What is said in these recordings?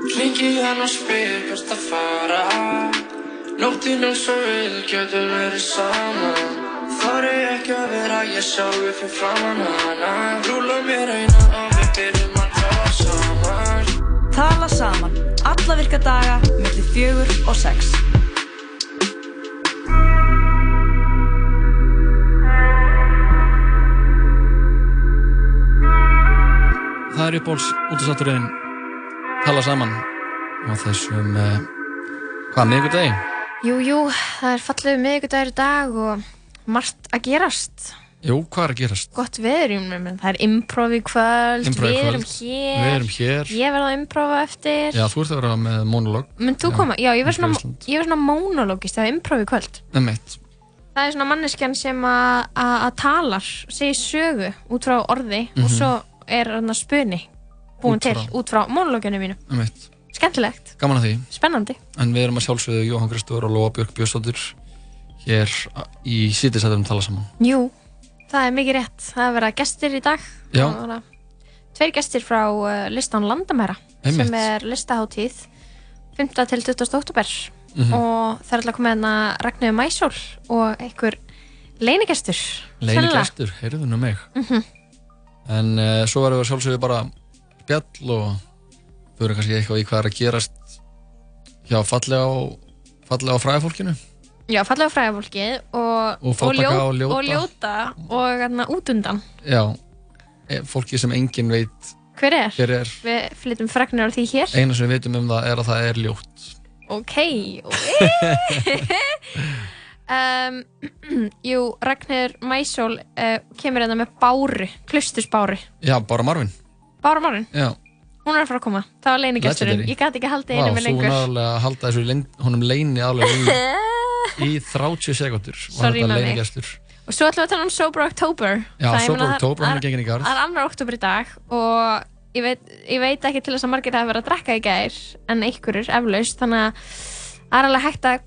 Hringi hann og spyr hvert að fara. Nóttin eins og við getum verið saman Þar er ekki að vera ég sjálfur fyrir framann hana. Rúla mér eina og við byrjum að tala saman. Tala saman, alla virka daga, millir fjögur og sex. Það er uppbóls útastátturinn tala saman á þessum uh, hvað, miðvikudegi? Jú, jú, það er fallegu miðvikudagur í dag og margt að gerast. Jú, hvað er að gerast? Gott veður, ég meina, það er improv í kvöld, í við kvöld. erum hér, Við erum hér. ég verð að improva eftir. Já, þú ert að vera með monolog Mynd þú koma? Já, ég verð svona, verð svona monologist eða improv í kvöld. með mitt Það er svona manneskjan sem að- að að talar, segir sögu út frá orði Mhm. og svo er þarna spuni búin til út frá monologinu mínu. með mitt Skemmtilegt, Gaman að því spennandi. En við erum að sjálfsögðu Jóhann Kristóður og Lóa Björk Björnsdóttir hér í sítisættum tala saman Jú, það er mikið rétt. Það er verið að gestir í dag. Já. Verða Tveir gestir frá uh, listan Landamæra Einmitt. sem er listaháttíð 5. til 20. oktober Mhm. og það er alltaf komið hérna Ragnöðu Mæsól og einhver leinigestur. Leini sennilega. gestur, heyrðu nú mig Mhm. En uh, svo verður við sjálfsögðu bara spjall og eru kannski eitthvað í hvað er að gerast hjá fallega og fallega og fræða fólkinu Já, fallega fræðafólkið og, Og og ljóta. og ljóta og hérna út undan. Já, e, fólki sem enginn veit Hver er? hver er Við flyttum fregnir á því hér. eina sem við veitum um það er að það er ljótt Ok, um, jú, Ragnir Mæsól uh, kemur hérna með báru, klustusbáru. Já, bara Marvin Bára Marvin, Já, hún er að fara að koma. Það var leinigesturinn. Legendary. Ég gæti ekki haldið Vá, einu með þú lengur. náðulega að halda þessu leyn, honum leini alveg í, í 30 sekundur Sorry, Manni. leinigestur Og svo ætlum við að tala um Sober October. Já, Það- Sober meina, það- October, hann er það genginn í garð. Það er annar oktober í dag og ég veit, ég veit ekki til þess að margir hafa verið að drekka í gær en einhverjur eflaust þannig að það er alveg hægt að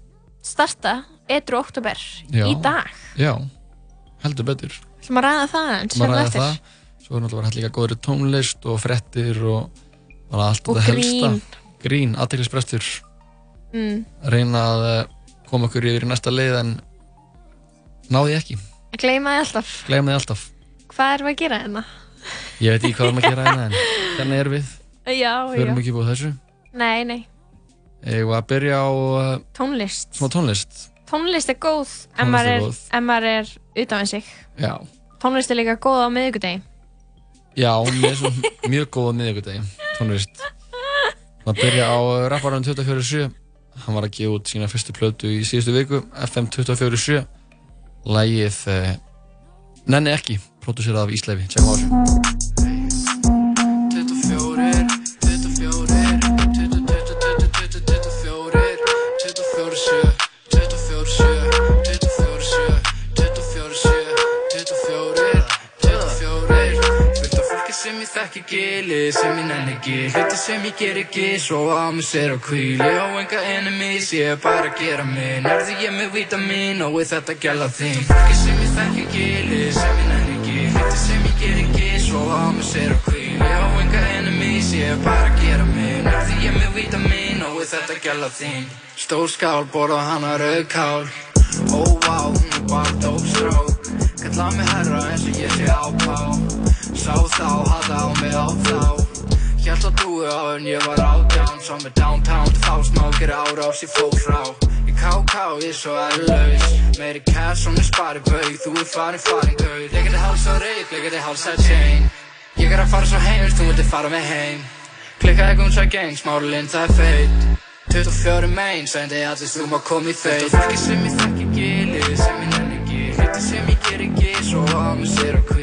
starta edru oktober í dag. Já, heldur betur Ætlum að ræða það eins maður ræði eftir. Það svo er náttúrulega hægt líka góðri tónlist og frettir og bara allt Og þetta grín. helsta grín, aðteklisbrestur Mm. reyna að eh, koma okkur yfir í næsta leið en náði ekki, því alltaf. alltaf Hvað erum við að gera hérna? ég veit ekki hvað við erum að gera hérna en þannig er við, Já, við erum ekki búið þessu Nei, nei. ég var að byrja á uh, Tónlist. tónlist Tónlist er góð Tónlist maður er er, er utan við sig. já, Tónlist er líka góð á miðvikudegi. Já með svo mjög góða miðvikudegi tónlist. Maður byrja á uh, rapparann 24.7 hann var að gefa út sína fyrstu plötu í síðustu viku FM 24.7 lægið Nenni ekki, pródúserað af Ísleifi. Tjekkum á þessu ég þekki gili, sem ég nenni ekki. Hluti sem ég ger ekki, svo á mig sér á kvíli Á enga enemies, ég er bara að gera minn Erði ég með vítamin og við þetta gæla þín. Fólki sem ég þekki gili, sem ég nenni ekki. Hluti sem ég ger ekki, svo á mig sér á kvíli Á enga enemies, ég er bara að gera minn Erði ég með vítamin og við þetta gæla þín. Stór skál, borða hana rauðkál Ó, vá, hún er bara dópstrók Kalla mig herra eins og ég sé ápá Sá þá, hata á mig á þá Hjælt að dúi á en ég var átján Sá mig downtown, þá smákir árás ég fór frá Í KK, ég er svo erlaus Meiri cash og mér spari baug Þú er farin, farin gauð Leikandi háls á reik, leikandi háls á chain Ég er að fara svo heim, þú vildi fara með heim Klikkaði gún svo gang, smáralinn það er feit 24 megin, sendi allir þú má koma í feit Þetta fólki sem ég þekki gili, sem ég nenni ekki Hluti sem ég ger ekki, svo á mig sér og kvíl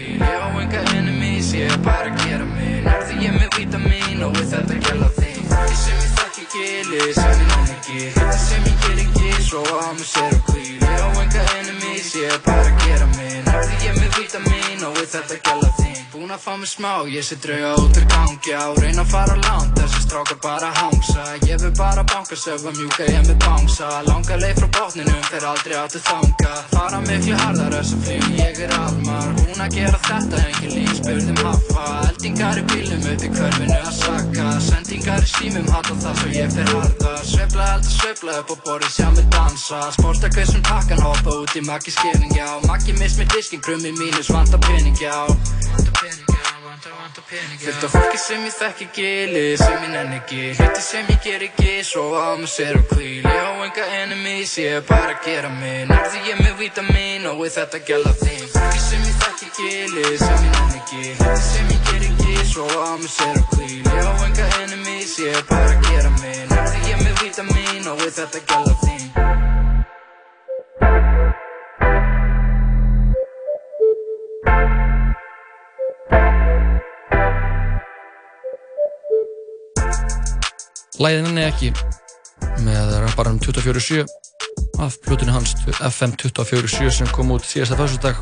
við þetta gæla Fólki sem ég þekki gili, sem ég nenni ekki Hluti sem ég ger ekki, svo á mig sér og kvíl Ég á enga enemies, ég er bara að gera minn Erði ég með vítamin og við þetta gæla þín Búin að fá mig smá. Ég sé drauga út úr gangi á Reyna að fara langt, þessi strákar bara hangsa Ég vil bara banka, sögva mjúka, ég með bánsa Langa leið frá botninum, fer aldrei áttu þanga Fara miklu harðar, þessu flug, ég er almar Búinn að gera þetta, engin líf, spurðum haffa. Eldingar í bílum upp í hverfinu að saka. Sendingar í símum, hata það svo ég fer harða. Sveifla elda, sveifla upp og borðið sjá mig dansa. Spórsta kvissum pakkan, hoppa út í makki skilning, já. Makki miss með diskin, krummi mínus, vanta pening, já Vanta pening, já, vanta, vanta pening, já. Fullt af fólki sem ég þekki gili, sem ég nenni ekki. Hluti sem ég ger ekki, svo á mig sér og kvíl Ég á enga enemies, ég er bara að gera minn Nærði ég með vítamin og við þetta gæla þín. Fólki sem ég þekki gili, sem ég nenni ekki. Hluti sem ég ger ekki, svo á mig sér og kvíl Ég á enga enemies, ég er bara að gera minn Nærði ég með vítamin og við þetta gæla þín Læðin henni ekki með rapparanum 24-7 af plötunni hans FM 24-7 sem kom út síðasta fyrstudag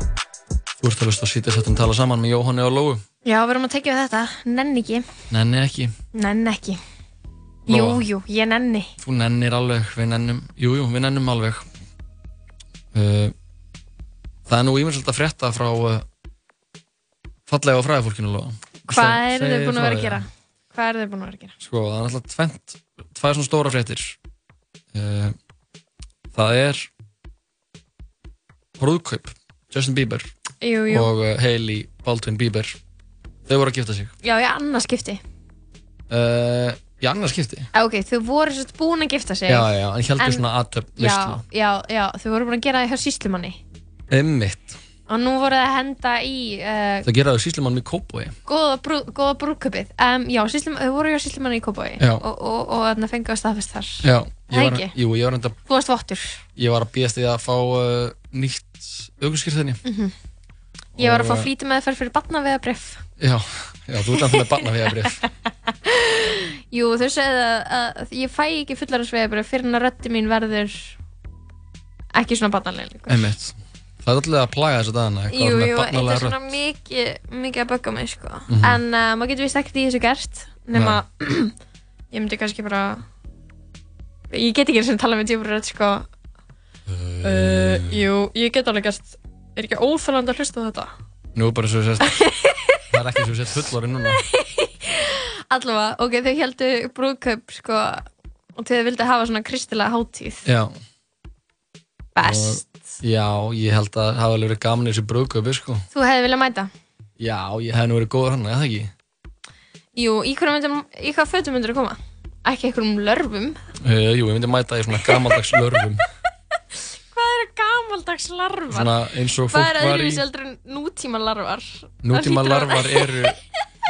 Þú ert að hlusta að sýta þetta að tala saman með Jóhanni og Lóu Já, við erum að tekja þetta. Nenni ekki. Nenni ekki, Nenni ekki. Lóa. Jú, ég nenni. þú nennir alveg, við nennum Jú, jú, við nennum alveg uh, Það er nú ímjömslega að frétta frá uh, fallega og fræðafólkinu Lóa Hvað eru þau búin að vera að gera? Hvað eru þau búin að vera að gera? Sko, það er alltaf tvær svona stóra fréttir. Uh, það er brúðkaup, Justin Bieber Jú, jú. og uh, Hailey Baldwin Bieber. Þau voru að gifta sig. Já, í annað skipti. Uh, í annars skipti. Ok, þau voru sérst búin að gifta sig. Já, já, en heldur svona aðtöp já, já, já, þau voru búin að gera það hjá síslumanni. Emmitt. Og nú voru það að henda í uh, Það geraðu síslumann í Kópói. góða, brú, góða brúðkaupið. Um, já, síslum, þau voru hjá síslumanni í Kópói. Og, og, og þarna fengið að staðfest þar. Já. Það Ég var, jú, ég var, enda, Þú varst vottur. ég var að býðast því að fá uh, nýtt aukurskýrþinni. Mhm. Ég var að fá uh, flýti með fyrir barnavegabrif. Já, já, þú ert alltaf með barnavegabrif. Jú, þau segðu að, að ég fæ ekki fullaransvegabrif fyrir en að röddi mín verður ekki svona barnalega. Það er alltaf að plaga þess að dagana. Jú, jú, þetta er svona mikið, mikið að bögga mig, sko. Mhm. En uh, maður getur vist ekkert í þessu gert, nema ég myndi kannski bara, ég get ekki eins og tala með djúfur rödd, sko. Uh, jú, ég get alveg gert, er ekki óþálandi að hlusta þetta? Nú bara svo sést Það er ekki svo sést fullorinn núna Allavega, ok, þau heldu brúðkaup, sko, og þau vildu hafa svona kristilega hátíð. Já Best. og, Já, ég held að það hafa alveg verið gaman í þessu brúðköpi sko. Þú hefði viljað mæta? Já, ég hef nú verið góður hann, eða ekki Jú, í hverju myndum, í hvað fötum myndir þú koma? Ekki einhverjum lörfum? uh, Jú, ég myndi mæta í svona gamaldags lörfum Hvað eru gamaldags larvar? Svona eins og Hvað fólk er var í öðruvísi heldur en nútíma larvar? Nútíma að- larvar eru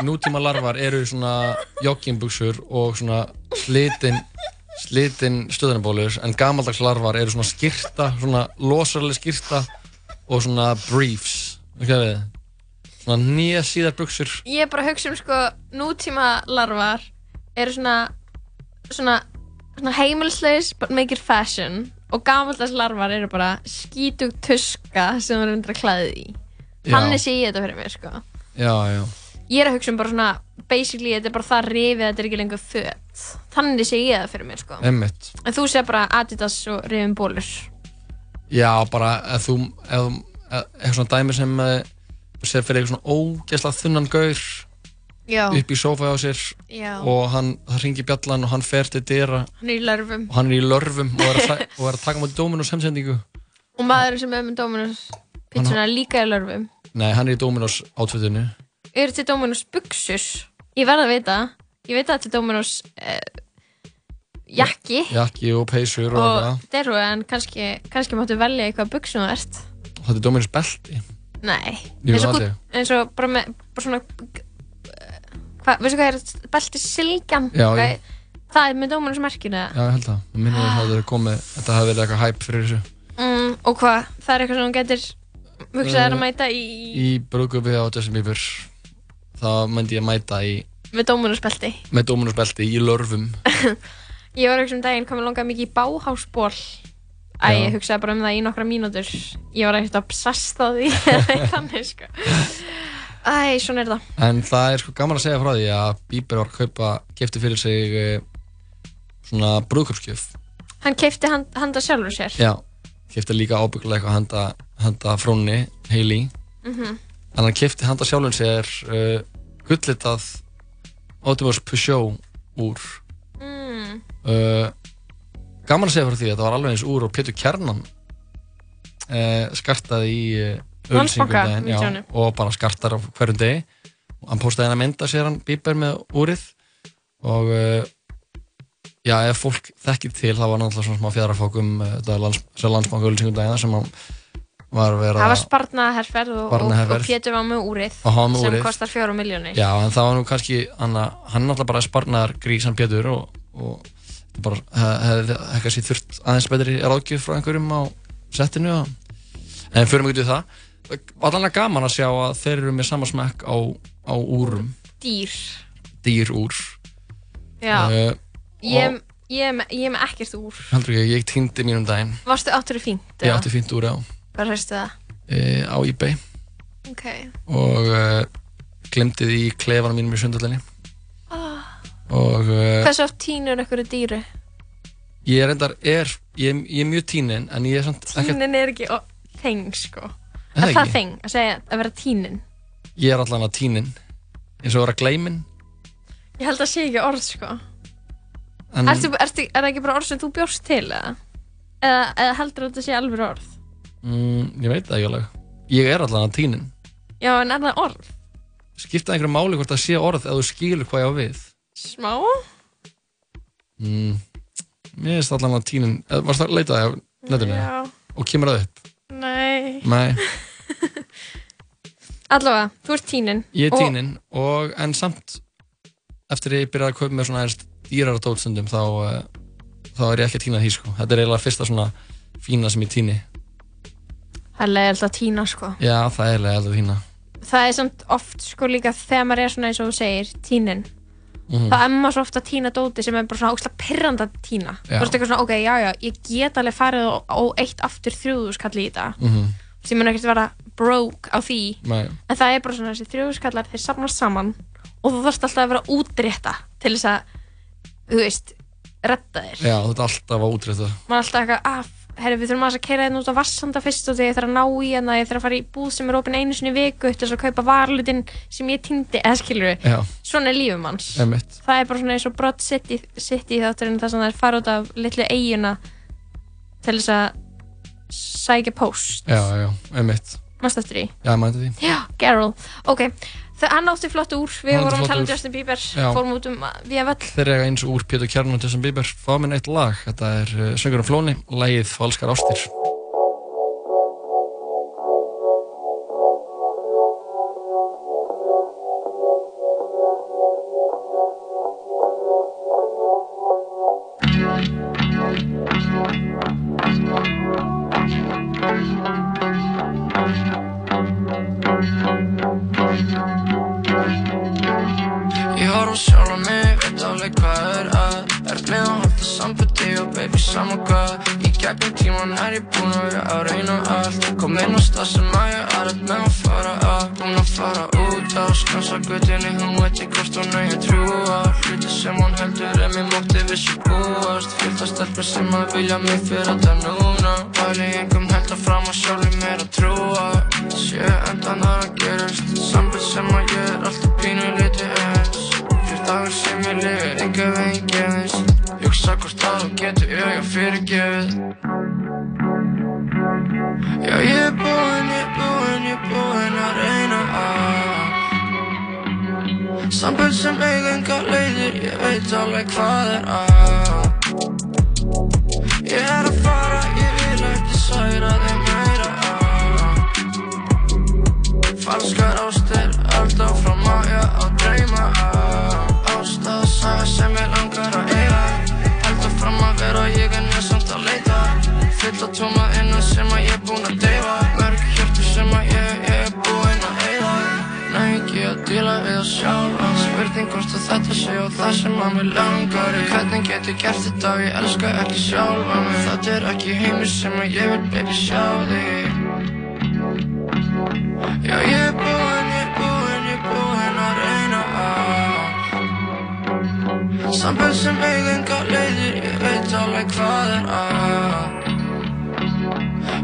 Nútíma larvar eru svona joggingbuxur og svona slitin slitin stöðunabólur en gamaldags larvar eru svona skyrta svona losarlega skyrta og svona briefs. Við? Svona nýja síðar buxur. Ég er bara að hugsa um sko nútíma larvar eru svona svona, svona heimilsleis but make it fashion. Og gamaldags larvar eru bara skítug tuska sem þú erum að klæði í. Þannig sé ég þetta fyrir mér sko. Já, já Ég er að hugsa um bara svona basically þetta er bara það rifið þetta er ekki lengur föt. Þannig sé ég það fyrir mér sko. Emmitt En þú sé bara Adidas og rifin bólur Já, bara ef þú ef, ef, eitthvað svona dæmi sem uh, sér fyrir eitthvað svona ógeðslega þunnan gaur Já, upp í sófa á sér já. og hann, það ringi bjallan og hann fer til dyra Hann er í lörfum. og hann er í lörfum og er að, og er að taka mútið Dominos heimsendingu. Og maðurinn sem er með Dominos pizzuna líka í lörfum. Nei, hann er í Dominos átfitinu Eru til Dominos buxus? Ég verð að vita. Ég veit að til Dominos eh, jakki. Jakki og peysur og, og og deru en kannski, kannski máttu velja eitthvað buxum þú ert. Þetta er Dominos belti. Nei. Jú, eins, og, aldrei. gúll- eins og bara með bara svona hvað, veistu hvað er belti silkjan Já, Hvað er- það er með Dominos merkinu. Já, ég held það, mér minnir að það hefði komið þetta hefði verið eitthvað hæp fyrir þessu. Mm, og hvað, það er eitthvað sem hún getur hugsað er að Eh, mæta í, Í brúðköpi á Justin Bieber þá myndi ég mæta í með Dominos belti með Dominos belti í lörfum Ég var ekki um daginn, komið langað mikið í báhásból Já. ég hugsaði bara um það í nokkra mínútur Ég var ekkert obsessed á því Þannig sko Æ, svona er það. En það er sko gaman að segja frá því að Bieber var að kaupa, kefti fyrir sig uh, svona brúðköpskjöf. Hann keipti hand, handa sjálfur sér. Já, kefti líka ábygglega eitthvað handa, handa frónni, Hailey. Mhm. En hann kefti handa sjálfur sér uh, gullitað Audemars Peugeot úr. Mm. Uh, gaman að segja frá því að það var alveg eins úr og Pétur Kjarnan uh, skartaði í uh, vídeónu. og bara skartar á hverjum degi og hann postaði hennar mynda sér hann Bieber með úrið og uh, já, ef fólk þekkir til það var náttúrulega svona smá fjadrafókum uh, þetta lands, landsbanka ölsingum dagina sem hann var vera Það var sparnaherferð og, og, og Pétur var með úrið var með sem úrið. kostar fjóra miljónir. Já, en það var nú kannski, hann, hann náttúrulega bara sparnar grís hann Pétur og, og bara hefði hef, kannski þurft aðeins betri ráðgjöf frá einhverjum á settinu og, en fyrir mig út í það var alveg gaman að sjá að þeir eru með sama smekk á, á úrum Dýr. dýr úr Já. Eh, ég, með ekkert úr. heldur ekki, ég týndi mínum daginn Varstu áttur í fínt? ég átti fínt úr á, Hvað hægstu það? e, á eBay Ok. og uh, glemdi því í klefanum mínum í sundallinni Oh. og uh, Hversu oft tínur ykkur dýri? ég er endar er, ég, ég er mjög tínin en ég er samt ekkert Tínin er ekki ó, þeng, sko. Er það Er það ekki? þeng að segja að vera tínin? Ég er allan að tínin eins og að vera gleymin Ég held að sé ekki orð, sko. en Ertu, ertu, er það ekki bara orð sem þú bjóst til, eða? Eða, eða heldur þetta sé alveg orð? Mm, ég veit það ekki alveg Ég er allan að tínin Já, en er það orð? Skipta einhverju máli hvort það sé orð ef þú skilur hvað ég á við Smá? mm, finnst allan að tínin eða Varst það að leita það á netinu? Já. Og kemur það upp? Nei. Nei, Allavega, þú ert tínin. ég er Og- tínin og, en samt eftir að ég byrjaði að kaupa með svona aðeins dýrara tótstundum þá, uh, þá er ég ekki að tína því sko. Þetta er eiginlega fyrsta svona fína sem ég tíni Það er leiðilegt að tína, sko. Já, það er eiginlega að tína Það er samt oft, sko, líka þegar maður er svona eins og þú segir, tínin. Mhm. Það er maður svo ofta að tína dóti sem er bara svona ógslag pirrandi að tína. Já. Þú veist eitthvað svona, ok, já, já, ég get alveg farið og, og eitt aftur þrjúðuskall í þetta. Mhm. Sem mun ekkert vera broke á því. Nei. En það er bara svona þessi þrjúðuskallar, þeir safnast saman og þú þarfst alltaf að vera útrétta til þess að, þú veist, redda þér. Já, þetta er alltaf að útrétta maður er alltaf eitthvað að herri, við þurfum að keira hérna út á Vassanda fyrst og þegar ég þarf að ná í hérna, ég þarf að fara í búð sem er opinn einu sinni í viku til þess að kaupa varlutin sem ég týndi, eða skilur við Já, svona er lífum hans Einmitt. það er bara svona eins og Broad City, City þátturinn þar sem það er fara út af litlu eiguna til þess að sækja post, já, já, einmitt. Mannst eftir því? Já, ég mæti því. Já, Geralt, ok hann átti flott úr, við vorum að tala um. Justin Bieber. Fórum út um við völl. Þeir eiga eins úr Pétur Kjarn og Justin Bieber. Fá minn eitt lag, þetta er uh, Söngur um Flóni. Lagið Falskar ástir gegnum tíman er ég búinn að vera að reyna allt. Kom inn á stað sem að ég er að með að fara að. Búinn að fara út á skansa guttinni Hún veit ekki hvort hún eigi að trúa Hluti sem hún heldur er mér mótti vissi búast. Fyllt að stelpur sem að vilja mig fyrir þetta núna. Væli engum held að fram að sjálf mér að trúa. Sjö endan að það gerist Sambund sem að ég er alltaf pínu liti eins. Fyrir dagur sem ég lifir, enga veginn gefins Hugsa hvort að þú getur auðvitað fyrirgefið. Já ég er búinn, ég er búinn, ég er búinn að reyna að Sambund sem eiga enga leiðir, ég veit alveg hvað er að. Ég er að fara, ég vil ekki særa þig meira. Falskar ástir, Littar tóma innan sem að ég er búinn að deyfa Mörg hjörtu sem að ég, ég er búinn að eila Næ ekki að díla við að sjálfa Spurning hvort að þetta sé og það sem að mér langar í Hvernig get ég gert þetta og ég elska ekki sjálfa mig Þetta er ekki heimur sem að ég vil baby sjá þig Já ég er búinn, ég er búinn, ég er búinn að reyna á Samböld sem eigingar leiðir, ég veit alveg hvað er að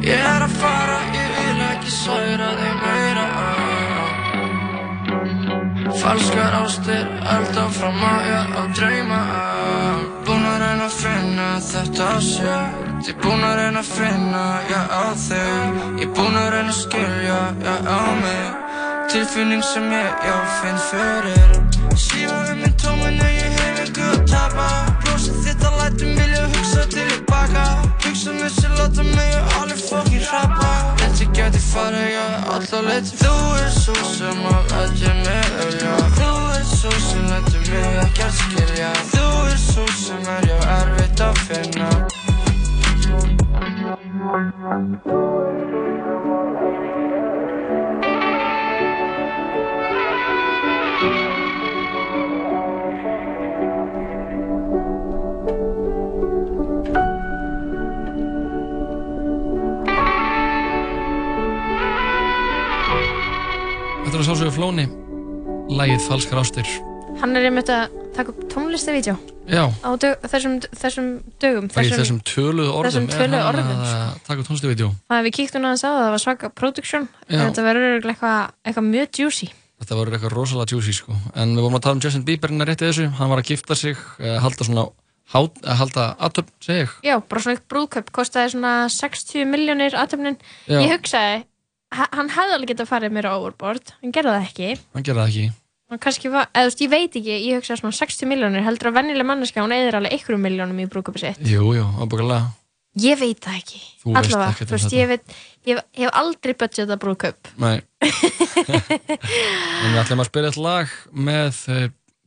Ég er að fara, ég vil ekki særa þig meira. Falskar ástir, elda fram að ég á drauma. Búin að reyna að finna þetta sér. Ég búin að reyna að finna, já á þig. Ég búin að reyna að skilja, já á mig. Tilfinning sem ég, já, finn fyrir sem láta mig og alveg fokkin hrapa Þetta gæti farið, já, alltaf leitt Þú er svo sem að læti mig ölja Þú er svo sem læti mig ekkert skilja. Þú er svo sem er, já, erfitt að finna. Þetta er að sásögu flóni. Lægið Falskar ástir. Hann er einmitt að taka upp tónlistavídeó Já, á dög, þessum, þessum dögum í þessum töluðu orðum þessum töluðu er orðum, hann að taka upp tónlistavídeó Það við kíktum á það, það var svaka production. Þetta verður eitthvað eitthvað mjög juicy. Þetta voru eitthvað rosalega juicy sko. En við vorum að tala um Justin Bieber hérna rétt í þessu. Hann var að gifta sig, eh, halda svona hát, eh, halda aðtöfn, segi ég. Já, bara svona eitt brúðkaup. Kostaði svona 60 miljónir aðtöfnin. Ég hugsaði, hann hefði alveg getað farið mér á overboard. Hann gerði það ekki. Hann gerði það ekki. Var, eða veist, ég veit ekki, ég hugsaði svona 60 miljónir heldur að vennileg manneska, hún eðir alveg einhverjum miljónum í brúðkaupi sitt. Jú, jú, ábúinlega Ég veit það ekki. Allavega, um ég, veit, ég, ég hef aldrei budgetað brúðkaup. Nei. En við ætlum að spila eitt lag með uh,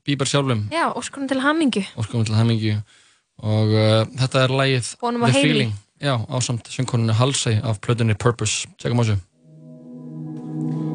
Bieber sjálfum. Já, óskonum til hamingju. Og skoðum til hamingju. Og uh, þetta er lagið The. Feeling. Já, ásamt söngkonunni Halsey af plötunni Purpose. Tjekkum á þessu Mm-hmm.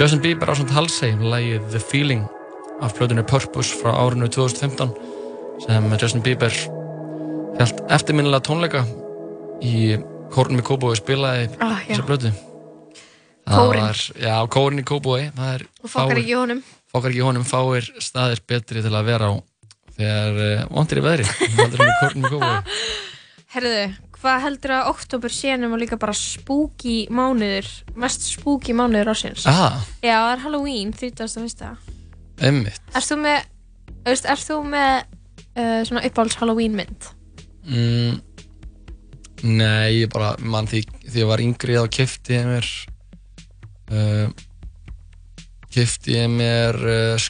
Justin Bieber á samt Halsey lagið The Feeling af plötunni Purpose frá árinu 2015 sem Justin Bieber held eftirminnilega tónleika í kórnum í Kóbói spilaði Ah, þessa Það Kórinn. var, já, kórinn í er Og fokkar ekki honum. fokkar ekki honum fáir staðir betri til að vera á þegar uh, vondir í veðri hann í kórnum í Kóbói Herðu, hvað heldur að oktober sénum og líka bara spooky mánuður, mest spooky mánuður ásins? Aha, Já, það er Halloween, 31. emmitt Erst þú með, erst þú með uh, svona uppáhalds Halloween mynd? Mm, nei, ég bara, mann, því, því ég var yngri þá kefti ég mér uh, kefti ég mér uh,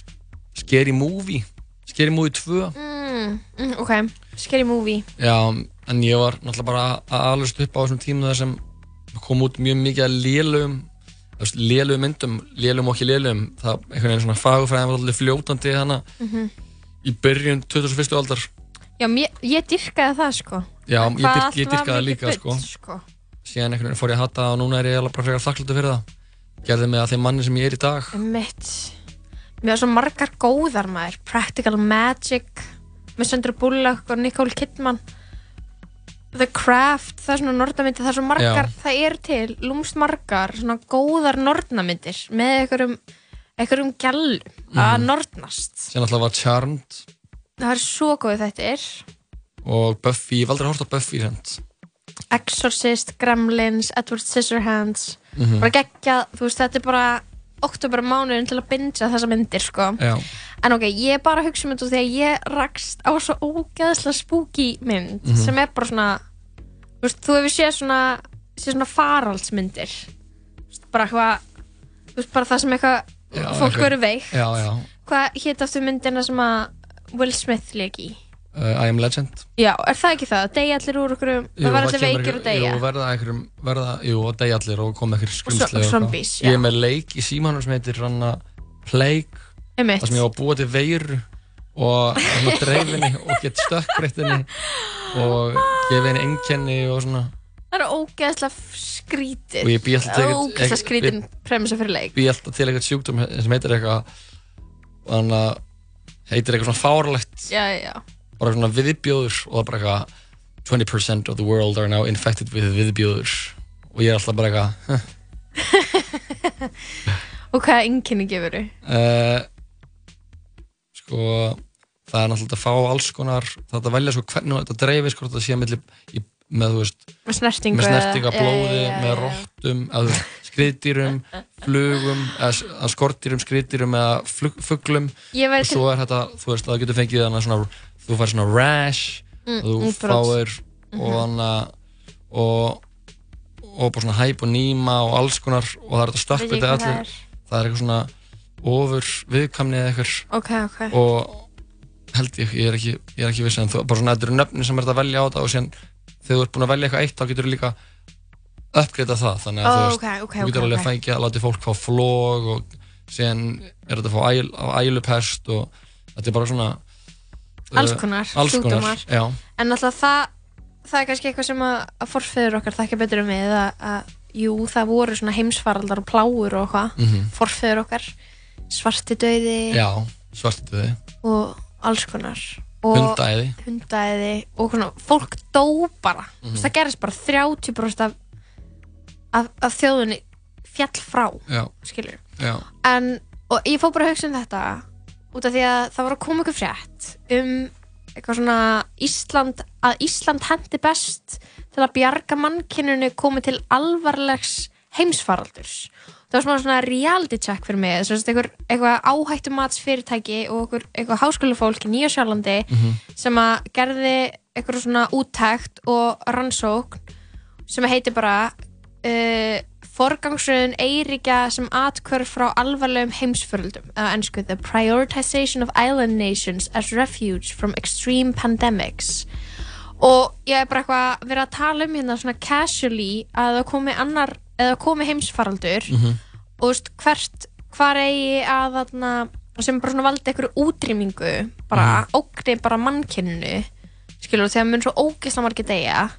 Scary Movie Scary Movie 2 Mm, mm, ok, scary movie. Já, en ég var náttúrulega bara að alast upp á þessum tímum þar sem kom út mjög mikið að lélugum lélugum myndum, lélugum og ekki lélugum það einhvern veginn svona fagufræðin var alltaf fljótandi hana Mhm. í byrjun 2001. aldar Já, mér, ég dyrkaði það sko. Já, ég, dyrk, ég dyrkaði líka sko. bull, sko. síðan einhvern veginn fór ég að hata það og núna er ég alveg bara frekar þakkláttur fyrir það gerði mig að þeim manni sem ég er í dag Mitt. Mér var svo margar góðar maður. Practical Magic með Sandra Bullock og Nicole Kidman. The Craft, það er svona nortnamyndir, það er svo margar, Já. það er til, lúmst margar, svona góðar nortnamyndir með einhverjum, einhverjum gælum að Mhm. nortnast. síðan alltaf var Charmed Það er svo góð þetta er. og Buffy, ég hef aldrei hort á Buffy sent. Exorcist, Gremlins, Edward Scissorhands Mhm. bara geggja, þú veist, þetta er bara oktober mánuðin til að bingja þessa myndir sko. En ok, ég er bara að hugsa um þetta þegar ég rakst á svo ógeðslega spooky mynd Mhm. sem er bara svona veist, þú hefur séð svona séð svona faraldsmyndir. Veist, bara eitthvað bara það sem eitthvað fólk verður veikt. Já, já. Hvað hétt aftur myndina sem að Will Smith í uh, I am Legend já, er það ekki það? Deyja allir úr okkur það verður allir veikir og deyja Jú, verða einhverjum, verða, jú, og deyja allir og koma einhverjum skrimsli og zombies, eitthvað. Ég já. er með leik í símanum sem heitir Ranna Plague Einmitt. þar sem ég á að búa til veiru og svona dreifinni og get stökkbreyttinni og gefa henni einkenni og svona það er ógeðslega skrítið og ég bý alltaf til ógeðslega skrítin premissa fyrir leik bý alltaf til eitthvað sjúkdóm sem heitir eitthvað þannig að heitir eitthvað svona fárlegt já, já, bara svona viðbjóður og það er bara eitthvað 20% of the world are now infected with viðbjóður og ég er alltaf bara eitthvað og hvaða einkenni gefur þú? uh, sko það er náttúrulega að fá alls konar það er að velja sko hvernig þetta dreifir sko þetta sé milli, í, með þú veist með snertingu með snertinga blóði, já, já, með já. rottum eða skriðdýrum, flugum eða s- eða skordýrum, skriðdýrum eða veit og svo er þetta, þú veist, að það getur fengið svona, þú fær svona rash Mm, þú útbrot. fáir og Mhm. þannig og og bara svona hæp og nýma og alls konar og það er þetta hvað það allir það er eitthvað svona ofur viðkamni eða eitthvað. Ok, ok. Og held ég, ég er ekki, ég er ekki viss en þú, bara svona þetta eru nöfni sem er þetta að velja á þetta og síðan þegar þú ert búin að velja eitthvað eitt þá getur þú líka uppgreita það. Þannig að Ó, þú veist, ok, ok, þú getur alveg að fækja að láta fólk fá flog og síðan er þetta að fá æl, á ælupest og þetta er bara svona Alls uh, konar, alls konar, sjúkdómar. en alltaf það það er kannski eitthvað sem að, að forfeður okkar þekka betur um við að, að jú, það voru svona heimsfaraldar og pláur og eitthvað Mhm. forfeður okkar svarti döiði já, svartituði og alls konar og Hundaæði. hundaæði og svona, fólk dó bara Mhm. það gerist bara 30% af, af, af þjóðunni fjall frá já, já, en, og ég fór bara að hugsa um þetta út af því að það var að koma ykkur frétt um eitthvað svona Ísland, að Ísland hendi best til að bjarga mannkinnunu komið til alvarlegs heimsfaraldurs það var svona, reality check fyrir mig þess að eitthvað, áhættumatsfyrirtæki og eitthvað, eitthvað háskólafólk í Nýjasjálandi Mhm. sem að gerði eitthvað svona úttækt og rannsókn sem heitir bara uh, forgangsröðun Eiríkja sem atkvörf frá alvarlegum heimsföröldum eða ennsku The Prioritization of Island Nations as Refuge from Extreme Pandemics og ég er bara eitthvað verið að tala um hérna svona casually að það komi annar eða komi heimsfaraldur Mhm. og þú veist hvert hvar eigi að þarna sem bara svona valdi einhverju útrýmingu bara Mhm. ógni bara mannkynninu skilur þegar mun svo ógeðslega margir deyja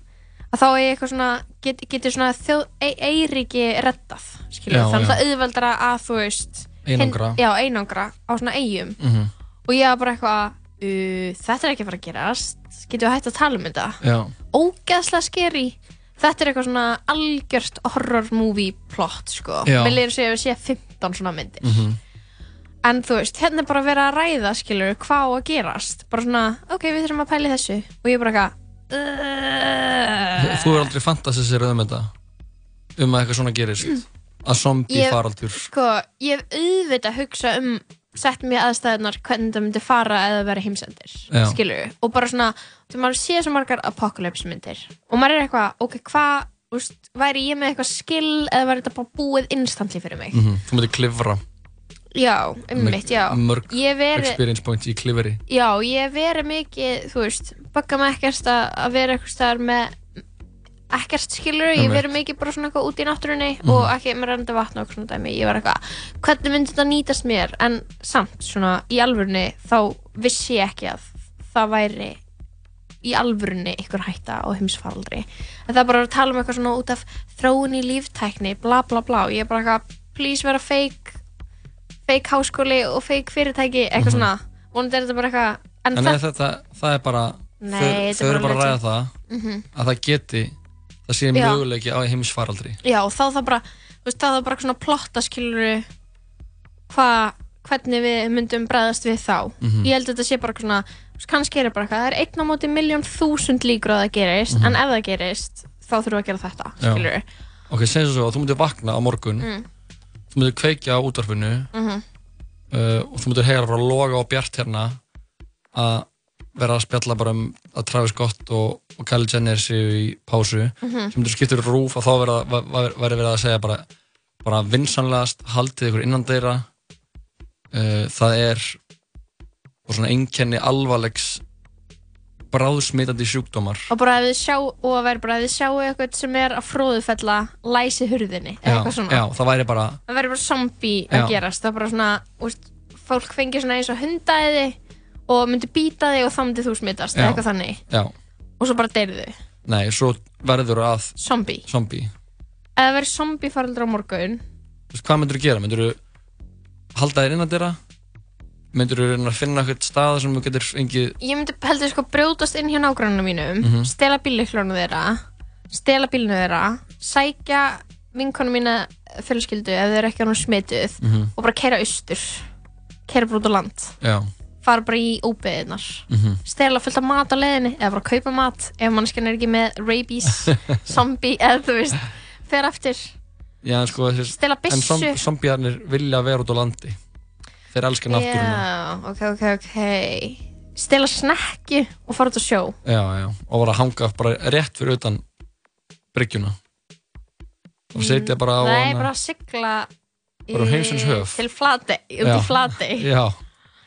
að þá er eitthvað svona get, getur svona þjóð, e, eiriki reddað skilur, Já, þannig að það auðveldara að þú veist Einangra. hin- já, einangra á svona eigum Mhm. og ég var bara eitthvað uh, þetta er ekki að fara að gerast. Getur við hægt að tala um þetta? Ógeðslega skeri þetta er eitthvað svona algjört horror movie plot sko. Við leirum sér að við sé 15 svona myndir. Mhm, en þú veist, hérna er bara verið að ræða skilur hvað á að gerast. Bara svona, ok, við þurfum að pæla í þessu. Og ég er bara eitthvað Þú er aldrei fantasisirað um þetta? Um að eitthvað svona gerist? Að zombie Ég- faraldur? sko, ég hef auðvitað hugsa um sett mér aðstæðunar hvernig það myndi fara eða vera heimsendir, Já. skilur og bara svona, þú maður sé svo margar apocalypse myndir og maður er eitthvað, ok, hvað væri ég með eitthvað skill eða væri þetta bara búið instantly fyrir mig? Mhm, Þú myndir klifra já, ummitt, já. mörg veri, experience point í klifri já, ég veri mikið þú veist, bugga mig ekkert að, vera eitthvað staðar með ekkert skilur, ég veri mikið bara svona eitthvað út í náttúrunni og ekki með renda vatn og svona dæmi, ég var eitthvað hvernig myndi þetta nýtast mér, en samt svona í alvörunni, þá vissi ég ekki að það væri í alvörunni ykkur hætta á heimsfaraldri, en það er bara að tala um eitthvað svona út af þróun í líftækni bla bla bla, ég er bara eitthvað please vera fake fake háskóli og fake fyrirtæki, eitthvað svona vonandi er þetta bara eitthvað en, En það, er þetta, það er bara Nei, þau, þetta er eru bara að ræða það Mhm. að það geti það sé Já. möguleiki á heimsfaraldri já, þá það bara þú veist, það bara svona plotta skilur hvað hvernig við myndum bregðast við þá Mhm. ég held að þetta sé bara svona kannski er það bara eitthvað, það er einn á móti miljón þúsund líkur að það gerist, Mhm. en ef það gerist þá þurfum við að gera þetta, skilur Ok, segjum svo að þú myndir vakna á morgun Mm. Þú myndir kveikja á útvarfinu Mhm. uh, og þú myndir heyra bara loga og bjart hérna að vera að spjalla bara um að Travis Scott og, og Kylie Jenner séu í pásu Mhm. sem myndir skiptur rúf og þá væri verið að segja bara, bara vinsanlegast haldið ykkur innan þeirra uh, það er og svona einkenni alvarlegs bráðsmitandi sjúkdómar. Og bara sjá, að vera bara ef þið sjáu eitthvað sem er að fróðufella læsi hurðinni, eða já, já, það væri bara það verður bara zombie að gerast. Það er bara svona, úst, fólk fengi svona eins og hundaði og myndi býta þig og þá myndi þú smittast Já. eða eitthvað þannig. Já, og svo bara deyrðu nei, svo verður að ef það verður zombie faraldur á morgun. Hvað myndir þú gera? Myndir þú halda þér innan þeirra? Myndir þú reyna að finna eitthvað stað sem þú getur fengið ég myndi heldur sko brjótast inn hjá nágrannum mínum Mhm. stela bíliklónu þeirra stela bílinu þeirra sækja vinkonu mína fjölskyldu ef þeir eru ekki ánum smituð Mhm. og bara keira austur keira bara út á land Já, fara bara í óbeðinar Mhm. stela fullt af mat á leiðinni eða bara kaupa mat ef mannskjarn er ekki með rabies zombie eða þú veist fer eftir já sko Stela byssu. En zom, zombiarnir vilja vera út á landi Þeir elska náttúruna. Já, ok, ok, ok. Stela snekki og fara út á sjó. Já, já, og bara hanga bara rétt fyrir utan bryggjuna. Og setja bara á nei, hana- bara að sigla Bara á heimsins höf. til flati, út í flati Já,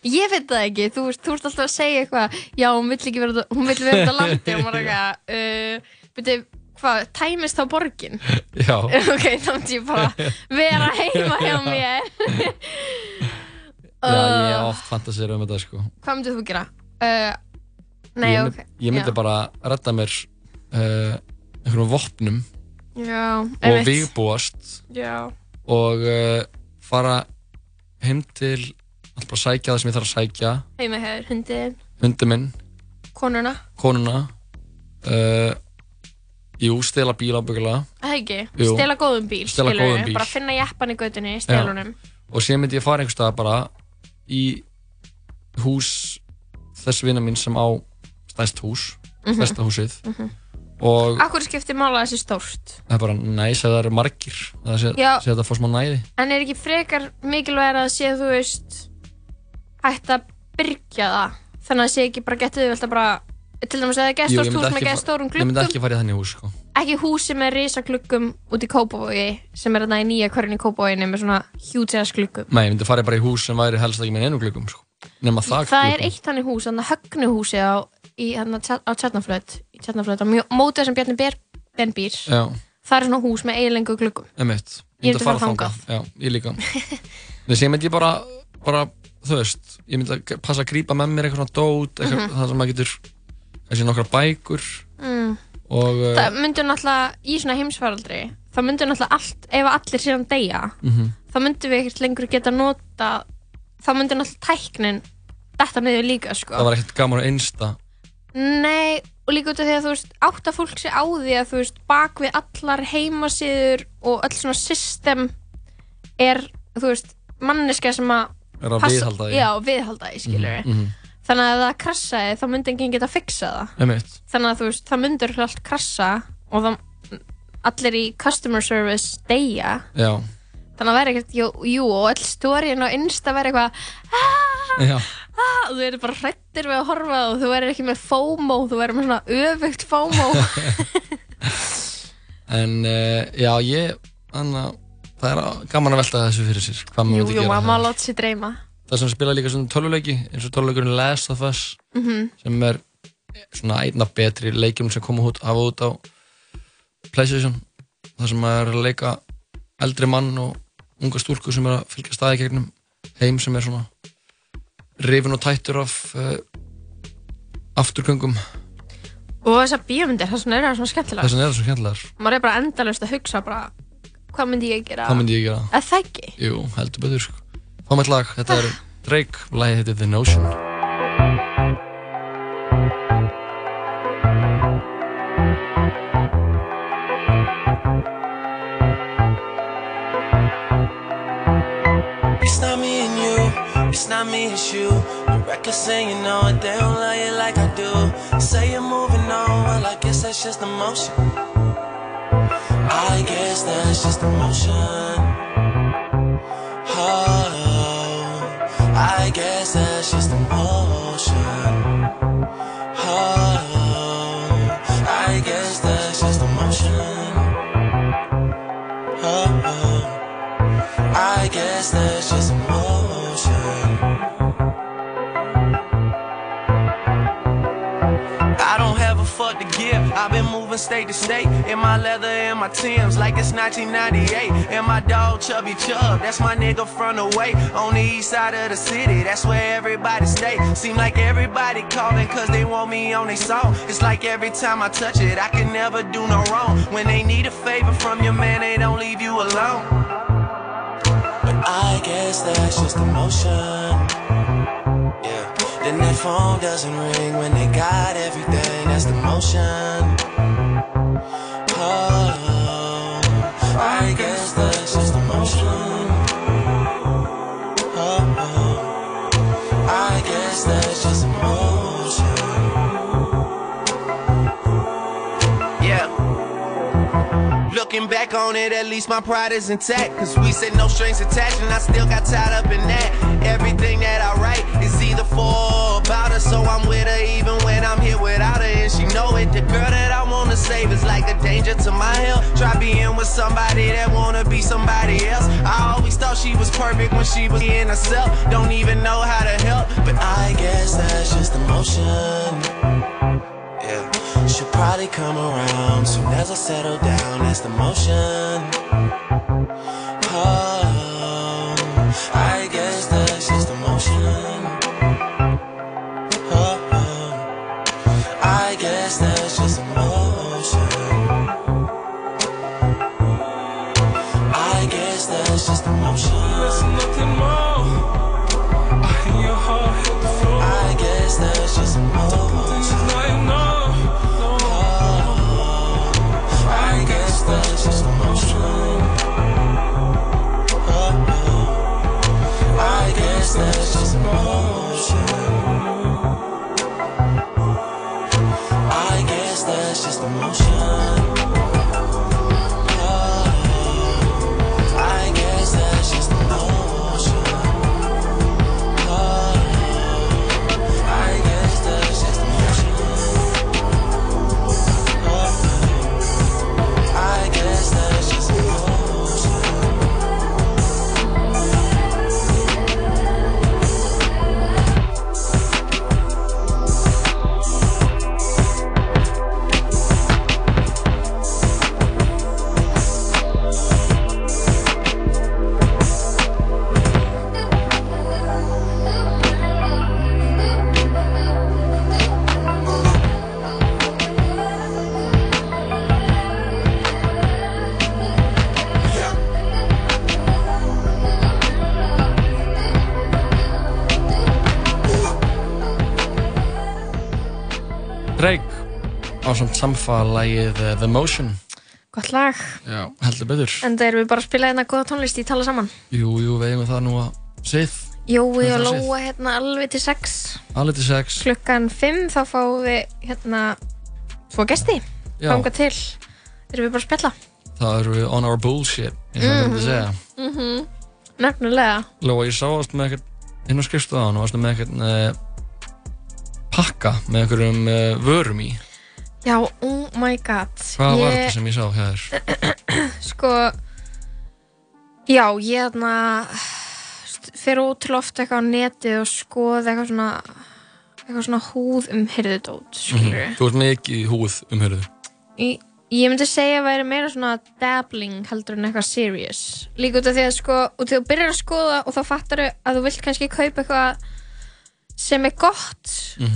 ég veit það ekki, þú, veist- þú ert alltaf að segja eitthvað já, hún vill ekki vera á- hún vill vera út á landi. Og maður eitthvað uh, byrju, hvað, tæmist þá borgin? Já. Ok, þá myndi ég bara vera heima hjá mér Já, ég hef oft fantasir um þetta sko Hvað myndir þú gera? Uh, nei, ég, ok. ég myndi já. bara redda mér uh, einhverjum vopnum Já, og Já. og uh, fara heim til alltaf bara sækja það sem ég þarf að sækja Heima hefur hundin, hundi minn, konuna. konuna uh, jú, stela bíl ábyggulega Það ekki? Jú. Stela góðum bíl, Stela góðum bíl. Bara finna jeppan í göttunni, stela honum. og síðan myndi ég fara einhvers staðar bara í hús þess vina mín sem á stærst hús, Mhm. stærsta húsið Mhm. og Akkur skiptir mála þessi stórt? það er bara næs að það eru margir það sé, að fá smá næði En er ekki frekar mikilvægur að sé, þú veist, hægt að byrja það? Þannig að það sé ekki bara getið vel að bara, til dæmis að það er gestórt hús með gestórum ég myndi ekki fara í þannig hús sko. Ekki húsi með risa gluggum út í Kópavogi, sem er þarna í nýja körn í Kópavoginni með svona huge ass gluggum. nei, ég myndi fara bara í hús sem væri helst ekki með einu glugum sko. nema það Það er eitt þannig hús, þannig að högnuhúsi á, á mjó- mótið sem Bjarni Ber, Ben býr. já, Það er svona hús með eiginlengu gluggum. emitt Ég myndi fara þangað. já, ég líka þess ég myndi bara, bara þú veist, ég myndi að passa að grípa með mér eitthvað svona dót, eitthvað, Mhm. það sem maður getur kannski nokkra bækur Mm. Og uh, Það myndur náttúrulega í svona heimsfaraldri það myndur náttúrulega allt, ef allir síðan deyja mhm, þá myndum við ekkert lengur geta nota þá myndur náttúrulega tæknin þetta niður líka sko. Það var ekkert gaman að einsta Nei, og líka út af því að þú veist átt að fólk sé á því að þú veist bak við allar heimasíður og öll svona system er, þú veist, manneska sem að er að viðhalda því. Já, viðhalda því, skilur Mhm, mhm. Þannig að ef það krassaði, þá myndi enginn geta fixa það. Einmitt. Þannig að þú veist, það myndur allt krassa og það, allir í customer service deyja. Já, Þannig að það væri ekkert, jú, jú og öll stórin og innsta væri eitthvað já, ah, og þú verður bara hrættir við að horfa og þú verður ekki með FOMO, þú verður með svona öfugt FOMO. En uh, já, ég anna, það er gaman að velta þessu fyrir sér hvað maður Jú, myndi jú, gera maður má það. láta sér dreyma það sem spila líka svona tölvuleiki eins og tölvuleikurinn Last of Us Mhm. sem er svona einna betri leikjum sem koma út, hafa út á Playstation þar sem er að leika eldri mann og unga stúlku sem er að fylgja staði gegnum heim sem er svona rifin og tættur af uh, afturgöngum Og þessar bíómyndir, þess vegna er það svona skemmtilega þess vegna er það svo kjentlegar Maður er bara endalaust að hugsa bara Hvað myndi ég gera? þá myndi ég gera Eða það ekki? Jú, heldur betur sko. Fá með lag, þetta er Drake, lagið heitir The Notion It's not me and it's you. The record saying you know it, they don't love you like I do. Say you're moving on, well, I guess that's just emotion. I guess that's just emotion. Oh, guess that's moving state to state in my leather and my Timbs like it's 1998. And my dog Chubby Chub, that's my nigga from the way on the east side of the city. That's where everybody stay. Seem like everybody calling cause they want me on their song. It's like every time I touch it, I can never do no wrong. When they need a favor from your man, they don't leave you alone. But I guess that's just emotion. Yeah. Then that phone doesn't ring when they got everything. That's the motion. I guess that's just emotion. I guess that's just emotion. Yeah. Looking back on it, at least my pride is intact. Cause we said no strings attached, and I still got tied up in that. Everything that I write is either for or about her, so I'm with her even when I'm here without her, and she know it. The girl that I wanna save is like a danger to my health. Try being with somebody that wanna be somebody else. I always thought she was perfect when she was in herself. Don't even know how to help, but I guess that's just emotion. Yeah. She'll probably come around soon as I settle down. That's the motion. Samfalagið uh, The Motion Gott lag. Já, heldur betur En það erum við bara að spila hérna góða tónlist í tala saman. Jú, jú, við eigum það nú að sið Jói og Hvað er það Lóa hérna alveg til 6. Alveg til sex Klukkan 5 þá fáum við hérna tvo gesti. Já, Ganga til. Erum við bara að spjalla. það eru við on our bullshit og það myndi segja Nefnilega. Lóa, ég sá ást með eitthvað inn á skrifstofaðan og varstu með eitthvað uh, pakka með einhverjum uh, vörum í Já, oh my god. Hvað var Ég- þetta sem ég sá hjá þér? Sko Já, ég þarna fer út til oft eitthvað á netið og skoða eitthvað svona eitthvað svona húð um hyrðudót skilur Mhm. Þú ert mikið húð um hörðu ég, ég myndi segja að væri meira svona dabbling heldur en eitthvað serious líka út af því að sko, að þú byrjar að skoða og þá fattar að þú vilt kannski kaupa eitthvað sem er gott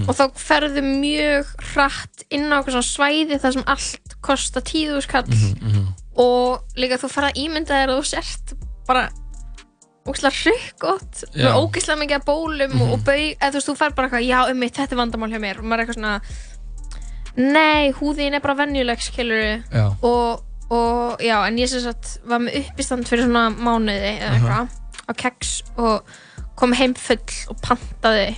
og þá ferðu mjög hratt inn á eitthvað svæði þar sem allt kostar tíðu skall og líka þú ferð að ímynda þér að þú sért bara ógislega hryggott með ógislega mikið bólum og, og baug, eða þú veist, þú fer bara eitthvað já, um þetta er vandamál hjá mér. Og maður er eitthvað svona nei, húðin er bara venjuleg skilur og, og já, en ég sem sagt var með uppistand fyrir svona mánuði eða eitthvað á keks og kom heim full og pantaði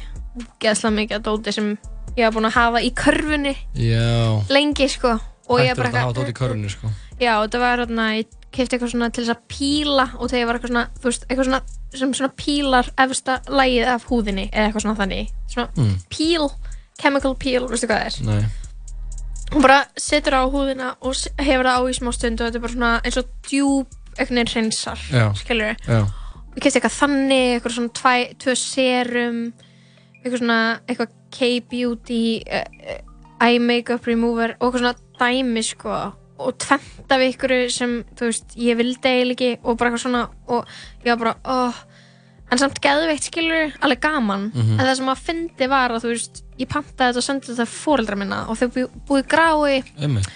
geðslega mikið að dóti sem ég var búin að hafa í körfunni já. lengi sko. Og ég Hættur bara þetta að hafa tótt í körunni sko. Já, þetta var hérna, ég kefti eitthvað svona til þess að píla og þegar ég var eitthvað svona, þú veist, eitthvað svona sem svona pílar efsta lagið af húðinni eða eitthvað svona þannig, svona Mm. peel, chemical peel, veistu hvað það er? Nei, Hún bara setur á húðina og s- hefur það á í smá stund og þetta er bara svona eins og djúb eitthvað hreinsar, Já. skilur já, Ég kefti eitthvað þannig, eitthvað svona tvæ, tvö serum, eitthvað svona, eitthvað K-beauty, uh, uh, eye makeup remover og eitthvað svona dæmi sko. Og tvent af ykkur sem, þú veist, ég vildi eiginlega ekki og bara eitthvað svona og ég var bara, oh, en samt geðveikt skilur, alveg gaman. Mhm. en það sem að fyndi var að þú veist ég pantaði þetta og sendi þetta fóreldra minna og þau bú, búið grái. Einmitt.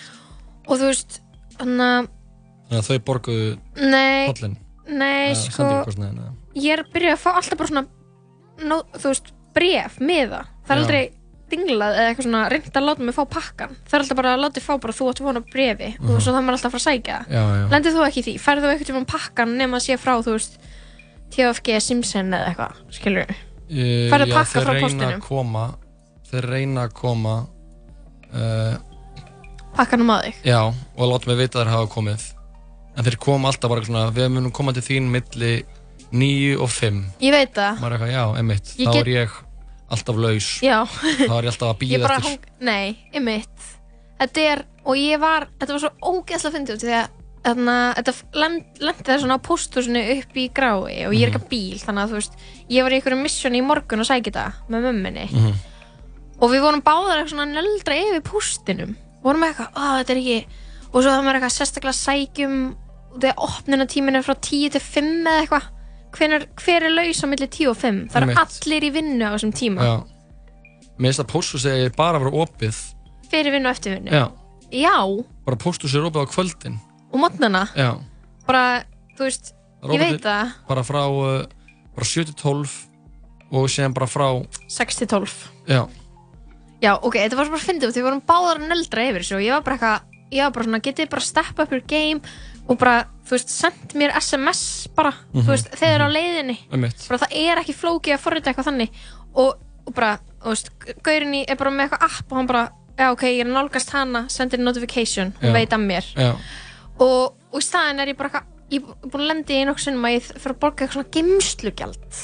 Og þú veist, þannig að þau borguðu nei, hollin nei, sko ég er byrja að fá alltaf bara svona nó, þú veist, bref, miða það. Er Já. aldrei dinglað eða eitthvað svona reynd að láta mig fá pakkan það er alltaf bara að láta þig fá bara þú átt vona brefi og svo það maður alltaf að fara að sækja það. Já, já. Lendið þú ekki í því, færðu þú eitthvað tíma pakkan nema að sé frá, þú veist TFG Simpson eða eitthvað, skilur Eh, Færðu já, pakka þeir frá reyna póstinum? að koma Þeir reyna að koma uh, pakkanum að þig? Já, og láta mig vita að þeir hafa komið. En þeir koma alltaf bara svona Við munum koma til þín milli 9 og 5 ég veit það, Maður er eitthvað, já, einmitt. Ég Þá get- er ég alltaf laus. Já. Þá er ég alltaf að ég býða bara eftir hang, nei, einmitt. Þetta er, og ég var þetta var svo ógeðslega fyndið út í því að þarna, þetta lend, lendi það svona á pósthúsinu upp í grái og ég er ekki að bíl þannig að þú veist, ég var í einhverju missjoni í morgun og sækja þetta með mömminni Mhm. og við vorum báðar eitthvað svona neldra yfir póstinum. Vorum eitthvað, að þetta er ekki og svo það var eitthvað sérstaklega sækjum og þegar opnunatíminn er frá 10 til 5 eða eitthvað hver, hver er laus á milli 10 og 5 það eru allir í vinnu á þessum tíma. Já. Mér finnst að pósthús er bara að vera opið. Fyrir vinnu og eftir vinnu Já. Já. Bara pósthús er opið á kvöldin. Og mótnana Já. Bara, þú veist, ég veit það. Bara frá uh, Bara 7 til 12 Og síðan bara frá 6 til 12 Já. Já, ok, þetta var bara að fyndið því við vorum báðar að neldra yfir þessu og ég var bara eitthvað, ég var bara svona, getið bara step up your game og bara, þú veist, send mér SMS bara, þú veist, þegar þið eru á leiðinni. Einmitt. Bara það er ekki flókið að forrita eitthvað þannig. Og, og bara, þú veist, gaurin í er bara með eitthvað app og hann bara já, ok, ég er nálgast hana, sendir notification hún veit af mér. Já. Og, í staðin er ég bara eitthvað ég er búin að lendi í nokkuð sinnum að ég fyrir að borga eitthvað svona geimslugjald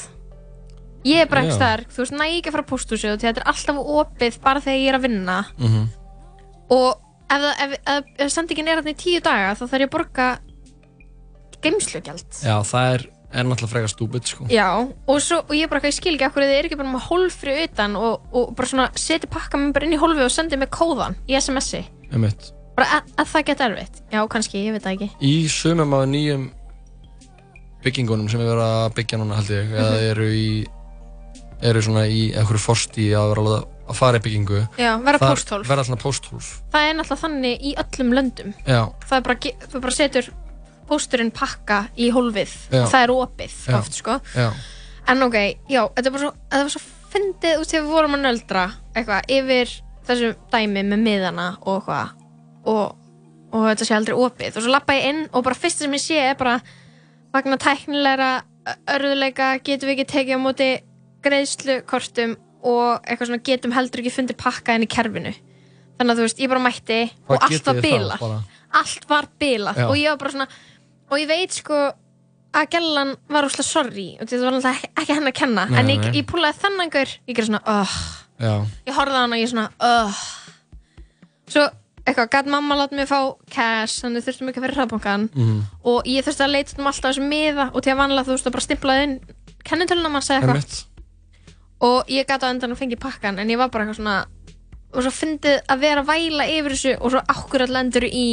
ég er bara Já. staðar þú veist, næ ég ekki að fara að pósthúsi og þetta er alltaf opið bara þegar ég er að vinna. Mhm. og ef, ef, ef, ef sendingin er hérna í tíu daga þá þarf ég að borga geimslugjald Já, það er, er náttúrulega frekar stúbid sko. Já, og, svo, og ég bara ég skil ekki okkur þið er ekki bara með hólfri utan og, og bara svona seti pakka mér bara inn í hólfi og sendi með kóðan í SMS-i bara að, að það geta erfitt. Já, kannski, ég veit það ekki. Í sumum af nýjum byggingunum sem er verið að byggja núna held ég eða Mhm. eru í eru svona í einhverju forsti að vera að láta- að fara í byggingu. Já, vera pósthólf. verða svona pósthólf. Það er náttúrulega þannig í öllum löndum. Já, það er bara, ge- þú bara setur pósturinn pakka í hólfið. Já. og það er opið Já. oft sko. Já, en ok, já, þetta var svo, þetta var svo fyndið út þegar við vorum að nöldra eitthvað yfir þessu dæmi með miðana og hvað og, og þetta sé aldrei opið. Og svo lappa ég inn og bara fyrst sem ég sé er bara vagna tæknilegra örðuleika getum við ekki tekið á móti greiðslukortum og eitthvað svona getum heldur ekki fundið pakka inn í kerfinu. Þannig að þú veist, ég bara mætti og Hvað allt getið var bilað. allt var bilað og ég var bara svona og ég veit sko að gellan var úrslega sorry og þetta var náttúrulega ekki, henni að kenna. Nei, en ég, ég púlaði þennan gaur ég gerði svona Já, ég horfði á hann og ég svona uh. svo eitthvað gæt mamma láta mig fá cash þannig þurftum ekki að fyrir hraðbankan mhm, og ég þurfti að leita um alltaf þessu miða og til að vanlega þú veist að bara stimplaði inn kennitöluna mann segja eitthvað og ég gæti á endan að fengi pakkan en ég var bara eitthvað svona og svo fyndið að vera að væla yfir þessu og svo akkurat lendur í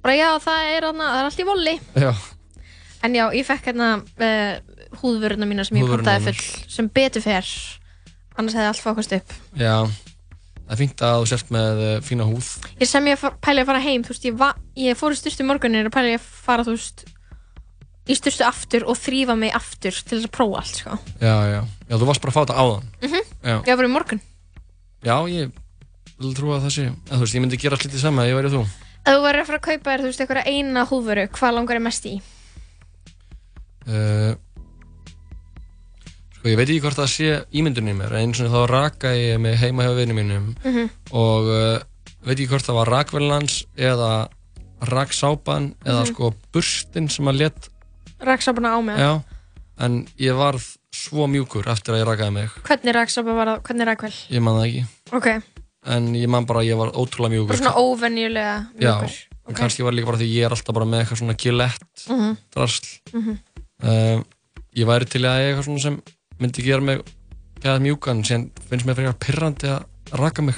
bara já það er, þarna, það er allt í voli Já, en já ég fekk hérna uh, húðvöruna mína sem ég Húðvörurnar pantaði full sem betur fer. Annars hefði allt fókast upp. Já. Það er fínt að þú sért með uh, fína húð. Ég sem ég pæli að fara heim þú veist ég, va, ég fór í styrstu morgunir og pæli að fara þú veist í styrstu aftur og þrýfa mig aftur til þess að prófa allt sko. Já, já, já, þú varst bara að fá þetta áðan. Mhm. Já, ég var í morgun. Já, ég vil trúa að það sé en, Þú veist, ég myndi gera allt lítið sama ég væri þú. Ef þú verður að fara að kaupa þér þú veist einhverja eina húðvöru hvað langar ég mest í? Uh, Sko, ég veit ekki hvort það sé ímyndunni mér en eins og þá raka ég mig heima hjá vinum mínum Mhm. og uh, veit ekki hvort það var rakvelnans eða raksápan eða Mhm. sko burstin sem að let raksápuna á mig. Já, en ég varð svo mjúkur eftir að ég rakaði mig. Hvernig raksápa var það, hvernig rakvel ég man það ekki. Ok, en ég man bara að ég var ótrúlega mjúkur. Bara svona óvenjulega já, mjúkur. og kannski var líka bara því ég er alltaf bara með eitthvað svona gillett Mhm. drasl. Mhm. uh, ég væri til að eiga eitthvað svona sem myndi gera mig gæða mjúkan sem finnst mér frekar pirrandi að raka mig.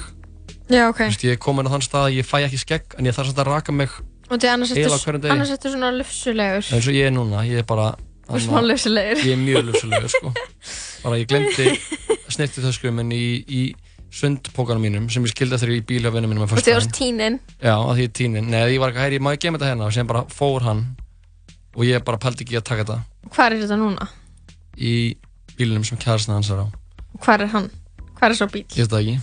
Já ok, Þú veist, ég er komin á þann stað að ég fæ ekki skegg en ég þarf samt að raka mig og því annars Eiginlega ertu á hverjum degi. annars ertu svona lufsulegur eins og ég er núna, ég er bara og smá lufsulegur ég er mjög lufsulegur sko. bara ég glemdi snirtið þöskum en í, í sundpókanum mínum sem ég skildi eftir í bíl af vinnum mínum og því varst tínin Já, að því ég tínin. Nei, ég var ekki heyri, má ég gema þetta hérna og sem bara fór hann og ég bara pældi ekki að taka þetta hvað er þetta núna? í bílunum sem kærastan hans er á. hvað er hann? hvað er svo bíl? Ég veit það ekki.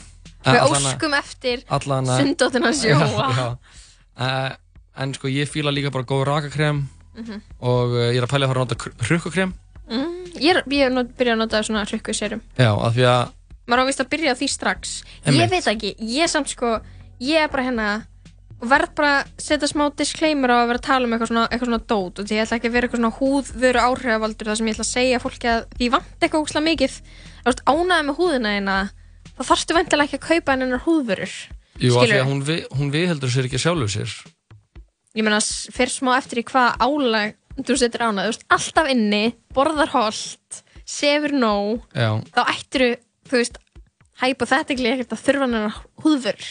við óskum eftir allan sundóttina sjóa. Uh, en sko ég fíla líka bara góð rakakrem Mhm. og uh, ég er að pæla að fara að nota hrukkukrem. mm, ég er, ég er not, byrjað að nota svona hrykku sérum Já, af því að, maður ávist að byrja á því strax ég veit ekki, ég samt sko ég er bara hérna verð bara að setja smá disclaimer á að vera að tala um eitthvað svona, eitthvað svona dót og því ég ætla ekki að vera eitthvað svona húðvöru áhrifavaldur þar sem ég ætla að segja fólki að því vant eitthvað ógslag mikið ánæði með húðina eina þá þarfstu vantilega ekki að kaupa hennar húðvörur jú, af því að hún, vi, hún viðheldur sér ekki sjálfu sér. Ég meina s- fer smá eftir í hvað álag þú setur ánæði, þú veist alltaf inni borðar holt, sefur nóg. Já, þá ættir þú veist hypothetically ekkert að þurfa hennar húðvörur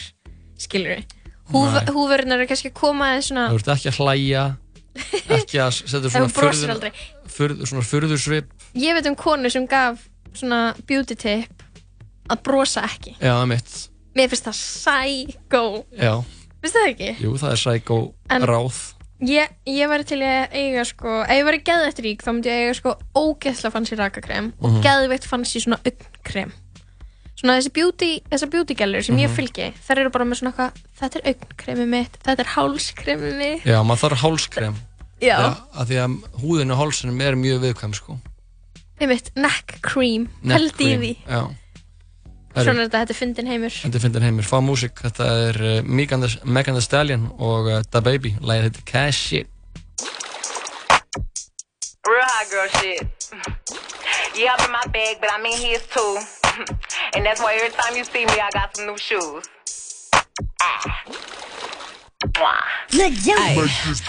skilur við Nei. húðvörunar eru kannski að koma aðeins svona þú ert ekki að hlæja, ekki að setja svona aldrei. furð, svona furðursvip. ég veit um konu sem gaf svona beauty tip að brosa ekki. Já, er mér finnst það psycho Já, finnst það ekki? jú, það er sækó En- ráð. Ég, ég væri til að eiga sko ef ég væri geðveitt rík þá myndi ég eiga sko ógeðslega fancy rakakrem og Mhm. geðveitt fancy svona augnkrem svona þessi beauty, þessar beauty gælur sem ég Mhm. fylgi þær eru bara með svona eitthvað þetta er augnkremið mitt, þetta er hálskremið mitt Já, maður þarf hálskrem. já, af því að húðin og hálsinum er mjög viðkvæm sko. einmitt, neck cream Neck held í cream, því, Já. Svona er þetta, þetta er fyndin heimur Þetta er fyndin heimur, fá músík, þetta er uh, Megan Thee- Stallion og uh, Da Baby, lægið heitir Cash Shit. Real hot girl shit. Yeah, I'm in my bag, but I'm in his too. and that's why every time you see me, I got some new shoes. Ah. Mwah. Ay,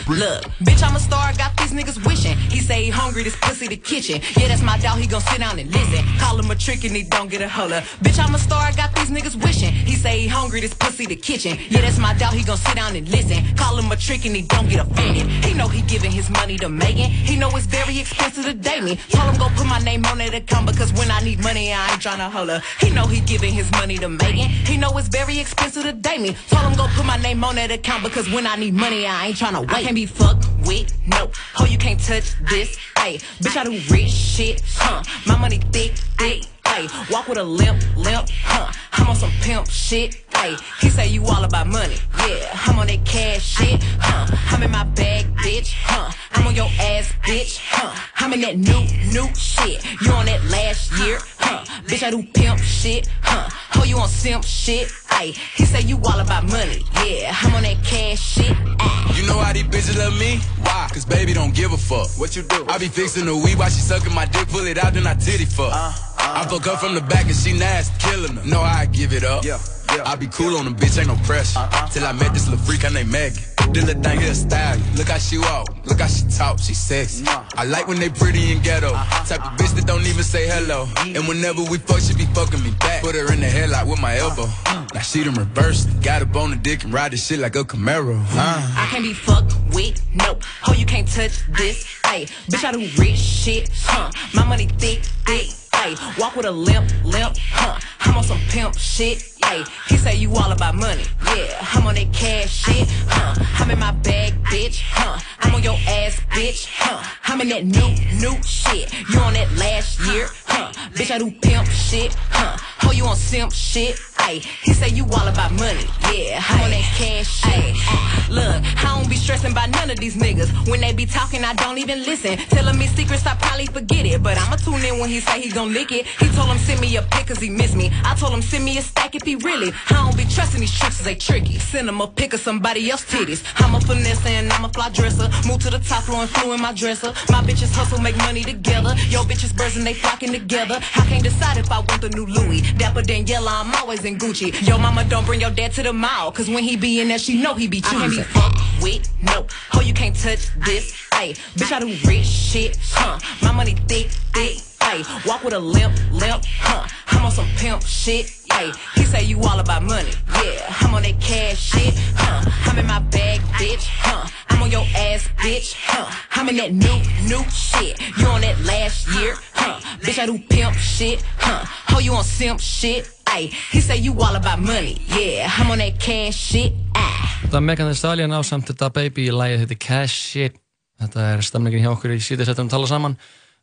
Look, bitch, I'm a star. I got these niggas wishing. He say he hungry, this pussy the kitchen. Yeah, that's my doubt. He gon' sit down and listen. Call him a trick and he don't get a holler. Bitch, I'm a star. I got these niggas wishing. He say he hungry, this pussy the kitchen. Yeah, that's my doubt. He gon' sit down and listen. Call him a trick and he don't get offended. He know he giving his money to Megan. He know it's very expensive to date me. Told him go put my name on that account because when I need money, I ain't tryna holler. He know he giving his money to Megan. He know it's very expensive to date me. Told him go put my name on that account because when I need money, I ain't tryna wait. I can't be fucked with, no. Oh, you can't touch this, ayy. Bitch, I do rich shit, huh? My money thick, thick. Ayy, walk with a limp, limp, huh? I'm on some pimp shit. Ayy, he say you all about money. Yeah, I'm on that cash shit, huh? I'm in my bag, bitch, huh? I'm on your ass, bitch, huh? I'm in that new, new shit. You on that last year, huh? Bitch, I do pimp shit, huh? Oh, you on simp shit? Ayy, he say you all about money. Yeah, I'm on that cash shit. Ayy. You know how these bitches love me? Why? Cause baby don't give a fuck. What you do? I be fixing the weed while she sucking my dick, pull it out, then I titty fuck. Uh, uh. I fuck her from the back and she nasty, killing her. No, I give it up. Yeah. I be cool on them, bitch, ain't no pressure. Uh-huh. Till I met this little freak, her name Maggie. This little thing here style. Look how she walk, look how she talk, she sexy. I like when they pretty and ghetto. Uh-huh. Type of bitch that don't even say hello. And whenever we fuck, she be fucking me back. Put her in the headlock with my elbow. Uh-huh. Now she done reversed. Got up on the dick and ride this shit like a Camaro. Uh. I can't be fucked with, no. Oh, you can't touch this. Ayy, bitch, I do rich shit, huh? My money thick, thick. Ayy, walk with a limp, limp, huh? I'm on some pimp shit. Ayy, he say you all about money. Yeah, I'm on that cash shit, huh? I'm in my bag, bitch, huh? I'm on your ass, bitch, huh? I'm in that new, new shit. You on that last year, huh? Bitch, I do pimp shit, huh? Oh, you on simp shit? Ayy, he say you all about money. Yeah, I'm on that cash shit. Ayy, look, I don't be stressing by none of these niggas. When they be talking, I don't even listen. Telling me secrets, I probably forget it. But I'ma tune in when he say he gon' lick it. He told him send me a pic cause he miss me. I told him send me a stack if he really. I don't be trusting these tricks, they tricky. Send him a pic of somebody else titties. I'm a finesse and I'm a fly dresser. Move to the top floor and flew in my dresser. My bitches hustle, make money together. Yo bitches birds and they flocking together. I can't decide if I want the new Louis. Dapper Daniela, I'm always in Gucci. Yo mama don't bring your dad to the mall. Cause when he be in there, she know he be choosing. I can't be fucked with, no. Oh, you can't touch this. Ayy, bitch, I do rich shit, huh? My money thick, thick. Ayy, walk with a limp, limp, huh? I'm on some pimp shit. Ayy, he say you all about money. Yeah, I'm on that cash shit, huh? I'm in my bag, bitch, huh? I'm on your ass, bitch, huh? I'm in that new, new shit. You on that last year, huh? Bitch, I do pimp shit, huh? Oh, you on simp shit? Ayy, he say you all about money. Yeah, I'm on that cash shit. Ah. Þetta er Megan Thee Stallion á samt þetta baby í lagið þetta er Cash Shit Þetta er stemningin hjá okkur í síðan setjum að tala saman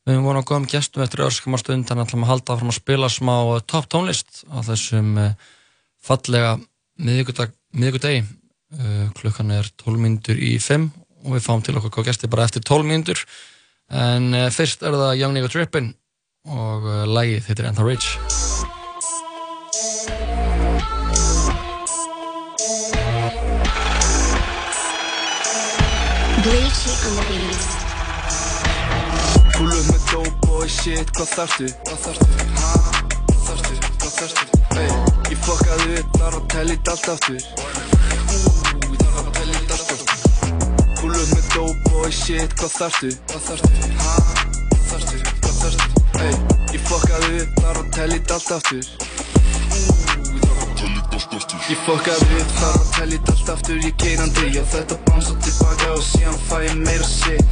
Við höfum vonað að góðum gestum eftir örskamar stund þannig að ætlum að halda áfram að spila smá uh, topp tónlist á þessum uh, fallega miðvikudegi. Uh, klukkan er 12 mínútur í 5 og við fáum til okkur góð gesti bara eftir 12 mínútur. En fyrst er það Young Nigga Trippin og lagið heitir Antha Rich. Bleachy on the beats. Boy shit, hvað þarftu? Hvað þarftu? Ha? Hvað þarftu? Hvað þarftu? Hey, ég fokkaði upp, þarf að tella í allt aftur Ú, ég þarf að tella í allt aftur upp með dope boy shit, hvað þarftu? Hvað þarftu? Ha? Hvað þarftu? Hvað þarftu? Hey, ég fokkaði upp, þarf að tella í allt aftur Ég fokkaði upp, þarf að tella í allt aftur Ég keirandi, já þetta bánsa tilbaka og síðan fæ ég meira shit.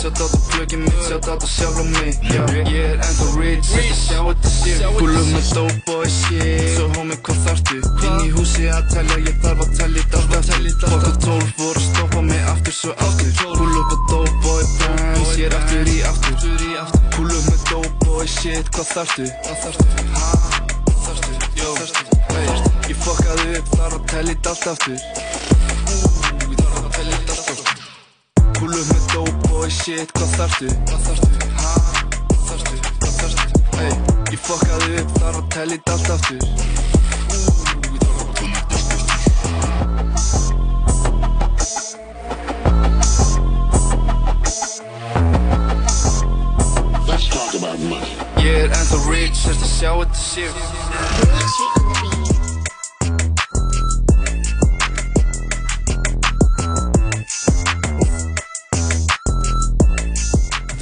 Sjátt á þetta plugin mitt, sjátt á þetta sjálf á mig ég er ennþá rich, þetta sjá þetta shit Gúlum með dope boy shit. Svo homie, hvað þarftu? Inn í húsi að telja, ég þarf að tella í allt aftur. Fokk og tólf voru að stoppa mig aftur svo aftur. Gúlum með dope boy bands, ég er aftur í aftur. Gúlum með dope boy shit, hvað þarftu? Fokkaði upp, þarf að tella í allt aftur Ú, ég þarf að tella í allt aftur Kúlum með dope boy shit, hvað þarftu? Hvað þarftu? Ha? Hvað þarftu? Hvað þarftu? Hey, ég fokkaði upp, þarf að tella í allt aftur Ú, ég þarf að tella í allt aftur Let's talk about money. Ég er ennþá rich, þess að sjá þetta shit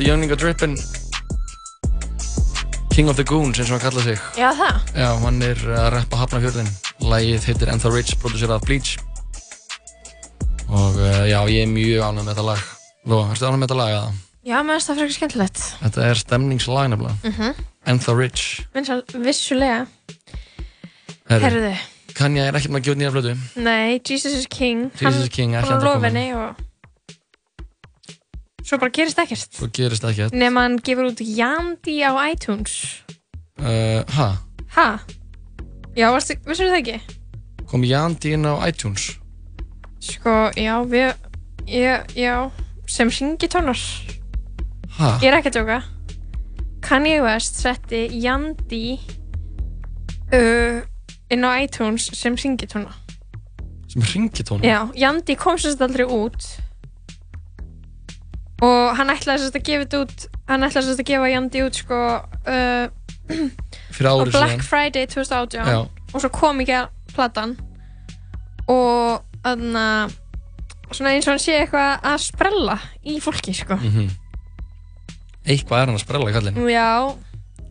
Þetta er Young Nigga Trippin King of the Goons eins og hann kallaði sig Já, það. Já, hann er að rappa Hafnarfjörðin Lægið heitir Antha Rich, producerað Bleach Og uh, já, ég er mjög ánægð með þetta lag Ló, erstu ánægð með þetta lag? eða? Já, mér finnst það frekar skemmtilegt. Þetta er stemningslag nefnilega Mhm. Antha Rich Vinsal, vissulega. Herru, Herðu. Kanye er ekkert með að gjóta nýja flötu Nei, Jesus is King. Jesus is King, Hann ennþá lofa kominn. Svo bara gerist ekkert. Svo gerist ekkert Nefn hann gefur út Yandi á iTunes. uh, ha, Ha? Já, varstu, vissum það ekki? kom Jandi inn á iTunes Sko, já, við, ég, já, sem syngitónar. ha, Ég er ekki að djóka. Kanye West setti Yandi uh, inn á iTunes sem syngitóna. sem ringitónu Já, Yandi kom sérst aldrei út og hann ætlaði sérst að gefa þetta út, hann ætlaði sérst að gefa Yandi út sko uh, á Black Friday 2018 Já. og svo kom ekki að platan. Og þannig að svona eins og hann sé eitthvað að sprella í fólki sko. Mhm. eitthvað er hann að sprella kallinn. Já,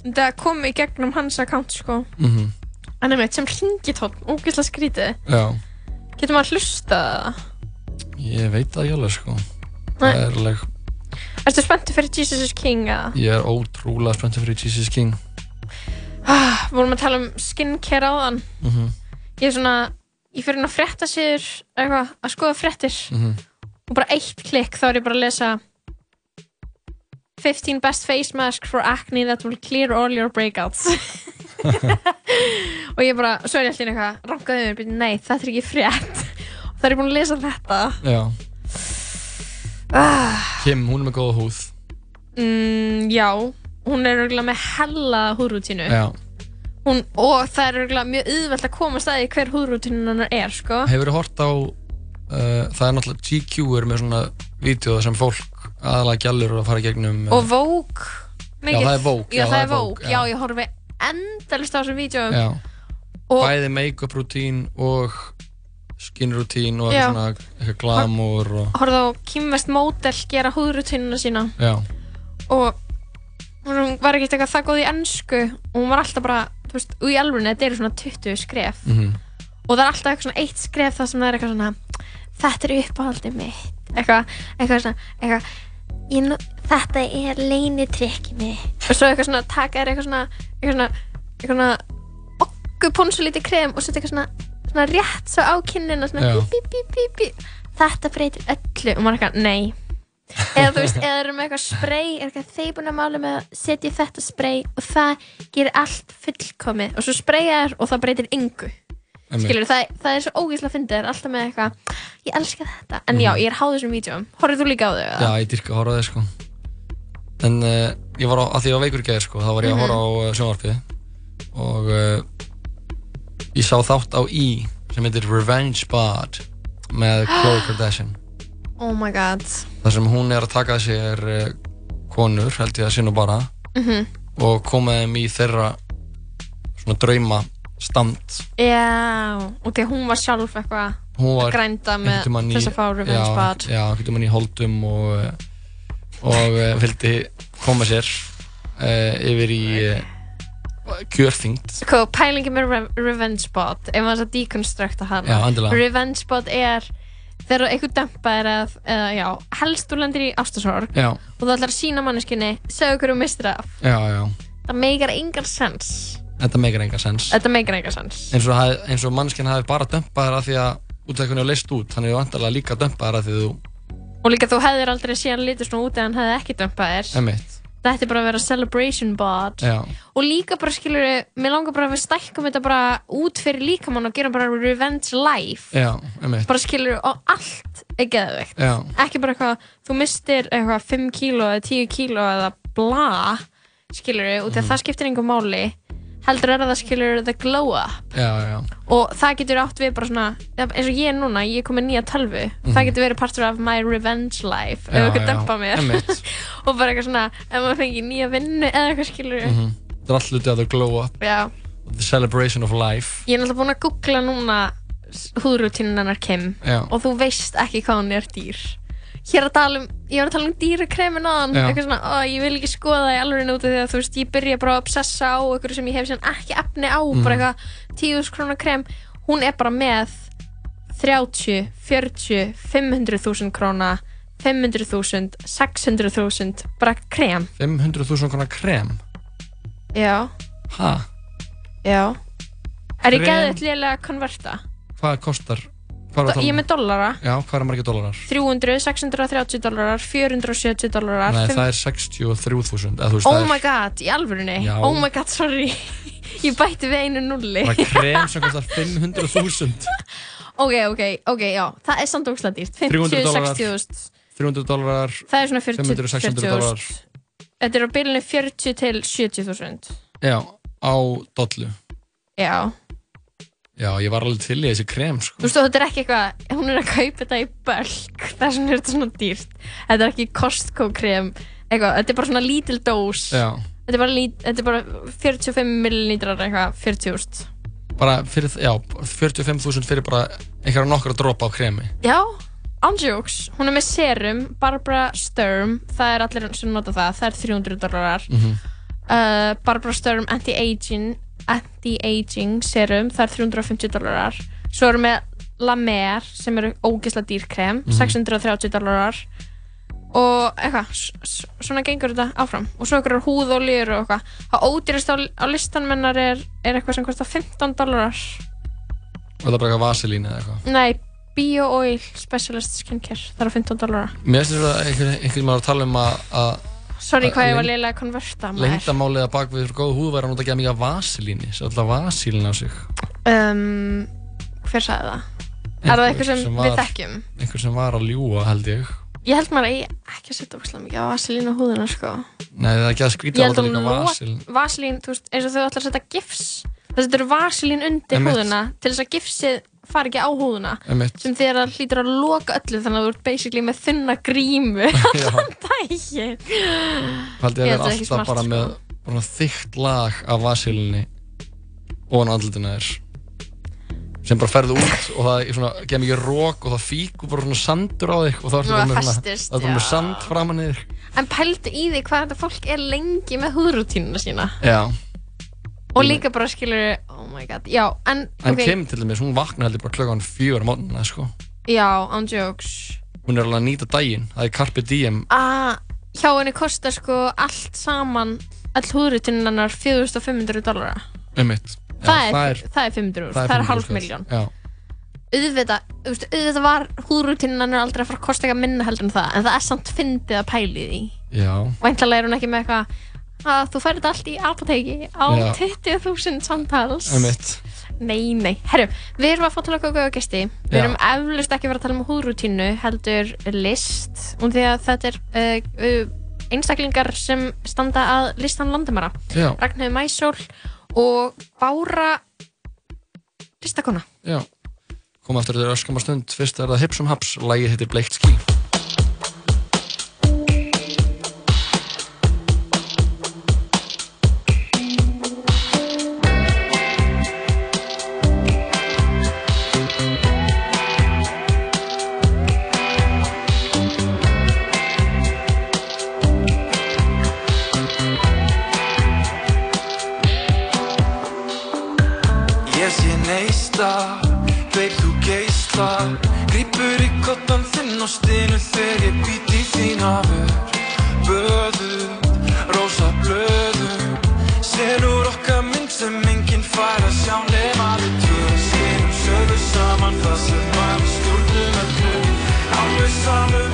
það kom í gegnum hans account sko. Mm en einmitt sem ringitón, ógeðslega skrítið. Getur maður hlusta það? Ég veit það ekki alveg sko. Það er alveg, Ertu spenntu fyrir Jesus is King eða? ég er ótrúlega spenntið fyrir Jesus King. Ah, vorum að tala um skincare áðan. Mm ég er svona, ég fyrir að frétta sér eitthvað, að skoða fréttir. Mhm. og bara eitt klikk þá er ég bara að lesa 15 best face masks for acne that will clear all your breakouts. Og ég bara, svo er ég alltaf eitthvað rankaði mér, nei, þetta er ekki frétt. Og það er ég búin að lesa þetta. Já, Kim, hún er með góða húð. Mm, já, hún er örgulega með hella húðrútínu já, hún, og það er örgulega mjög auðvelt að koma staði hver húðrútínu hennar er, sko. Hefur þú hort á uh, það er náttúrulega GQ er með svona vídeo sem fólk aðalega gælur að fara gegnum uh, og Vogue mikið. það Vogue, já, það er Vogue, já, ég horfi endalist á þessum já, og bæði make-up rútín og skin rútín og eitthvað svona eitthvað glamour og horfði á Kim West Model gera húðrutínuna sína. Já, og hún var ekkert eitthvað það góð í ennsku og hún var alltaf bara, þú veist, og í alveg þetta eru svona 20 skref. Mhm. Og það er alltaf eitthvað svona eitt skref það sem það er eitthvað svona þetta er uppáhaldið mitt. Eitthvað, eitthvað svona eitthvað, nú- þetta er leinitrykki mitt. Og svo eitthvað svona taka eitthvað svona eitthvað svona, eitthvað svona okkur ponsu lítið krem og setja eitthvað svona svona rétt svo á kinnina svona bí, bí, bí, bí, þetta breytir öllu. Og maður er eitthvað, nei. Eða þú veist, eða eru með eitthvað spray er eitthvað þeir búin að mála með að setja þetta spray og það gerir allt fullkomið. Og svo spraya þér og það breytir yngu skilur, það, það er svo ógíslega að það er alltaf með eitthvað ég elska þetta, en já, ég er háð þessum vídjum horfður þú líka á þau? Mhm. Já, ég dyrka að horfa á þið sko. En uh, ég var á, að því ég var veikur í gæðir sko þá var ég að Mhm. horfa á uh, sjónvarpið. Og uh, ég sá þátt á í sem heitir Revenge Bod með Khloe Kardashian. Oh my god. Þar sem hún er að taka sér uh, konur, held ég að sinna bara mm og koma þeim í þeirra svona drauma stand. Já, og því hún var sjálf eitthvað hún að grænda með þess að fá revenge já, bad já, einhvern mann í holdum og uh, og uh, vildi koma sér uh, yfir í uh, kjörþyngd sko, pælingi með re revenge bot ef maður að deconstructa hana. Já, endilega. revenge bot er þegar einhver dömpa er að, eða já, helst þú lendir í ástasorg já, og þú ætlar að sína manneskinni segja hverju mistur af. Já, já, það meikar engan sens. Þetta meikar enga sens. Þetta meikar engan sens. Eins og, eins og mannskinn hafi bara dömpað þér að því að útlækunni á leist út, hann hefur vantarlega líka dömpað þér að því að þú, og líka þú hefðir aldrei síðan litið svona út ef hann hefði ekki dömpað þér þetta er bara að vera celebration bot. Já, og líka bara skilur mér langar bara að við stækkum þetta bara út fyrir líkamann og gera bara revenge life. Já, bara skilur og allt er geðveikt. Ekki bara eitthvað, þú mistir eitthvað 5 kíló eða 10 kíló eða bla skilur út af það skiptir einhver máli heldur er það skilur the glow up. Já, já, og það getur átt við bara svona eins og ég núna, ég er komið nýja tölvu. Það getur verið partur af my revenge life ef já, dempa mér. og bara eitthvað svona, ef maður fengi nýja vinnu eða eitthvað skilur við mhm. Það er allt hluti að þau glow up. Já, the celebration of life. Ég er náttúrulega búin að googla núna húðrútinu hennar Kim. Já, og þú veist ekki hvað hún er dýr hér að tala um, ég var að tala um dýrakremin aðan, eitthvað svona, ó, ég vil ekki skoða það í alveg því að þú veist, ég byrja bara að obsessa á eitthvað sem ég hef sem ekki efni á Mhm. bara eitthvað 10.000 krónar krem. Hún er bara með 30, 40, 500.000 króna 500.000, 600.000 bara krem. 500.000 konar krem? Já, ha, já. Er ég geðið lélega að konverta? Hvað kostar Er Ég er með dollara. Já, hvað er margir dólarar? 300, 630 dólarar, 470 dólarar. Nei, fimm- það er 63.000 eða þú veist, Oh það my er god, í alvörunni? Já. Oh my god, sorry. ég bætti við einu nulli. bara krem sem kostar 500.000 ok, ok, ok, já. Það er samt ógslag dýrt. 300 50, dollarar. 60 þúsund. 300 dólarar Það er svona 40, 500, 600 40 dólarar þúsund. Þetta er á bylunni 40 til 70 þúsund. Já, á dollu Já. Já, ég var alveg til í þessi krem sko. Þú veist, þetta er ekki eitthvað, hún er að kaupa þetta í bölk, þess vegna er þetta svona dýrt. Þetta er ekki Costco krem, eitthvað, þetta er bara svona lítil dós. Já, Þetta er bara, lít, þetta er bara 45 millilítrar eitthvað, 40 úrst. bara fyrir, já, 45.000 fyrir bara einhverja nokkra dropa á kremi Já, ándjóks, hún er með serum, Barbara Sturm, það er allir sem nota það, það er 300 dólarar. Mhm. uh, Barbara Sturm Anti-Aging Anti-Aging serum, það er 350 dólarar. Svo erum við La Mer sem eru ógeðslega dýrkrem, Mhm. 630 dólarar. Og eitthvað, svona gengur þetta áfram. Og svo einhverjar húðoljur og eitthvað. Það ódýrast á, á listan mennar er, er eitthvað sem kostar 15 dólarar. og það er bara eitthvað vaselín eða eitthvað Nei, Bio Oil Specialist Skincare, það er á 15 dólarar. Mér finnst þetta einhvern einhver maður að tala um að, að Sorry að hvað ég var leiðilega að konverta maður. leyndamálið að bak við góð húð væri að nota ekki mikið af vaselíni svo alltaf vaselín á sig Um, hver sagði það? Er það eitthvað sem, við þekkjum? einhver sem var að ljúa held ég Ég held maður að ég ekki að setja ógslag mikið á vaselín á húðina sko. Nei, það er ekki að skrýta Ég að held nota að líka lo- vaselín vaselín, þú veist, eins og þau ætla að setja gifs þess að þetta eru vaselín undir húðina til þess að gifsið fari ekki á Einmitt. sem það hlýtur að loka öllu þannig að þú ert basically með þunna grímu allan daginn Haldi að það ekki alltaf smart, bara sko. með bara þykkt lag af vaselíni ofan á andlutinu þér sem bara ferðu út og það er svona, gef mikið rók og það fíkur bara svona sandur á þig og Og það með er bara með já. sand framan í þig en pældu í því hvað þetta fólk er lengi með húðrútínuna sína Já, og líka bara skilur oh my god, já, en, en ok, Kim til dæmis, hún vaknar heldur bara klokkan fjögur á mótnuna, sko. Já, on jokes. Hún er alveg að nýta daginn, það er Carpe Diem. Að hjá henni kostar sko allt saman all húðrútínan hennar 4500 dollara. Um mitt það, er, það er 500 úr, það er 500 hálf skall. miljón Já, auðvitað, þú veist, auðvitað var húðrútínan er aldrei að fara að kosta eitthvað minna heldur en það en það er samt fyndið að pæli því. Já, væntalega er hún ekki með eitthvað að þú þetta allt í apoteki á Já. 20.000 samtals. Nei, nei, herru, við erum að fá til okkur góða gesti. Við erum eflust ekki að vera að tala um húðrútínu heldur list og því að þetta er uh, einstaklingar sem standa að listan landamæra. Já. Ragnhildur Mæsól og Bára listakona. Já, komum eftir þetta öskama stund. Fyrst er það Hipsum Haps, lagið heitir Bleikt ský stinu þegar ég být í þín hafur Böðum, rosa blöðum Selur okkar mynd sem enginn fær að sjá nema við tvö. Skinum söðu saman það sem var við stjórnum öllu. Alveg samum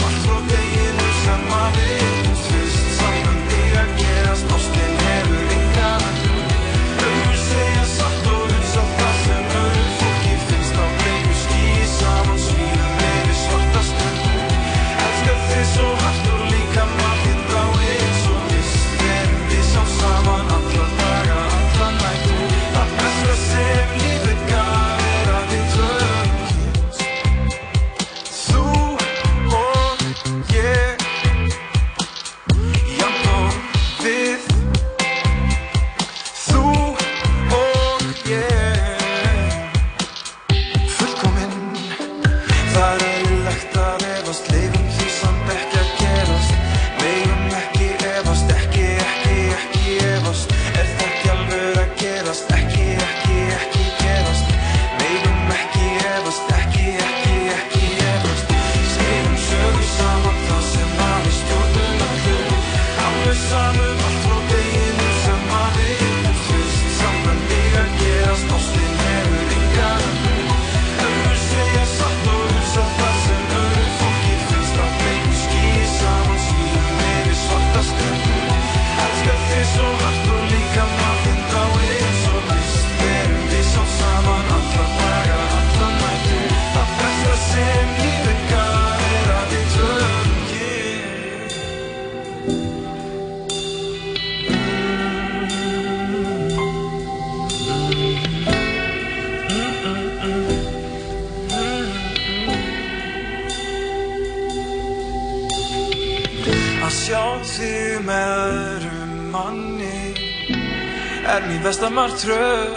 besta martröð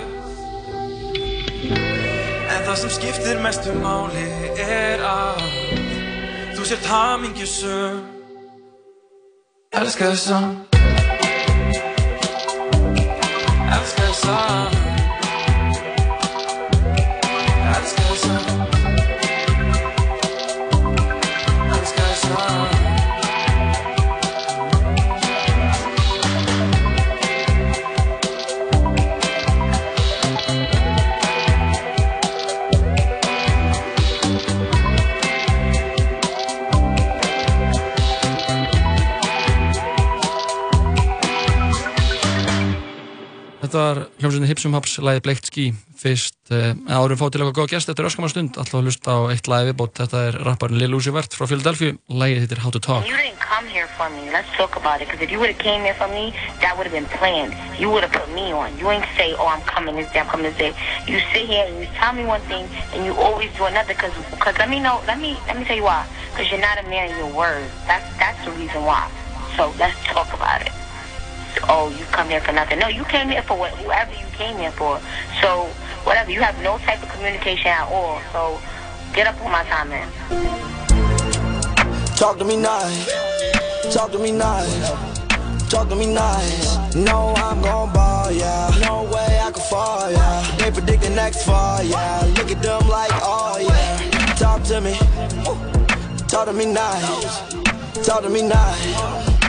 En það sem skiptir mestu máli er að Þú sért hamingjusum Elskar þig hljómsveitin Hipsum Haps, lagið Bleikt Skí fyrst, uh, árum fá til eitthvað góð gæst þetta er öskamar stund, alltaf að hlusta á eitt lagi viðbót þetta er rapparinn Lil Uzi Vert frá Philadelphia lagið hittir How to Talk You didn't come here for me. Let's talk about it. Because if you would have came here for me, that would have been planned. You would have put me on. You ain't say, "Oh, I'm coming this day. I'm coming this day." You sit here and you tell me one thing, and you always do another. Because, let me know. Let me let me tell you why. Because you're not a man of your word. That's that's the reason why. So let's talk about it. Oh, you come here for nothing. No, you came here for what, whoever you came here for. So whatever. You have no type of communication at all. So get up on my time, man. Talk to me nice. Talk to me nice. Talk to me nice. No, I'm gon' ball, yeah. No way I can fall, yeah. They predict the next fall, yeah. Look at them like, oh, yeah. Talk to me. Talk to me nice. Talk to me nice.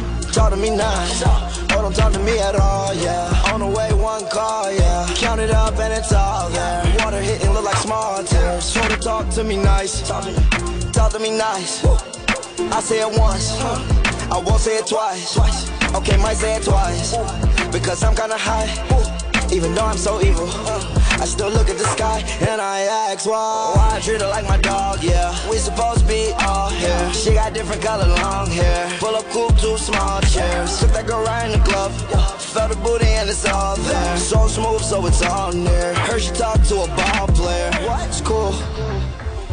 Talk to me nice. Oh, don't talk to me at all, yeah. On the way, one call, yeah. Count it up and it's all there. Water hitting look like small tears. So to talk to me nice. Talk to me nice. I say it once, I won't say it twice. Okay, might say it twice. Because I'm kinda high, even though I'm so evil. I still look at the sky and I ask why. Why I treat her like my dog, yeah. We supposed to be all here. She got different color long hair. Pull up cool, two small chairs. Took that girl right in the glove. Felt the booty and it's all there. So smooth, so it's all near. Heard she talk to a ball player. What? It's cool.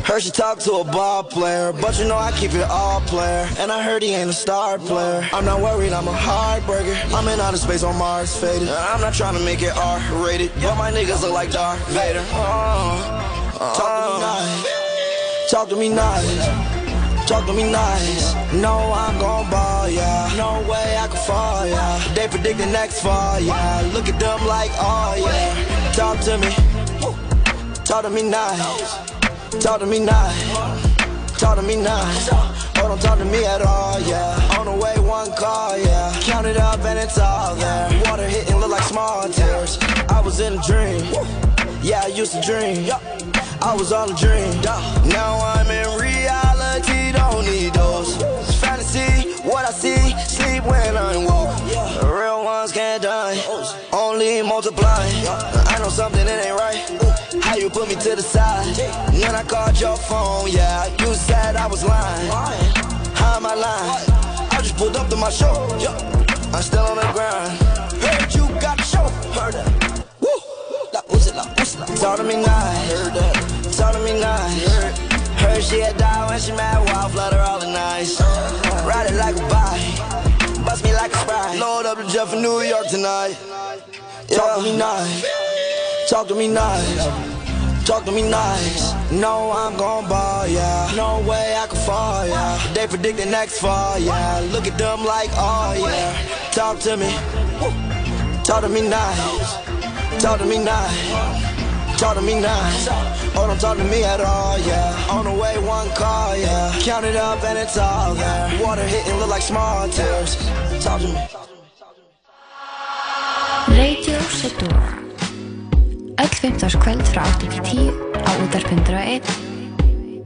Heard she talk to a ball player, but you know I keep it all player. And I heard he ain't a star player. I'm not worried, I'm a heartbreaker. I'm in outer space on Mars, faded. And I'm not trying to make it R-rated, but my niggas look like Darth Vader. Uh, uh, talk to me nice. Talk to me nice. Talk to me nice. No, I'm gon' ball, yeah. No way I can fall, yeah. They predict the next fall, yeah. Look at them like, oh, yeah. Talk to me. Talk to me nice. Talk to me nice. Talk to me nice. Oh, don't talk to me at all, yeah. On the way, one call, yeah. Count it up and it's all there. Water hitting look like small tears. I was in a dream. Yeah, I used to dream. I was on a dream. Now I'm in reality, don't need those. Fantasy, what I see, sleep when I'm woke. The real ones can't die, only multiply. I know something that ain't right. How you put me to the side? When I called your phone, yeah You said I was lying. How am I lying? I just pulled up to my show. I'm still on the grind. Heard you got a show. Heard that. Woo. La Uzi, la Uzi, la Talk to me nice. Heard that. Talk to me nice. Heard she had died when she mad Wild flutter all the nights Ride it like a bike Bust me like a sprite Load up the jet for New York tonight Talk to me nice Talk to me nice. Talk to me nice. No, I'm gon' ball, yeah. No way I can fall, yeah. They predict the next fall, yeah. Look at them like, oh, yeah. Talk to me. Talk to me nice. Talk to me nice. Talk to me nice. Oh, don't talk to me at all, yeah. On the way, one call, yeah. Count it up and it's all there. Water hitting look like small tears. Talk to me. Radio Setur Öll 15. kvöld frá 8 til 10 á útarpundur og 1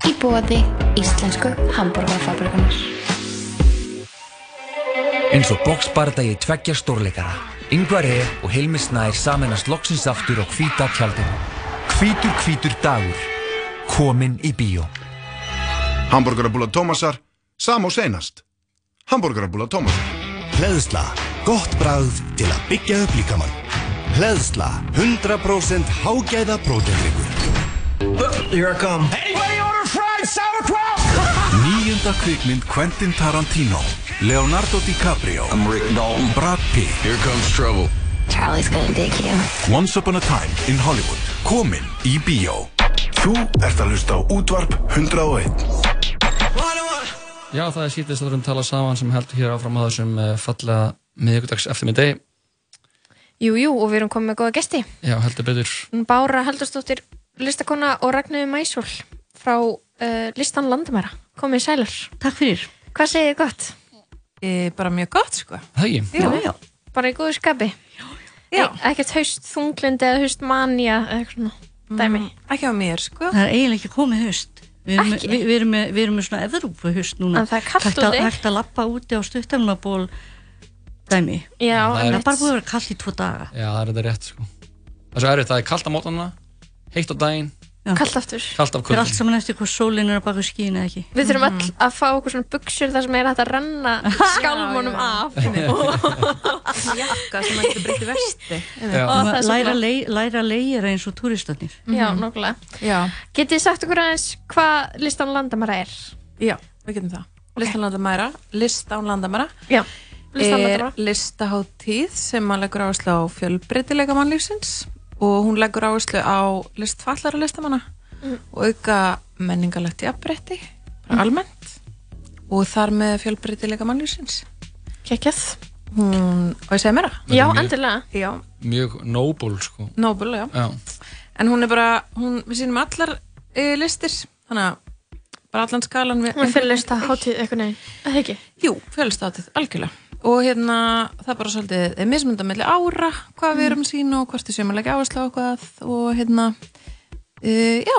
í bóði Íslensku Hamburgerfabrikunar Eins og boxbardagi tveggja stórleikara Yngvar E. og Hilmi Snær saminast loksins aftur og hvíta tjaldinu Hvítur hvítur dagur Komin í bíó Hamburgerabúla Tómasar, sam og seinast. Hamburgerabúla Tómasar. Hleðsla, gott bragð til að byggja upp líkamann. Hleðsla, 100% hágæða prótendryggur. Here I come. Anybody order fried sauerkraut? Nýjunda kvikmynd Quentin Tarantino Leonardo DiCaprio I'm Rick Dalton Brad Pitt Here comes trouble Charlie's gonna dig you. Once Upon a Time in Hollywood Komin í bíó Þú ert að hlusta á útvarp 101 Já, það er sítist að við erum tala saman sem heldur hér áfram á þessum uh, fallega miðvíkudags eftirmiðdegi. Jú, jú, og við erum komið með góða gesti. Já, heldur betur. Bára Haldursdóttir, listakona og Ragnöðu Mæsól frá uh, listan Landamæra. Komið sælar. Takk fyrir. Hvað segir þið gott? E, bara mjög gott, sko. Það ekki? Já, já. Bara í góðu skapi? Já. Ekkert haust þunglindi eða haust manja eða eitthvað svona dæmi? Ekki á mér, sko. Það er eiginlega ekki komið haust. Við erum, við, við erum, með, við erum með svona eðrúpu haust núna. En það er að- úti. Hægt að lappa úti á stuttamnaból dæmi. Já, Það er- það er bara búið að vera kallt í tvo daga. Já, það er þetta rétt, sko. Það er svo erfitt, það er kallt á mótana, heitt á daginn, Kallt aftur. kallt af Það er allt kvöldin. saman eftir hvað sólinn er að baka skín eða ekki. Við þurfum öll að fá okkur svona buksur þar sem er hægt að renna skálmunum af. Jakka sem maður getur breytt í vesti. Læra, flott. lei, læra leira eins og túristanir. Já, nokkulega. Já. Getið þið sagt okkur aðeins hvað listan Landamæra er? Já, við getum það. Listan landamæra, list án landamæra Já, listan er listaháttíð sem maður leggur áherslu á fjölbreytileika mannlífsins og hún leggur áherslu á listfallara listamanna Mm. og auka menningalegt jafnbreytti, bara almennt og þar með fjölbreytileika mannlífsins. Kekjað. Hún, og ég segi mér það? Já, endilega. Já, Mjög noble, sko. Nobel, já. Já. En hún er bara, hún, við sýnum allar e, listir, þannig að bara allan skalan við... Hún er fyrir lista hátíð eitthvað neginn, eða ekki? Jú, fjölstátið, algjörlega. Og hérna, það er bara svolítið er mismynda melli ára, hvað við erum að sína og hvort við séum að leggja áherslu á hvað og hérna, e, já,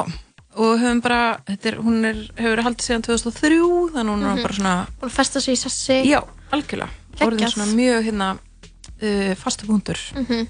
og höfum bara, þetta er, hún er, hefur haldið síðan 2003, þannig hún er Mhm. bara svona, Hún festa sig í sessi. já, algjörlega, orðin svona mjög, hérna, e, fastu punktur. Mhm.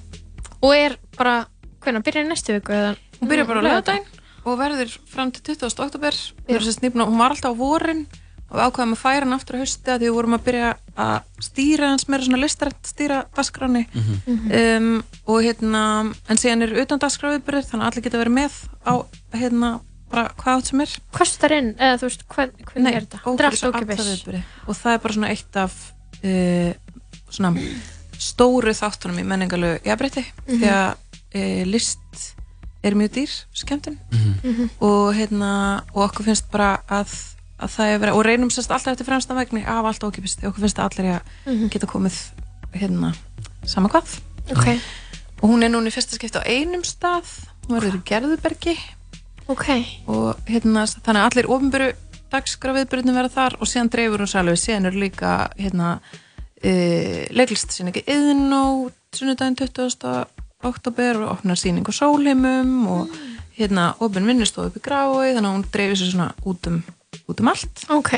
Og er bara, hvernig, byrjar næstu viku eða? Hún byrjar bara á lögadaginn og verður fram til 20. oktober. Erum Hún var alltaf á vorin og við ákvaðum að færa hann aftur á hausti að því við vorum að byrja að stýra hans meira svona listarætt stýra dagskráni um, og hérna en síðan er utan dagskráviðbyrðir þannig að allir geta verið með á hérna bara hvað átt sem er Kostar inn, eða þú veist, hvern, hvernig Nei, er þetta? Ókipis. alla viðburði. og það er bara svona eitt af uh, svona stóru þáttunum í menningalegu jafnbreytti Mhm. því að uh, list er mjög dýr skemmtun Mhm. og hérna og okkur finnst bara að, að það er verið og reynum sérst alltaf eftir fremsta vegni af allt ókipist því okkur finnst að allir að Mhm. geta komið hérna sama hvað Ok. og hún er núna í fyrsta skipti á einum stað hún verður í Gerðubergi Ok. og hérna þannig að allir ofinböru dagskrafiðbyrðin verða þar og síðan dreifur hún sælum síðan er líka hérna e, leiklist sín ekki yðin á sunnudaginn 20. oktober og opnar síning á sólheimum og hérna opin vinnustof upp í grái þannig að hún dreifir sér svona út um, út um allt Ok,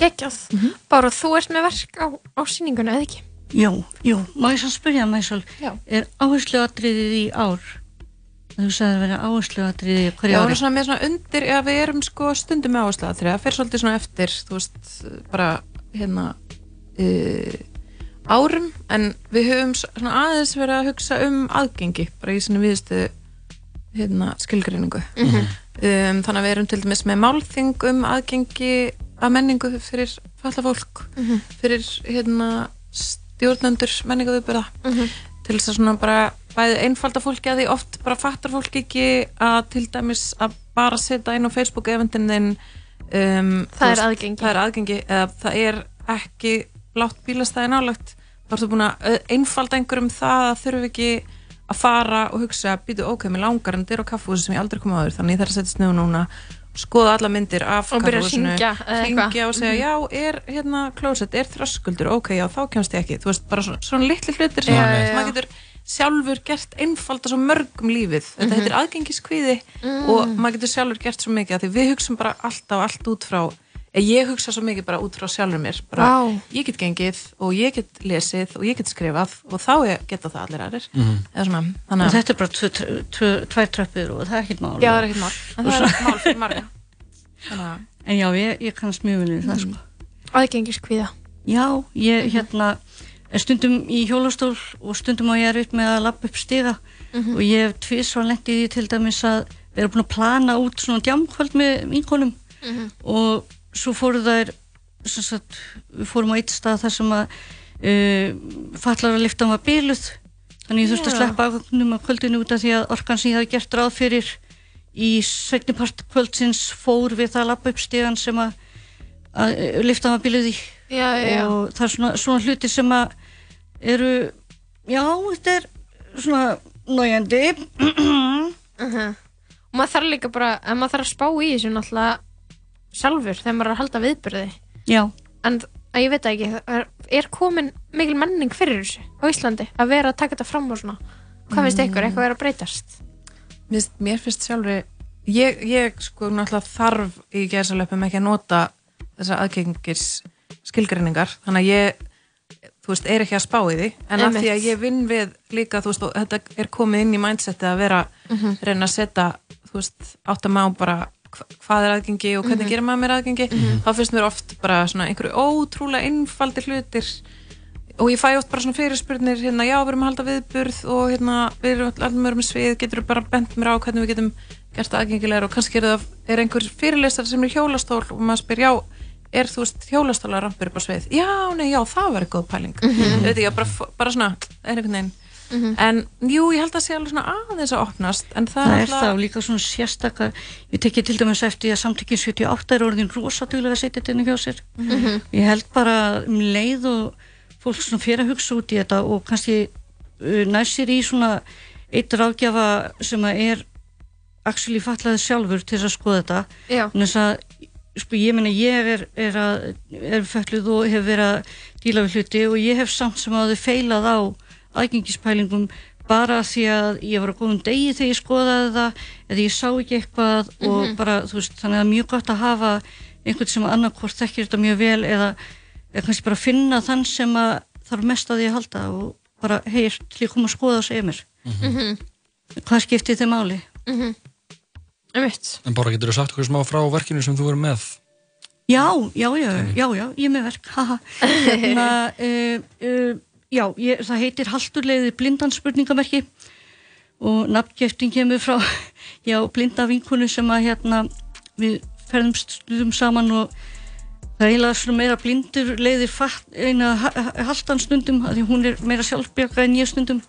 geggjað. Mhm. Bára, þú ert með verk á, á síningunni, eða ekki? Jú, jú, má ég svo spyrja Mæsól, Já. er áhersluatriðið í ár? Þú sagði að vera áhersluatriðið Já, hún ári? er svona með svona undir, já við erum sko stundum með áherslu að það fer svolítið svona eftir, þú veist, bara hérna uh, árum, en við höfum svona aðeins verið að hugsa um aðgengi, bara í svona viðstu hérna skilgreiningu. Mhm. Um, þannig að við erum til dæmis með málþing um aðgengi að menningu fyrir falla fólk, Mhm. fyrir hérna stjórnendur menningu viðbyrða Mhm. til þess að svona bara bæði einfalda fólki að því oft bara fattar fólk ekki að til dæmis að bara setja inn á Facebook eventin þinn um, Það er aðgengi. það er aðgengi eða það er ekki blátt bílastæði nálagt þá ertu búin að einfalda einhverjum það að þurfi ekki að fara og hugsa býtu ok, mér langar en þetta er á kaffúsi sem ég aldrei kom áður þannig ég þarf að setja sniðu núna skoða alla myndir af að eitthvað. hringja og segja Mhm. já, er hérna klósett, er þröskuldur ok, já, þá kemst ég ekki, þú veist, bara svona, svona litli hlutir sem að- maður getur sjálfur gert einfalda svo mörgum lífið þetta Mhm. heitir aðgengiskvíði Mm. og maður getur sjálfur gert svo mikið af því við hugsum bara alltaf allt út frá ég hugsa svo mikið bara út frá sjálfur mér bara, Vá. ég get gengið og ég get lesið og ég get skrifað og þá geta það allir aðrir Mhm. eða svona, Og þannig að þetta er bara tvær tröppur og það er ekkert mál. já, það er ekkert mál, en Og það er mál fyrir marga þannig að En já, ég, ég kannast mjög vel við það, sko. Aðgengiskvíða. Já, ég hérna er stundum í hjólastól og stundum á ég er upp með að lappa upp stiga Mhm. og ég hef tvisvar lendið í því til dæmis að vera búin að plana út svona djamkvöld með vinkonum Mhm. og svo fóru þær sagt, við fórum á eitt stað þar sem að uh, fallara liftan var byluð þannig ég þurfti að sleppa afgögnum á kvöldinu út af því að orkan sem ég hafði gert ráð fyrir í setni part kvöldsins fór við það að lappa upp stíðan sem að, að uh, liftan var byluð í. Já, já, og það er svona, svona hluti sem að eru já, þetta er svona nójandi -huh. og maður þarf líka bara en maður þarf að spá í þessu náttúrulega sjálfur þegar maður er að halda viðbyrði já, en að ég veit ekki er, er komin mikil menning fyrir þessu á Íslandi að vera að taka þetta fram og svona. Hvað finnst ykkur, eitthvað er að breytast? Finnst- mér finnst sjálfri ég, ég sko náttúrulega þarf í gerðsalöpum ekki að nota þessar aðgengis skilgreiningar. Þannig að ég þú veist, er ekki að spá í því. En af því að ég vinn við líka þú veist, og þetta er komið inn í mindseti að vera Mhm. reyna að setja þú veist, átt að má bara hvað er aðgengi og hvernig Mhm. gerir maður mér aðgengi Mhm. þá finnst mér oft bara svona einhverju ótrúlega einfaldir hlutir og ég fæ oft bara svona fyrirspurnir hérna, já, við erum að halda viðburð og hérna, við erum allir mörgum svið, getur bara bent mér á hvernig við getum gert aðgengilegar og kannski er það er einhver fyrirlestar sem er hjólastól og maður spyr, já, er þú veist hjólastóla rampur upp á svið, já, nei, já, það var góð pæling, Mhm. veit ég, bara, bara svona er einhvern veginn, Mhm. en jú, ég held að sé alveg svona aðeins að opnast, en það, það er það og líka svona sérstakar ég tekki til dæmis eftir að samtökin 78 er orðin rosaduglega að setja þetta inn hjá sér Mhm. ég held bara um leið og fólk svona fyrir að hugsa út í þetta og kannski uh, nær sér í svona eitt ráðgjafa sem að er actually fallaði sjálfur til þess að skoða þetta Já. Þannig að sko, ég meina ég er, er, er fölluð og hef verið að díla við hluti og ég hef samt sem að þau feilað á aðgengispælingum bara því að ég var á góðum degi þegar ég skoðaði það eða ég sá ekki eitthvað og Mhm. bara þú veist þannig að það er mjög gott að hafa einhvern sem annarkvort þekkir þetta mjög vel eða, eða kannski bara finna þann sem að þarf mest að því að halda og bara hei, til ég koma að skoða og segja mér Mhm. hvað skiptir þið máli Mhm. Einmitt. En bara getur þú sagt okkur smá frá verkinu sem þú verður með? Já, já, já, já, já, ég er með verk, haha. Hérna, uh, uh, já, ég, það heitir Halturleiði blindan spurningamerki. Og nafngeftin kemur frá, já, blinda vinkunu sem að hérna, við ferðum stundum saman og það er eiginlega svona meira blindur leiðir eina ha- ha- haltan stundum, því hún er meira sjálfbjarga en ég stundum,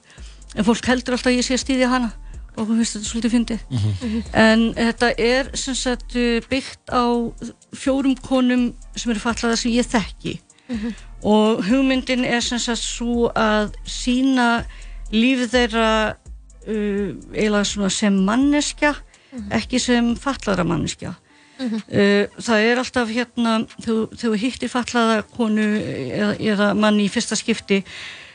en fólk heldur alltaf að ég sé að stýðja hana. Og hún finnst þetta svolítið fyndið. En þetta er sem sagt byggt á fjórum konum sem eru fallaða sem ég þekki og hugmyndin er sem sagt svo að sína lífið þeirra uh, eiginlega svona sem manneskja ekki sem fallara manneskja. Uh, það er alltaf hérna þegar hittir fallaða konu eða, eða mann í fyrsta skipti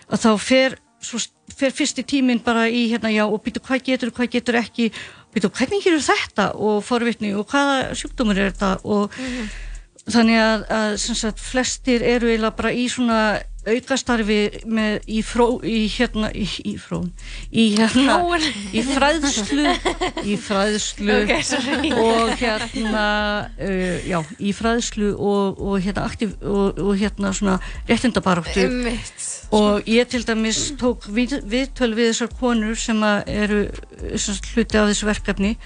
að þá fer, svo, fer fyrsti tíminn bara í hérna já og býtu hvað getur, hvað getur ekki? Býtu hvernig gerur þetta? Og forvitni og hvaða sjúkdómur er þetta? Og þannig að, að sagt, flestir eru eiginlega bara í svona aukastarfi með í fró í hérna í, í frón í hérna í fræðslu í fræðslu Ok, sorry. og hérna uh, já, í fræðslu og, og hérna aktiv og, og hérna svona réttindabaráttu Einmitt. og ég til dæmis tók við, viðtöl við þessar konur sem að eru sem hluti af þessu verkefni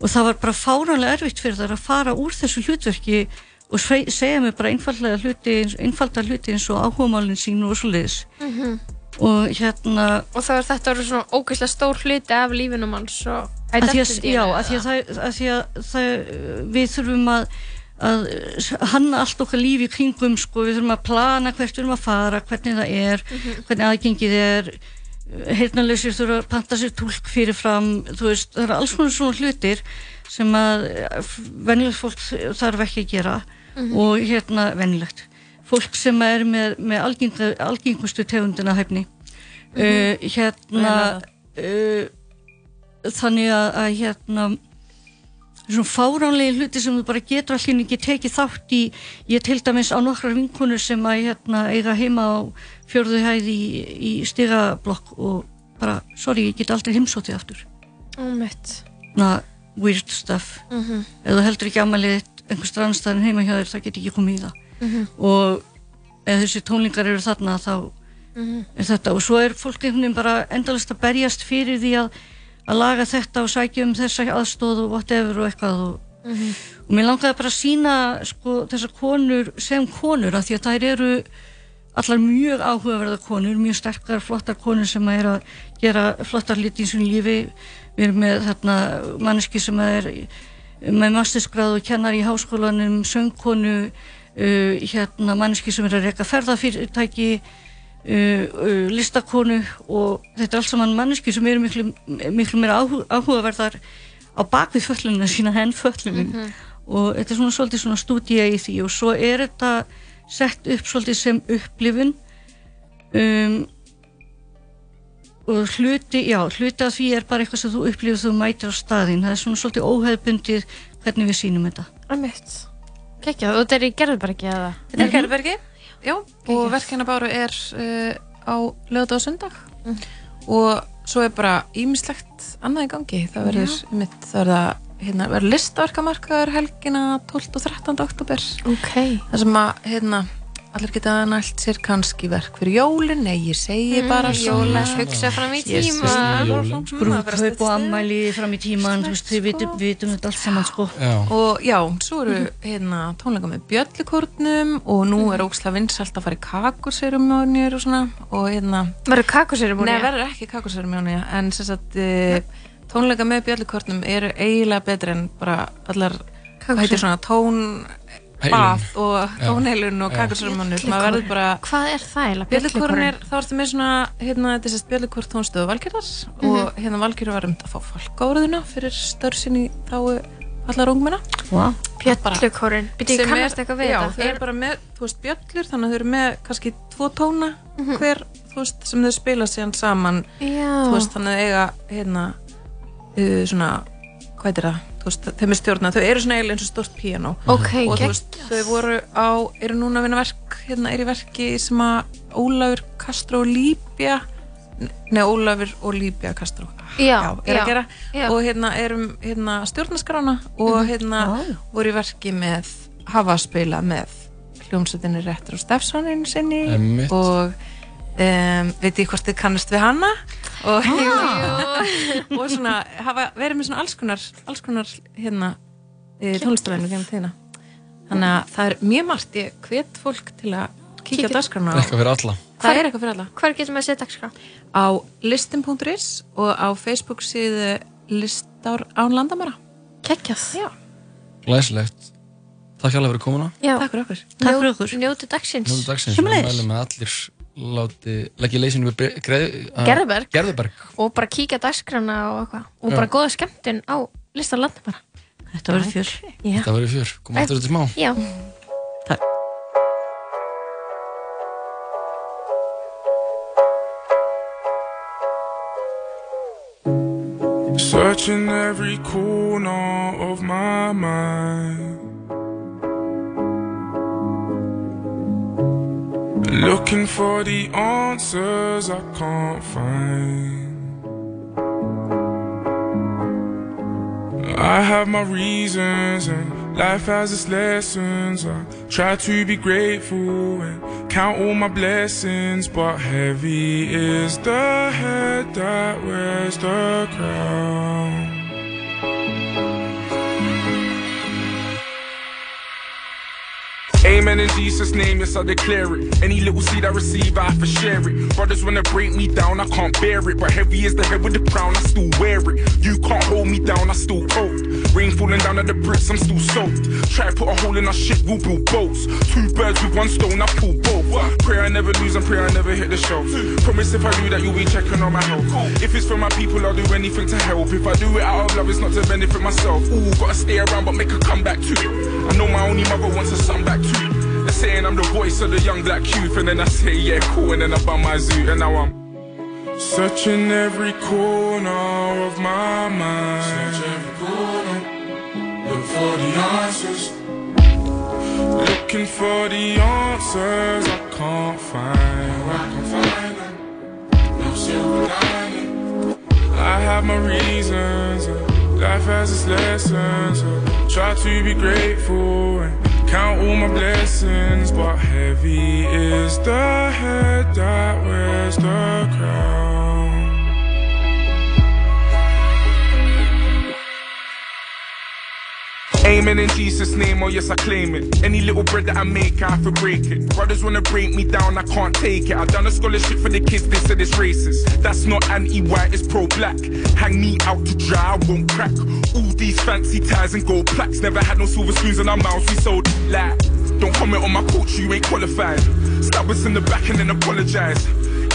og það var bara fáránlega erfitt fyrir þær að fara úr þessu hlutverki og segja mér bara einfallega hluti einfalda hluti eins og áhugamálinn sín og svoleiðis. Mhm. og hérna og þá er þetta orðið svona ógeðslega stór hluti af lífinum hans og að að, identity já, að því að, það, að, því að það, við þurfum að, að hanna allt okkar líf í kringum sko, við þurfum að plana hvert við þurfum að fara hvernig það er, Mhm. hvernig aðgengið er. Heyrnarleysir þurfa að panta sér tólk fyrirfram þú veist, það eru alls konar svona hlutir sem að venjulegt fólk þarf ekki að gera Mhm. og hérna venjulegt. Fólk sem er með, með algenga, algengustu tegundina hæfni. Mhm. uh, hérna uh, þannig að, að hérna svona fáránlega hluti sem þú bara getur allir ekki tekið þátt í. Ég til dæmis á nokkrar vinkonur sem að hérna, eiga heima á fjörðu hæði í, í stigablokk og bara, sorry, ég get aldrei heimsótið aftur. Na, weird stuff. Mhm. ef þú heldur ekki amalið þitt einhvers strandstæðin heima hjá þér, það get ekki komið í það Mhm. og ef þessi tónlingar eru þarna þá Mhm. er þetta og svo er fólk einhvern veginn bara endalist að berjast fyrir því að, að laga þetta og sækja um þessa aðstóð og whatever og eitthvað og og mér langaði bara að sína sko, þessar konur sem konur af því að þær eru allar mjög áhugaverða konur, mjög sterkar flottar konur sem er að gera flottar liti í sín lífi við erum með þarna manneski sem er með mastersgráð og kennar í háskólanum söngkonu uh, hérna manneski sem er að reyka ferðafyrirtæki uh, uh, listakonu og þetta er allt saman manneski sem eru miklu, miklu meira áhu- áhugaverðar á bakvið föllunina sína henn föllunin Mhm. og þetta er svona svolítið svona stúdía í því og svo er þetta sett upp svolítið sem upplifun um, og hluti, já, hluti af því er bara eitthvað sem þú upplifir þú mætir á staðinn, það er svona svolítið óhefbundið hvernig við sýnum þetta. Einmitt. Kekjað, og þetta er í Gerðbergi eða? Þetta er Gerðbergi, já, og verkefnabáru er uh, á lögða og sundag. Og svo er bara ímislegt annað í gangi, það verður mitt, það verður hérna, verður listaverkamarkaður helgina 12. og 13. oktober Ok. það sem að, hérna allir geta nælt sér kannski verk fyrir jólin. Nei, ég segi Mm, bara jóla, hugsa fram í tíma. brúðkaup og ammæli fram í tíman þú veist, við vitum, þetta allt saman sko. Já. og já, svo eru hérna tónleika með bjöllukórnum og nú er óksla vinsalt að fara í kakurserumónir og svona. Og hérna Verður kakurseremónía? Nei, verður ekki kakurserumónía en sem sagt e, tónleika með bjöllukórnum eru eiginlega betri en bara allar hvað heitir svona tón Bath og tónheilun og Já. kakurserumónir maður verður bara Hvað er það eiginlega? Er, þá ertu með svona, hérna, þetta sérst bjöllukórn tónstöðu Valgerðar og hérna Valgerður var um að fá fólkáruðuna fyrir störf sinni þá allar ungmenna. Wow. Ég Sem kannast er- eitthvað við já, þetta? þau eru bara með, þú veist, bjöllur, þannig að þau eru með kannski tvo tóna Mhm. hver, þú veist, sem þau spila síðan saman, Já. þú veist, þannig að eiga, hérna, uh, svona, hvað er það, veist, þeim er stjórnað, þau eru svona eiginlega eins og stórt píanó. Ok, og þú veist, þau voru á, eru núna að vinna verk, hérna, er í verki sem að Ólafur Castro og Líbja, neða Ólafur og Líbja Castro, Já, er já, að gera, já. og hérna erum, hérna, stjórnaskrána og Mhm. hérna, voru í verki með, hafa að spila með hljómsveitinni Rettur og Steffsonin sinni Einmitt. og um, veit ég hvort þið kannast við hana og, og svona hafa verið með svona alls konar alls konar hérna e, tónlistavennu genið tíðina þannig að það er mjög margt ég hvet fólk til að kíkja á Kíkja. dagskrána Eitthvað fyrir alla. það er eitthvað fyrir alla Hvar getum við að setja dagskrá? á listin.is og á Facebook síðu listar án landamæra Kekjað Já. Glæsilegt. Takk hérlega fyrir komuna. Takk fyrir okkur Takk fyrir okkur. Njóti dagsins. Nú dagsins við mælum með allir leggja leysinu við greið- að- Gerðuberg. Gerðuberg. Og bara kíkja dagskrána og eitthvað. Og Já. bara góða skemmtun á listar landamæra. Þetta verður fjör. Já. Þetta verður fjör. Kom aftur þetta smá. Já. Searching every corner of my mind. Looking for the answers I can't find. I have my reasons and life has its lessons. I try to be grateful and count all my blessings, but heavy is the head that wears the crown. Amen in Jesus' name, yes, I declare it. Any little seed I receive, I to share it. Brothers wanna break me down, I can't bear it. But heavy is the head with the crown, I still wear it. You can't hold me down, I still hold. Rain falling down at the bricks, I'm still soaked. Try to put a hole in our ship, we'll build boats. Two birds with one stone, I pull both. Pray I never lose and pray I never hit the shelf. Promise if I do that, you'll be checking on my health. If it's for my people, I'll do anything to help. If I do it out of love, it's not to benefit myself. Ooh, gotta stay around, but make a comeback too. I know my only mother wants a son back too. They're saying I'm the voice of the young black youth, and then I say, yeah, cool, and then I bum my zoo, and now I'm searching every corner of my mind. Search every corner, look for the answers. Looking for the answers I can't find. I can't find them. No silver lining. I have my reasons. uh, Life has its lessons. Try to be grateful and count all my blessings. But heavy is the head that wears the crown. Amen in Jesus' name, oh yes, I claim it. Any little bread that I make, I have to break it. Brothers wanna break me down, I can't take it. I done a scholarship for the kids, they said it's racist. That's not anti-white, it's pro-black. Hang me out to dry, I won't crack. All these fancy ties and gold plaques. Never had no silver spoons in our mouths, we sold like. Don't comment on my culture, you ain't qualified. Stab us in the back and then apologize.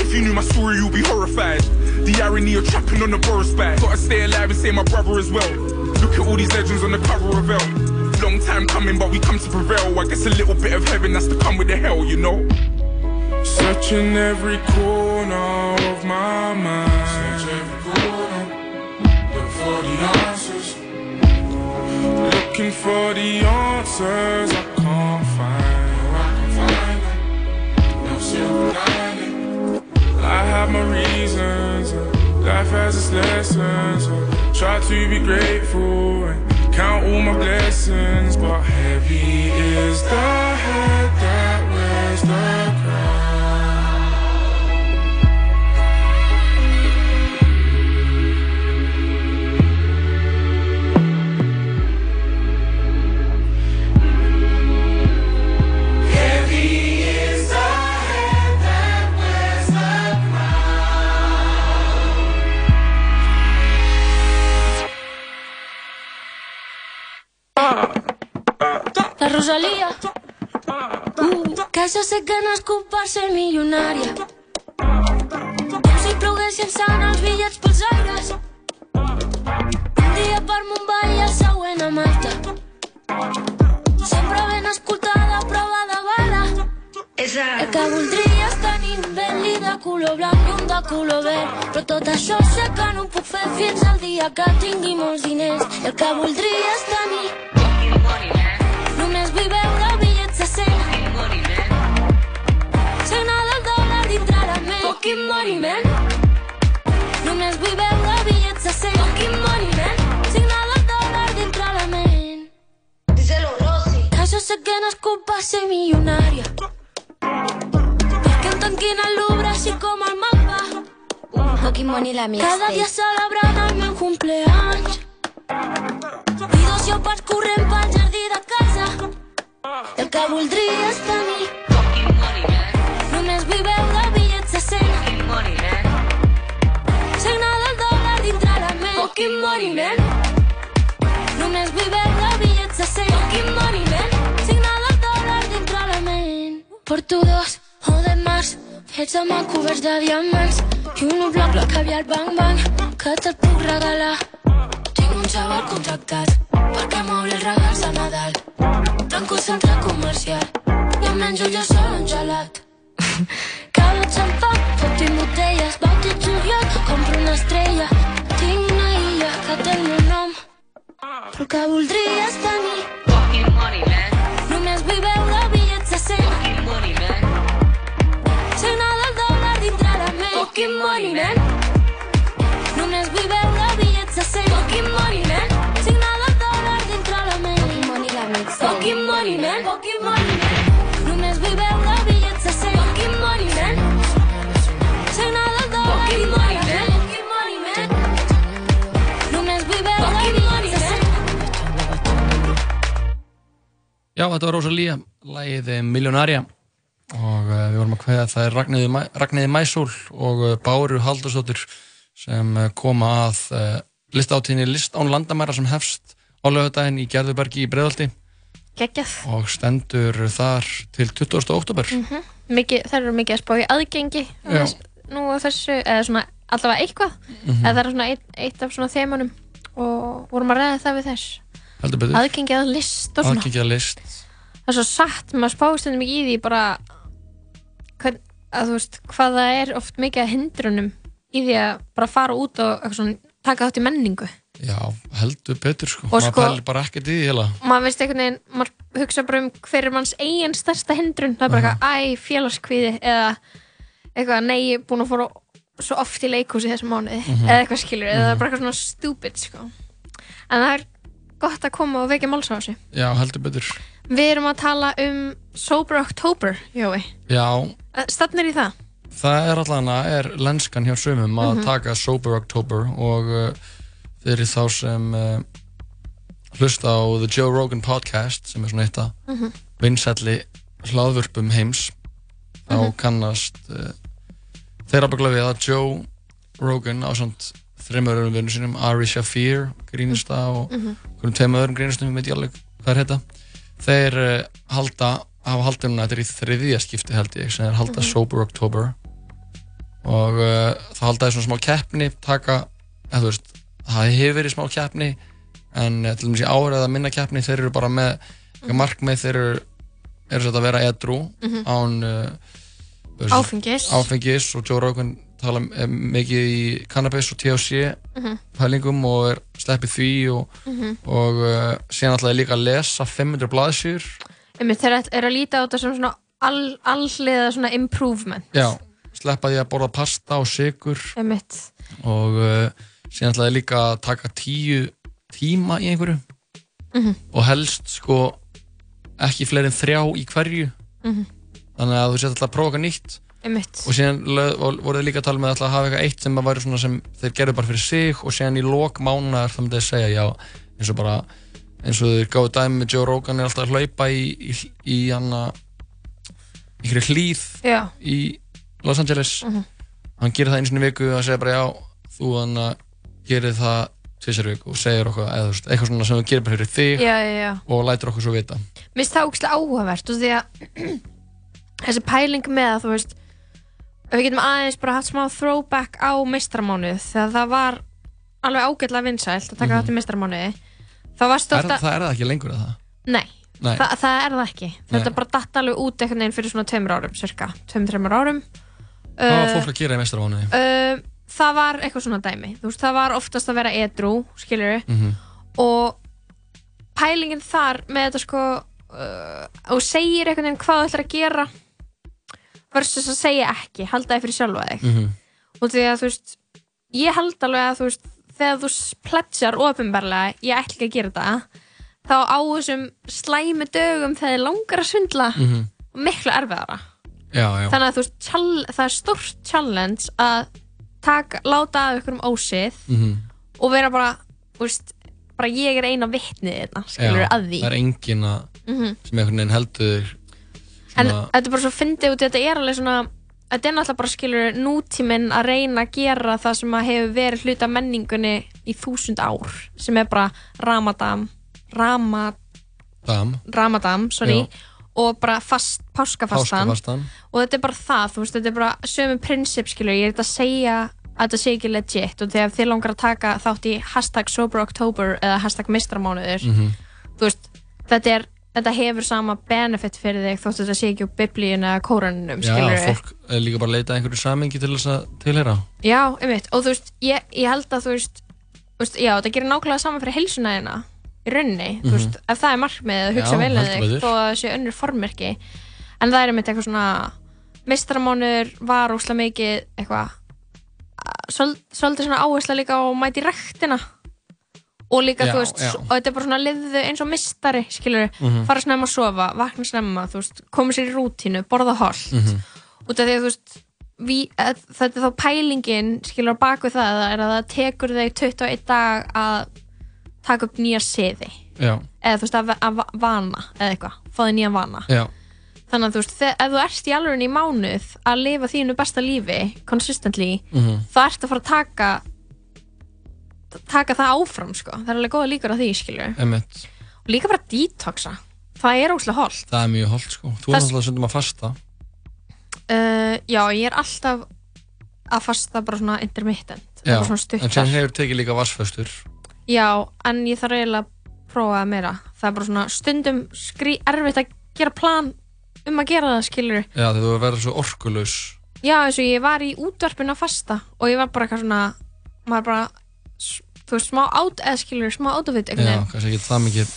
If you knew my story, you'd be horrified. The irony of trapping on the Boris bag. Gotta stay alive and say my brother as well. Look at all these legends on the cover of Elle. Long time coming, but we come to prevail. I guess a little bit of heaven has to come with the hell, you know. Searching every corner of my mind. Search every corner. Look for the answers. Looking for the answers I can't find. I can find them. No silver lining. I have my reasons. Life has its lessons. Try to be grateful and count all my blessings. But heavy is the head that wears the crown. Rosalía. Uh, que això sé que nascut per ser milionària. Com si ploguessin sant els bitllets pels aires. Un dia per Mumbai i el següent a Malta. Sempre ben escoltada, prova de bala. El que voldria és tenir un Bentley de color blanc i un de color verd. Però tot això sé que no ho puc fer fins al dia que tingui molts diners. El que voldria és tenir Només vull veure bitllets de 100 Signar del dòlar dintre la ment Fucking money, man. Només vull veure bitllets de 100 Fucking money, man. Signar del dòlar dintre la ment Díselo, Rosy. Que això sé que no és culpa ser milionària Perquè em tanquin al Louvre així com el mapa Fucking money la Cada dia mixtape. celebrant el meu cumpleaños. I dos llopats corrent pel jardí de el que voldria és tenir només vull veure bitllets de 100 signar del dòlar dintre la ment. Fucking money, man. Només vull veure bitllets de 100 Fucking money, man. Signar del dòlar dintre la ment. Porto dos o de març. Fets a mà coberts de diamants. I un bloc bloc caviar bang bang que te'l puc regalar tinc un xaval contractat perquè m'obri els regals a Nadal tanco el centre comercial i em menjo jo sol un gelat Calo xampà, fotin botelles, bautitzo jo, compro una estrella. Tinc una illa que té el meu nom, però que voldria és tenir. Fucking money, man. Només vull veure bitllets de 100. Fucking money, man. Signar del dòlar dintre la ment. Fucking money, man. Já, þetta var Rosalía, lagið eh, Miljonærja og uh, við vorum að kveða það er Ragnæði, Mæ- Mæsól og uh, Báru Haldursdóttir sem uh, koma að listáttíðinni List án landamæra sem hefst á lögudaginn í Gerðubergi í Breiðaldi Geggjað. og stendur þar til 20. oktober. Mhm. Mikið, það eru mikið að spá í aðgengi þess- nú á þessu, eða svona allavega eitthvað, Mhm. eða það er svona eitt, eitt af svona þemunum og vorum að ræða það við þess Heldur betur. aðgengi að list og svona að list. það er svo satt, maður spáði stundum ekki í því bara hvern, að þú veist, hvað það er oft mikið að hindrunum í því að bara fara út og svona, taka þátt í menningu Já, heldur betur sko. Og Maður sko- pælir bara ekkert í því heila. maður veist einhvern veginn, maður hugsa bara um hver er manns eigin stærsta hindrun það er bara eitthvað, æ, félagskvíði eða eitthvað, nei, ég er búin að fóra svo oft í leikhúsi þessum mánuði Mhm. eða eitthvað skilur, eða bara eitthvað svona stupid sko. en það er gott að koma og vekja máls á þessu Já, heldur betur. við erum að tala um Sober October, Jói Já, stefnir í það? það er allan að er lenskan hjá sumum að Mhm. taka Sober October og uh, fyrir þá sem uh, hlusta á The Joe Rogan Podcast sem er svona eitt af Mhm. vinsælli hlaðvörpum heims þá Mhm. kannast uh, þeirra byggla við að Joe Rogan á svona þreymur öðrum vinnum sínum Ari Shafir, grínista og Hvernig tveim öðrum grínistum, ég veit ég alveg hvað er þetta þeir uh, halda hafa haldið núna, þetta er í þriðja skipti held ég sem þeir halda Mhm. Sober October og uh, það halda þeir svona smá keppni taka, eða þú veist það hefur verið smá keppni en uh, til dæmis í árið eða minna keppni þeir eru bara með mm. markmið þeir eru eru sett að vera edru Mhm. án uh, Áfengis. áfengis og Joe Rogan tala eh, mikið í cannabis og THC Mhm. pælingum og er sleppið því og, Mhm. og uh, síðan alltaf líka að lesa 500 blaðsjur Einmitt, þeir eru að líta á þetta sem svona all, alliða svona improvement. Já, sleppa því að borða pasta og sigur og uh, síðan alltaf líka að taka tíu tíma í einhverju. Mhm. og helst sko ekki fleiri en þrjá í hverju. Þannig að þú sétt alltaf að prófa nýtt Einmitt. og síðan lög- og voru þið líka að tala með alltaf að hafa eitthvað eitt sem svona sem þeir gerðu bara fyrir sig og síðan í lok mánuðar þá myndi þeir segja já eins og bara eins og þeir gáðu dæmi með Joe Rogan er alltaf að hlaupa í í, í hana einhverju hlýð í Los Angeles Mhm. hann gerir það einu sinni í viku og segir bara já þú hann gerir það tvisar viku og segir okkur eða, veist, eitthvað svona sem þú gerir bara fyrir þig Já, já, já. og lætur okkur svo vita Mér finnst það ógæslega áhugavert og því að þessi pæling með að þú veist við getum aðeins bara haft smá throwback á meistramánuð þegar það var alveg ágætlega vinsælt að taka Mhm. þátt í meistramánuði þá varst er, ofta það er það ekki lengur eða? Það Nei, Nei. Þa, það er það ekki. Þetta bara datt alveg út einhvern veginn fyrir svona tveimur árum cirka, tveim, tveimur árum. Hvað var fólk að gera í mestramánuði uh, Það var eitthvað svona dæmi. Veist, það var oftast að vera edru skilur Mhm. og pælingin þar með þetta sko uh, og segir einhvern veginn hvað þú ætlar að gera versus að segja ekki halda þig fyrir sjálfa þig Mhm. og því að þú veist ég held alveg að þú veist þegar þú pledjar ofinbarlega ég ætla ekki að gera þetta þá á þessum slæmi dögum þegar langar að svindla Mhm. miklu erfiðara já, já þannig að þú veist það er stórt challenge að taka, láta af ykkur um ósið Mhm. og vera bara, veist, bara ég er eina vitnið þetta, skilur Já, að því það er engin að Mhm. sem einhvern veginn heldur en þetta er bara svo fyndið út í þetta er alveg svona þetta er náttúrulega bara skilur nútíminn að reyna að gera það sem að hefur verið hluta menningunni í þúsund ár sem er bara Ramadan Rama, dam, Ramadan sorry, Já. og bara fast, páskafastan páskafastan og þetta er bara það, þú veist, þetta er bara sömu prinsip, skilur, ég er þetta að segja að þetta sé ekki legit og þegar þið langar að taka þátt í hashtag sober october eða hashtag mistramánuður Mhm. þú veist, þetta er þetta hefur sama benefit fyrir þig þótt þetta sé ekki úr biblíun eða kóranunum, já, fólk er líka bara að leita að einhverju samengi til þess að tilhera Já, einmitt, og þú veist, ég, ég held að þú veist, þú veist, já, þetta gerir nákvæmlega saman fyrir heilsuna þína, í rauninni, þú Mhm. veist, ef það er markmið að hugsa vel um heldur þig, þó að það sé önnur formmerki, en það er einmitt eitthvað svona, meistaramónur var óslega mikið eitthvað, svol- svolítið svona áhersla líka á að mæti rektina og líka, Já, þú veist, já. og þetta er bara svona liððu eins og mistari, skilur, Mhm. fara snemma að sofa, vakna snemma, veist, koma sér í rútínu, borða holt, Mhm. út af því að þú veist við, að, þetta er þá pælingin skilur á baku það er að það tekur þig 21 dag að taka upp nýja siði eða þú veist að, að va- vana eða eitthvað, fá þig nýja vana já, þannig að þú veist, þe- ef þú ert í alveg í mánuð að lifa þínu besta lífi consistently, Mhm. þá ert að fara að taka taka það áfram sko, það er alveg góða líkur á því og líka bara detoxa. Það er óslega holt það er mjög holdt sko, þú er náttúrulega stundum að fasta. Uh, já, ég er alltaf að fasta bara svona intermittent já, bara svona en sem hefur tekið líka vassföstur Já, en ég þarf eiginlega að prófa það meira. Það er bara svona stundum skrí, erfitt að gera plan um að gera það, skilur. já, þegar þú verður svo orkulaus. Já, eins og ég var í útvarpinu að fasta og ég var bara eitthvað svona, maður bara, þú veist, smá át, eða skilur, smá átafitt, já, kannski ekki það mikið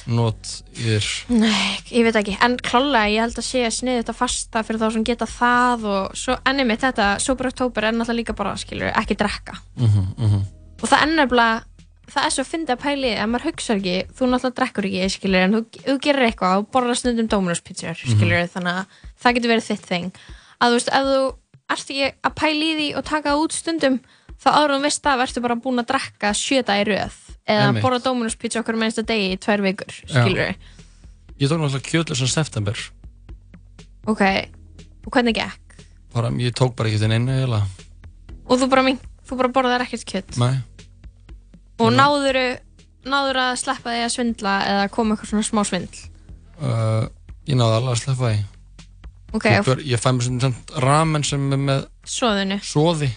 í þér Nei, ég veit ekki, en klálega ég held að sé að sniði þetta fasta fyrir þá sem geta það og svo, enni mitt þetta, Sober October er náttúrulega líka bara, skilur, ekki drekka. mhm, mhm Og það nefnilega, það er svo að finna að pæli að maður hugsa ekki, þú náttúrulega drekkur ekki, skilur, en þú, þú gerir eitthvað og borðar stundum Dominos pizzur, Mhm. skilur, þannig að það getur verið þitt þing. Að þú veist, ef þú ert ekki að pæli í því og taka út stundum, þá en þú veist það, ertu bara búin að drekka sjöta í röð, eða Einmitt. borða Dominos pizza okkur með einsta degi í tvær vikur, skilur við Ég tók náttúrulega kjötlösan september. Ok, og hvernig gekk? Bara, Ég tók bara ekki til einu eiginlega. Og þú bara, mink, þú bara borðar ekkert kjött Nei, og náður náður að sleppa því að svindla eða koma eitthvað svona smá svindl? Uh, ég náði alveg að sleppa því. Ok, Ég, ber, ég fæ mér sem samt ramen sem er með svoðinu soði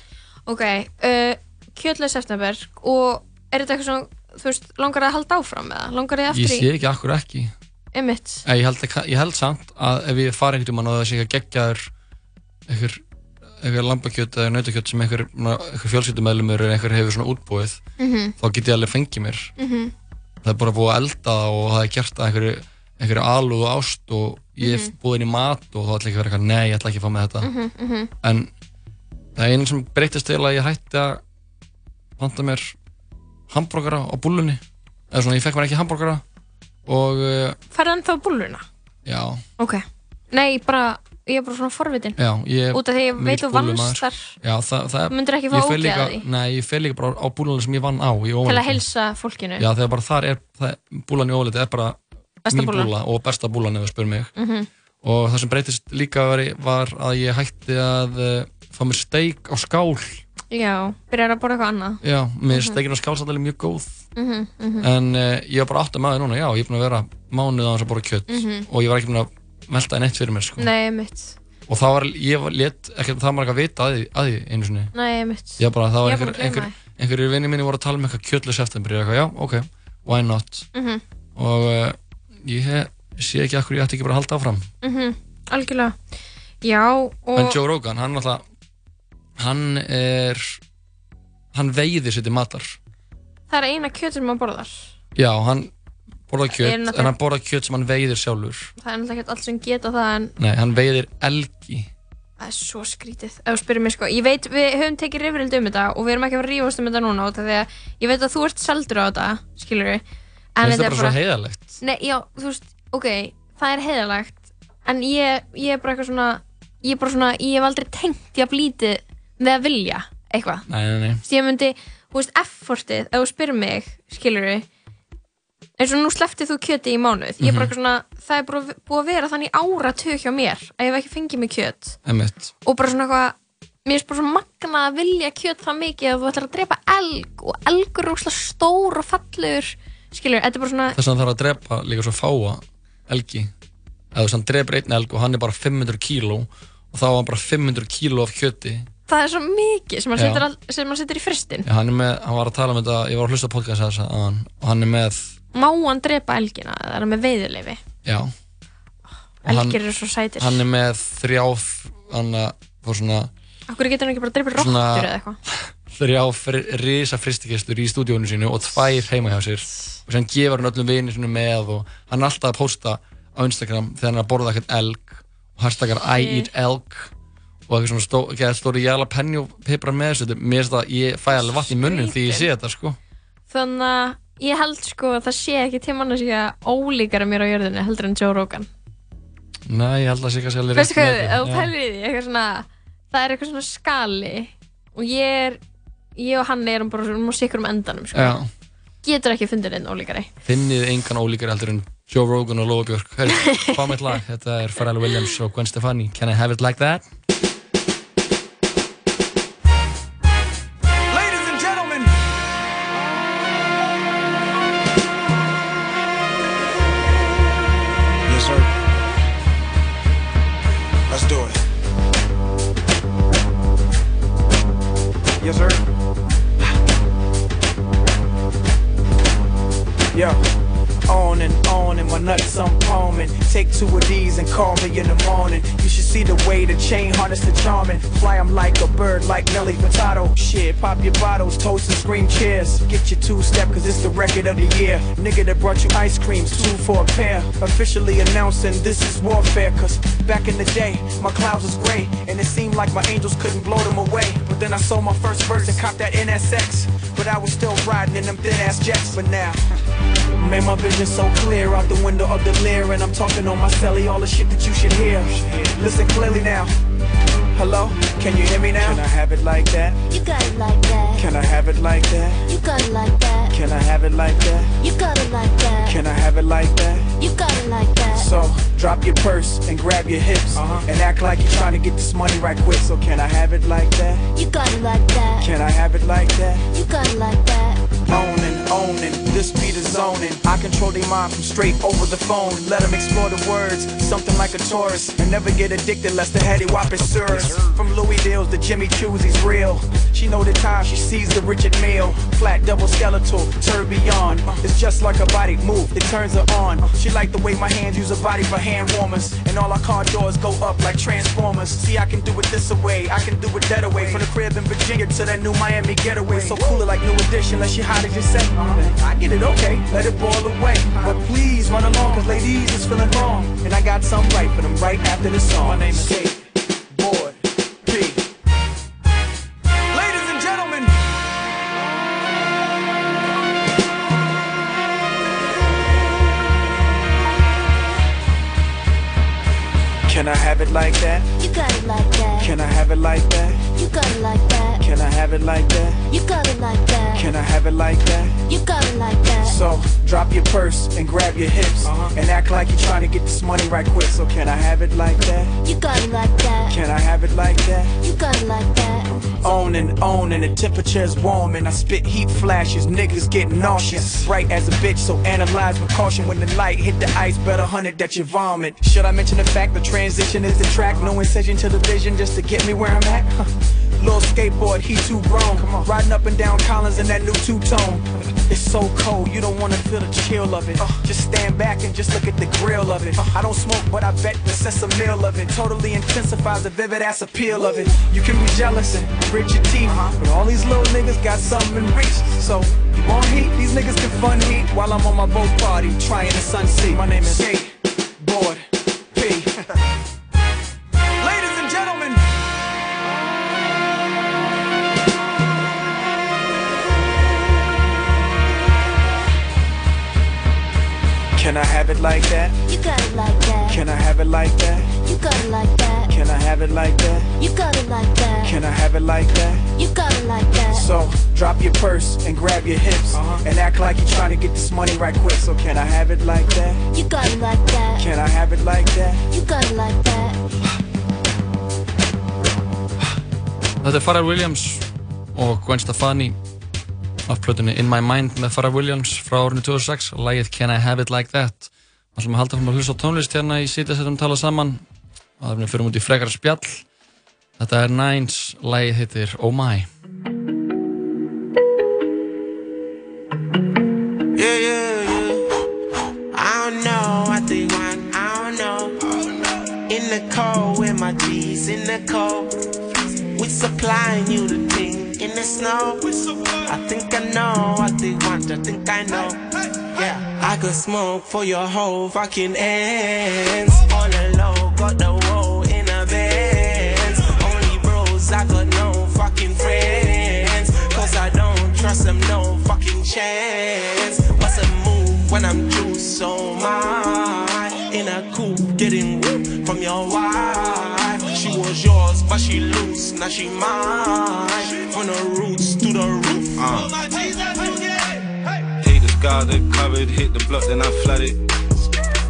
ok, uh, kjötlega september og er þetta eitthvað svona þú veist, langar það að halda áfram eða langar þið Ég aftur sé ekki akkur ekki Einmitt. Nei, ég, held, ég held samt að ef ég fari einhvern veginn og það sé ekki að geggjaður einhver, einhver lambakjöt eða nautakjöt sem einhver, einhver fjölskyldumæðlumur eða einhver hefur svona útbúið Mhm. þá get ég alveg fengið mér Mhm. það er bara búið að elda það og það er gert að einhverju, einhverju alúð og ást og ég hef Mhm. búið inn í mat og þá ætla ekki að vera eitthvað, nei, ég ætla ekki að fá með þetta Mhm, mhm. en það er einu sem breytist til að ég hætti að panta mér hambúrgara á búlunni eða svona, ég fekk mér ekki hambúrgara og uh, Færðu ennþá búlluna? já, Ok. Nei, bara, ég er bara svona forvitin. já ég Út af því ég veit þú vannst þar já, það, það Þú myndir ekki fá ég fer ógeð líka- af því? nei, ég fer líka bara á búlunni sem ég vann á í til óvaliti. að heilsa fólkinu. já, þegar bara þar er það, búlan í óvaliti er bara Besta mín búllan. búla og besta búlan ef þú spyr mig Mhm. og það sem breytist líka var, var að ég hætti að uh, fá mér steik á skál Já, byrjar að borða eitthvað annað. já, mér Mhm. er steikin á skál alveg mjög góð Mhm, mhm. en uh, ég var bara að maður núna, já, ég er búin að vera mánuð á þess að borða kjött Mhm. og ég var ekki búin að melta einn eitt fyrir mér sko. Nei, mitt. og það var, ég var, let, ekki, það var ekki að vita að því, að því einu sinni Nei, mitt. ég bara, það var Ég einhver, búin að gleyma einhver, einhverjir vinni minni voru að tala um eitthvað kjötlu september, ég er eitthvað, já, ok, why not Mhm. og uh, ég he, sé ekki akkur ég ætti ekki bara að halda áfram Mhm, algjörlega. Já, og... en Joe Rogan, hann alltaf hann er hann veiðir sér til matar Það er eina kjöt sem maður borðar. já, hann borða Er kjöt, náttúrulega- en hann borða kjöt sem hann veiðir sjálfur Það er náttúrulega ekki allt sem geta það en nei, hann veiðir elgi það er svo skrítið. Ef þú spyrir mér sko, ég veit, við höfum tekið rifrild um þetta og við erum ekki að fara að rífast um þetta núna út af því að ég veit að þú ert seldur á þetta, skilur við. Mér finnst það bara svo heiðarlegt. Nei, já, þú veist, ok, það er heiðalegt en ég, ég er bara eitthvað svona, ég er bara svona, ég hef aldrei tengt ég að með að vilja eitthvað. nei, nei, nei, ég myndi, þú veist, effortið, ef þú spyrir mig, skilur við, eins og nú slepptið þú kjöti í mánuð, ég er bara Mhm. eitthvað svona, það er bara búið að vera þannig áratug hjá mér að ég hef ekki fengið mig kjöt. Emmitt og bara svona eitthvað, mér er bara svona magna að vilja kjöt það mikið að þú ætlar að drepa elg og elgur er úrslega stór og fallegur, skilur, þetta er bara svona, þess að hann þarf að drepa líka svo fáa elgi. Þess að hann drepur einn elg og hann er bara 500 kíló og þá var hann bara 500 kíló af kjöti það er svo mikið sem hann setur, all, sem hann setur í fristin. Já, hann, er með, hann var að tala um þetta, ég var að hlusta á podcast þess að hann og hann er með, Má hann drepa elgina, það er með veiðuleifi. já Elgir eru svo sætir. hann er með þrjá hann fór svona Akkur getur hann ekki bara að drepa Svona- rottur eða eitthvað? þrjá fri, risa fristikistur í stúdíónu sínu og tvær heima hjá sér og sem gefur hann öllum vinir sinu með og hann er alltaf að posta á Instagram þegar hann er að borða eitthvað elg og hashtaggar I Sí. eat elg og eitthvað svona stó, stóri jalapeno pipra með þessu, þetta- mér finnst það, ég fæ alveg vatn í munnin því ég sé þetta sko Þannig að ég held sko að það sé ekki til mann að sé ólíkara mér á jörðinni heldur en Joe Rogan. Nei, ég held að það sé kannski alveg hvað, metið. ef þú eitthvað svona, það er eitthvað svona skali og ég er, ég og hann erum bara svona sikkur um endanum, sko. Já, Getur ekki fundið einn ólíkari. finnið engan ólíkar heldur en Joe Rogan og Lóa Björk Hörru, fá mitt lag, þetta er Pharrell Williams og Gwen Stefani Can I have it like that? Take two of these and call me in the morning. You should see the way the chain harness the charming. Fly 'em like a bird, like Nelly Furtado. Shit, pop your bottles, toast and scream cheers. Get your two step, cause it's the record of the year. Nigga that brought you ice creams, two for a pair. Officially announcing this is warfare, cause back in the day, my clouds was gray. And it seemed like my angels couldn't blow them away. But then I sold my first verse and copped that NSX. But I was still riding in them thin ass jets. But now, Made my vision so clear out the window of the leer And I'm talking on my celly, all the shit that you should hear Listen clearly now Hello, can you hear me now? Can I have it like that? You got it like that. Can I have it like that? You got it like that. Can I have it like that? You got it like that. Can I have it like that? You got it like that. So drop your purse and grab your hips and act like you're trying to get this money right quick. So can I have it like that? You got it like that. Can I have it like that? You got it like that. Owning, owning, this beat is zoning. I control their mind from straight over the phone. Let them explore the words, something like a tourist. And never get addicted lest the heady whop is. From Louis Deals to Jimmy Choo's, he's real. She know the time she sees the Richard Meal. Flat, double skeletal, tourbillon. It's just like a body move, it turns her on. She like the way my hands use her body for hand warmers. And all our car doors go up like transformers. See, I can do it this away, I can do it that away. From the crib in Virginia to that new Miami getaway. So cooler like new edition, unless she hot as you say. I get it, okay, let it boil away. But please run along, cause ladies is feeling wrong. And I got something right for them right after this song. My name is Kate. Ladies and gentlemen. Can I have it like that? You got it like that. Can I have it like that? You got it like that. Can I have it like that? You got it like that. Can I have it like that? You got it like that. So drop your purse and grab your hips and act like you're trying to get this money right quick. So can I have it like that? You got it like that. Can I have it like that? You got it like that. On and on and the temperature's warm and I spit heat flashes. Niggas get nauseous. Bright as a bitch, so analyze with caution when the light hit the ice. Better hunt it that you vomit. Should I mention the fact the transition is the track? No incision to the vision just to get me where I'm at? Huh. Little skateboard, he too grown. Come on. Riding up and down Collins in that new two-tone. It's so cold, you don't wanna feel the chill of it. Uh. Just stand back and just look at the grill of it. Uh. I don't smoke, but I bet the sense of meal of it totally intensifies the vivid ass appeal of it. You can be jealous and grit your teeth, uh-huh. but all these little niggas got something in reach. So you want heat? These niggas can fun heat while I'm on my boat party trying to sun seat. My name is Skate like that? You got it like that. Can I have it like that? You got it like that. Can I have it like that? You got it like that. Can I have it like that? You got it like that. So drop your purse and grab your hips and act like you're trying to get this money right quick. So can I have it like that? You got it like that. Can I have it like that? You got it like that. Þetta er Pharrell Williams og Gwen Stefani af plötunni In My Mind með Pharrell Williams frá árinu 2006 Lægið Can I Have It Like That Það ætlum að halda fram að hlusta á tónlist hérna í sítið setjum tala saman og það er fyrir út í frekara spjall Þetta er Nines, lægið heitir Oh My Yeah, yeah, yeah. I don't know what they want. I don't know. In the cold with my G's in the cold. We supplying you the thing in the snow. I think I know what they want. I think I know. Yeah, I could smoke for your whole fucking ends. On the low, got the woe in a Benz. Only bros, I got no fucking friends. Cause I don't trust them, no fucking chance. What's a move when I'm juiced so my In a coupe, getting whooped from your wife. She was yours, but she loose, now she mine. From the roots to the roof. Uh. Haters guarded, covered, hit the block, then I flooded.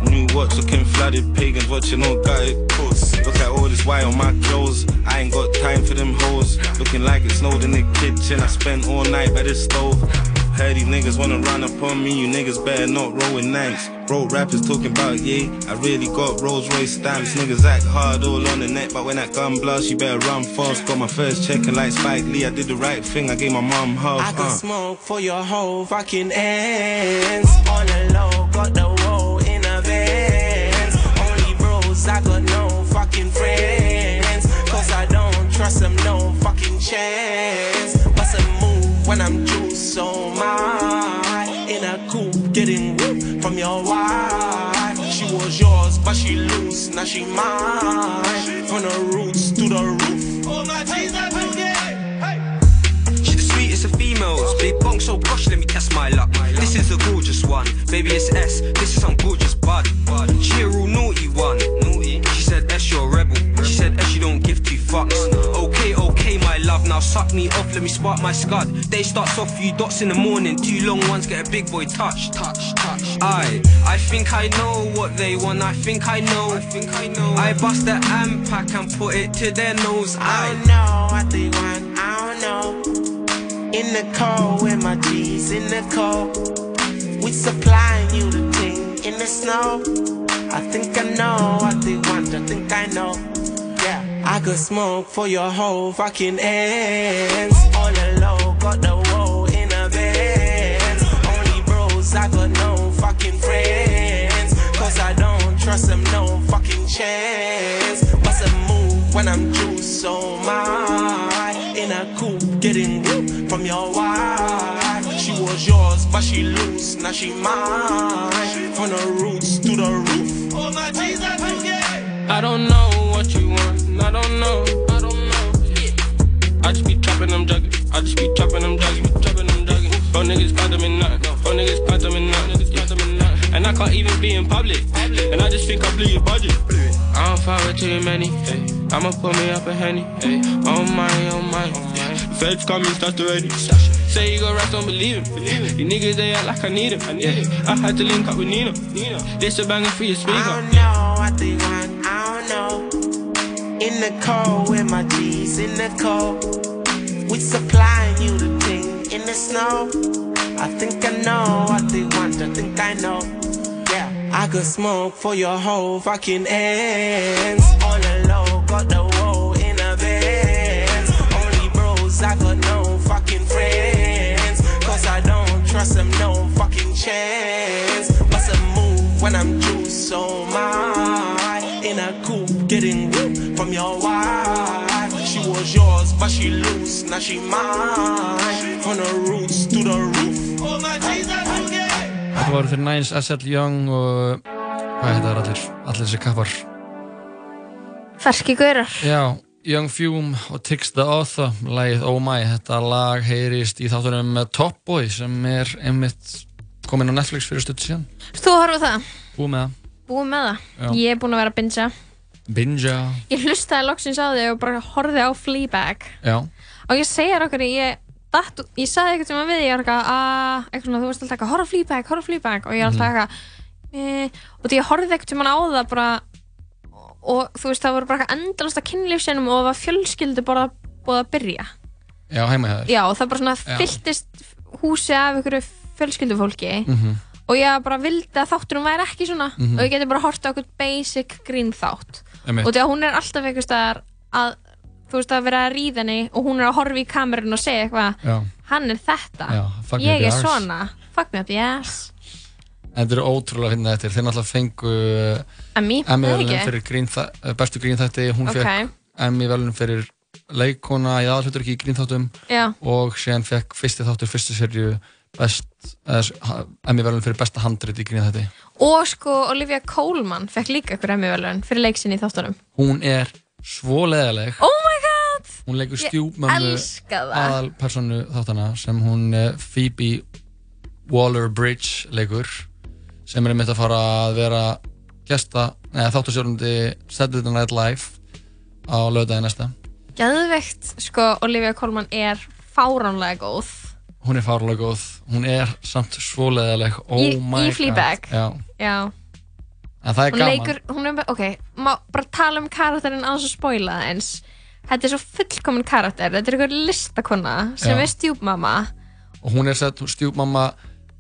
New watch looking flooded, pagans watching all gutted. Look at all this white on my clothes. I ain't got time for them hoes. Looking like it snowed in the kitchen. I spent all night by the stove. Heard these niggas wanna run up on me, you niggas better not roll with nanks. Bro, rappers talking about yeah, I really got Rolls Royce stamps. Niggas act hard all on the net, but when that gun blast, you better run fast. Got my first check and like Spike Lee, I did the right thing, I gave my mom half. I can uh. smoke for your whole fucking ends. On the low, got the woe in a Benz. Only bros, I got no fucking friends. Cause I don't trust them, no fucking chance. What's a move when I'm juiced so but she loose, now she mine. From the roots to the roof. All my G's are She the sweetest of females. Big bonk, so gosh, let me test my luck. This is a gorgeous one. Baby, it's S. This is some gorgeous bud. She a real naughty one. She said S, you're a rebel. She said S, you don't give two fucks. Suck me off, let me spark my scud. Day starts off, few dots in the morning, two long ones get a big boy touch. Touch, touch. I, I think I know what they want, I think I know. I think I know. I bust the amp pack and put it to their nose. I don't know what they want, I don't know. In the cold with my G's in the cold. We supplying you the thing in the snow. I think I know what they want, I think I know. I could smoke for your whole fucking ends. On the low, got the woe in a Benz. Only bros, I got no fucking friends. Cause I don't trust them, no fucking chance. What's a move when I'm juiced so my In a coupe, getting whoop from your wife. She was yours, but she loose, now she mine. From the roots to the roof. Oh my Jesus, I don't know what you want, I don't know, I don't know. I just be trapping them jugging, I just be trapping them jugging, trapping them jugging. Fuck niggas can't them in nothing, fuck niggas can't them in nothing. And I can't even be in public, and I just think I blew your budget. I don't fuck with too many. I'ma put me up a henny. Oh my, oh my, Feds me start already. Say you go rap, don't believe him. You niggas they act like I need him. Yeah, I had to link up with Nina. This a banger for your speaker. In the cold with my G's in the cold. We supplying you the thing in the snow. I think I know what they want, I think I know. Yeah, I could smoke for your whole fucking ends. The low, got the woe in a Benz. Only bros, I got no fucking friends. Cause I don't trust them, no fucking chance. What's a move when I'm but she loose, now she mine. From the roots to the roof. Oh my Jesus, Þetta voru þeir Nines, SL Young og hvað heit það allir, allir þessi kappar Ferski gaurar. Já, Young Fume og Tix the Author lagið Oh My, þetta lag heyrist í þáttunum Top Boy sem er einmitt komin á Netflix fyrir stöld síðan Þú horfðu það? Búið með það, Búið með það? Já. Ég er búin að vera að bingja. Binja Ég hlustaði loksins á þig og bara horfði á Fleabag. Já, Og ég segja okkur, ég datt, ég sagði eitthvað sem að við, ég var eitthvað að, þú veist alltaf eitthvað, horfa Fleabag, horfa Fleabag og ég er alltaf Mhm. eitthvað, eh, og því ég horfði eitthvað sem á það bara, og þú veist, það voru bara eitthvað endalast að kynlífsinnum og það var fjölskyldu bara búið að byrja. já heima hjá þér Já, og það bara svona fylltist húsi af einhverju fjölskyldufólki Mhm. og ég bara vildi að þáttunum væri ekki svona Mhm. og ég geti bara hort á eitthvað basic grín þátt. Og því að hún er alltaf einhvers staðar að þú veist að vera að ríða henni og hún er að horfa í kamerun og segja eitthvað hann er þetta, Já, ég er svona. Fuck me up the ass. En þetta er ótrúlega að finna þetta þeir náttúrulega fengu uh, Emmy, velun fyrir grín uh, bestu grín þætti. Hún Ok. fekk Emmy velun fyrir leikona í aðalhutur í grín þáttum Já. og síðan fekk fyrsti þáttur fyrstu serju best, eða, Emmy velun fyrir besta handrit í grín þætti og sko Olivia Colman fekk líka einhver Emmy velun fyrir leiksinni í þáttunum. Hún er svo leðileg oh my god! Hún leikur stjúpmömmu elska það. aðalpersonu þáttana sem hún eh, Phoebe Waller-Bridge leikur sem er einmitt að fara að vera gesta, neða þáttasjórnandi Saturday Night Live á lögdagi næsta. Gæðveikt, sko, Olivia Colman er fáránlega góð hún er fárlega góð, hún er samt svo leðileg, oh Í- my í god? Já. Já, en það er hún gaman. leikur, hún er, ok, má bara tala um karakterinn og spoila það eins. Þetta er svo fullkominn karakter, þetta er einhver listakonna sem Já. er stjúpmamma. Og hún er sett stjúpmamma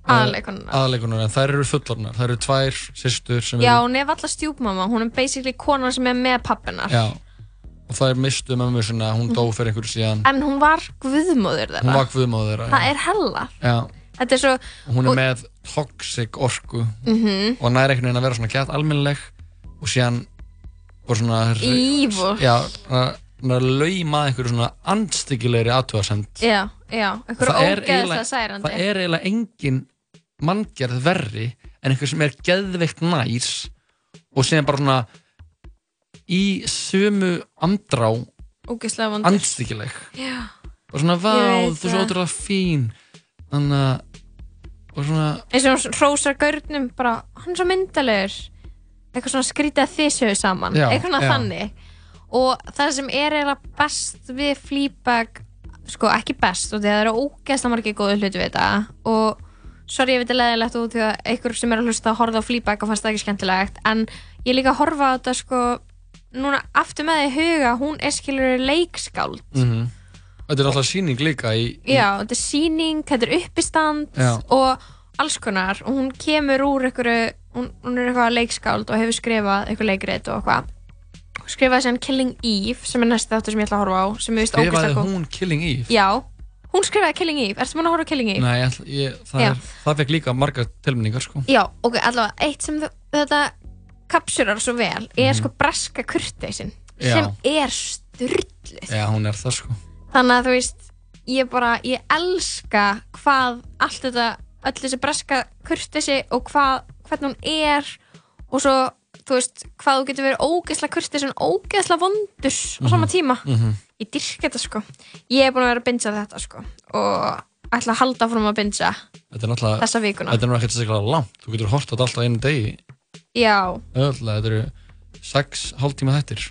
aðaleikunar en þær eru fullornar, þær eru tvær systur sem Já, eru hún er alltaf stjúpmamma, hún er basically konan sem er með pappinar já, og þær mistu mömmu sinna, hún dó fyrir einhverju síðan En hún var guðmóður þeirra hún var guðmóður þeirra Það já. er hella Já. Þetta er svo hún er og- með toxic orku Mhm. og næri einhvern veginn að vera svona gett almennileg og síðan bara svona Evil. já, svona svona lauma einhverju svona andstyggilegri aðtöðasemd Já, já, einhverju ógeðslega særandi það er eiginlega engin manngerð verri en einhver sem er geðveikt næs og síðan bara svona í sömu andrá Já, og svona vá, Ég veit þú svo ótrúlega fín. Þannig að og svona eins og hún hrósar gaurnum bara, hann er svo myndalegur eitthvað svona skrítið séu saman. Já, eitthvað svona já. þannig. Og það sem er eiginlega best við Fleabag sko ekki best og það eru ógeðslega margir góði hluti við þetta. Og sorry ég veit að leðilegt út því að einhver sem er að hlusta að horfa á Fleabag og fannst það ekki skemmtilegt en ég líka að horfa á þetta sko núna aftur með því huga hún er skilur leikskáld. Mhm. Þetta er alltaf síning líka í, í já, þetta er síning, þetta er uppistand Já. og alls konar. Og hún kemur úr einhverju hún, hún er eitthvað leikskáld og hefur skrifað eitthvað leikrit og eitthvað. Skrifaði sem Killing Eve sem er næsta þáttur sem ég ætla að horfa á skrifaði hún Killing Eve? Já, hún skrifaði Killing Eve, ertu múin að horfa Killing Eve? Nei, ég, ég, það, er, það fekk líka margar tilmynningar sko. Já, ok, allavega, eitt sem þetta kapsurar svo vel er Mhm. sko breska kurteisin sem er styrluð Já, hún er það sko. Þannig að þú veist, ég bara ég elska hvað allt þetta, öll þessi breska kurteisi og hvað, hvernig hún er og svo, þú veist hvað þú getur verið ógeðslega kurteis en ógeðslega vondur á sama tíma. Mhm. ég dyrk þetta sko. Ég er búin að vera að bingja þetta sko og ætla að halda að bingja Þetta er náttúrulega Þessa vikuna. Þetta er náttúrulega ekkert sérstaklega langt. Þú getur hort á þetta alltaf einu degi já, Öðvöldlega, þetta eru sex hálftíma þettir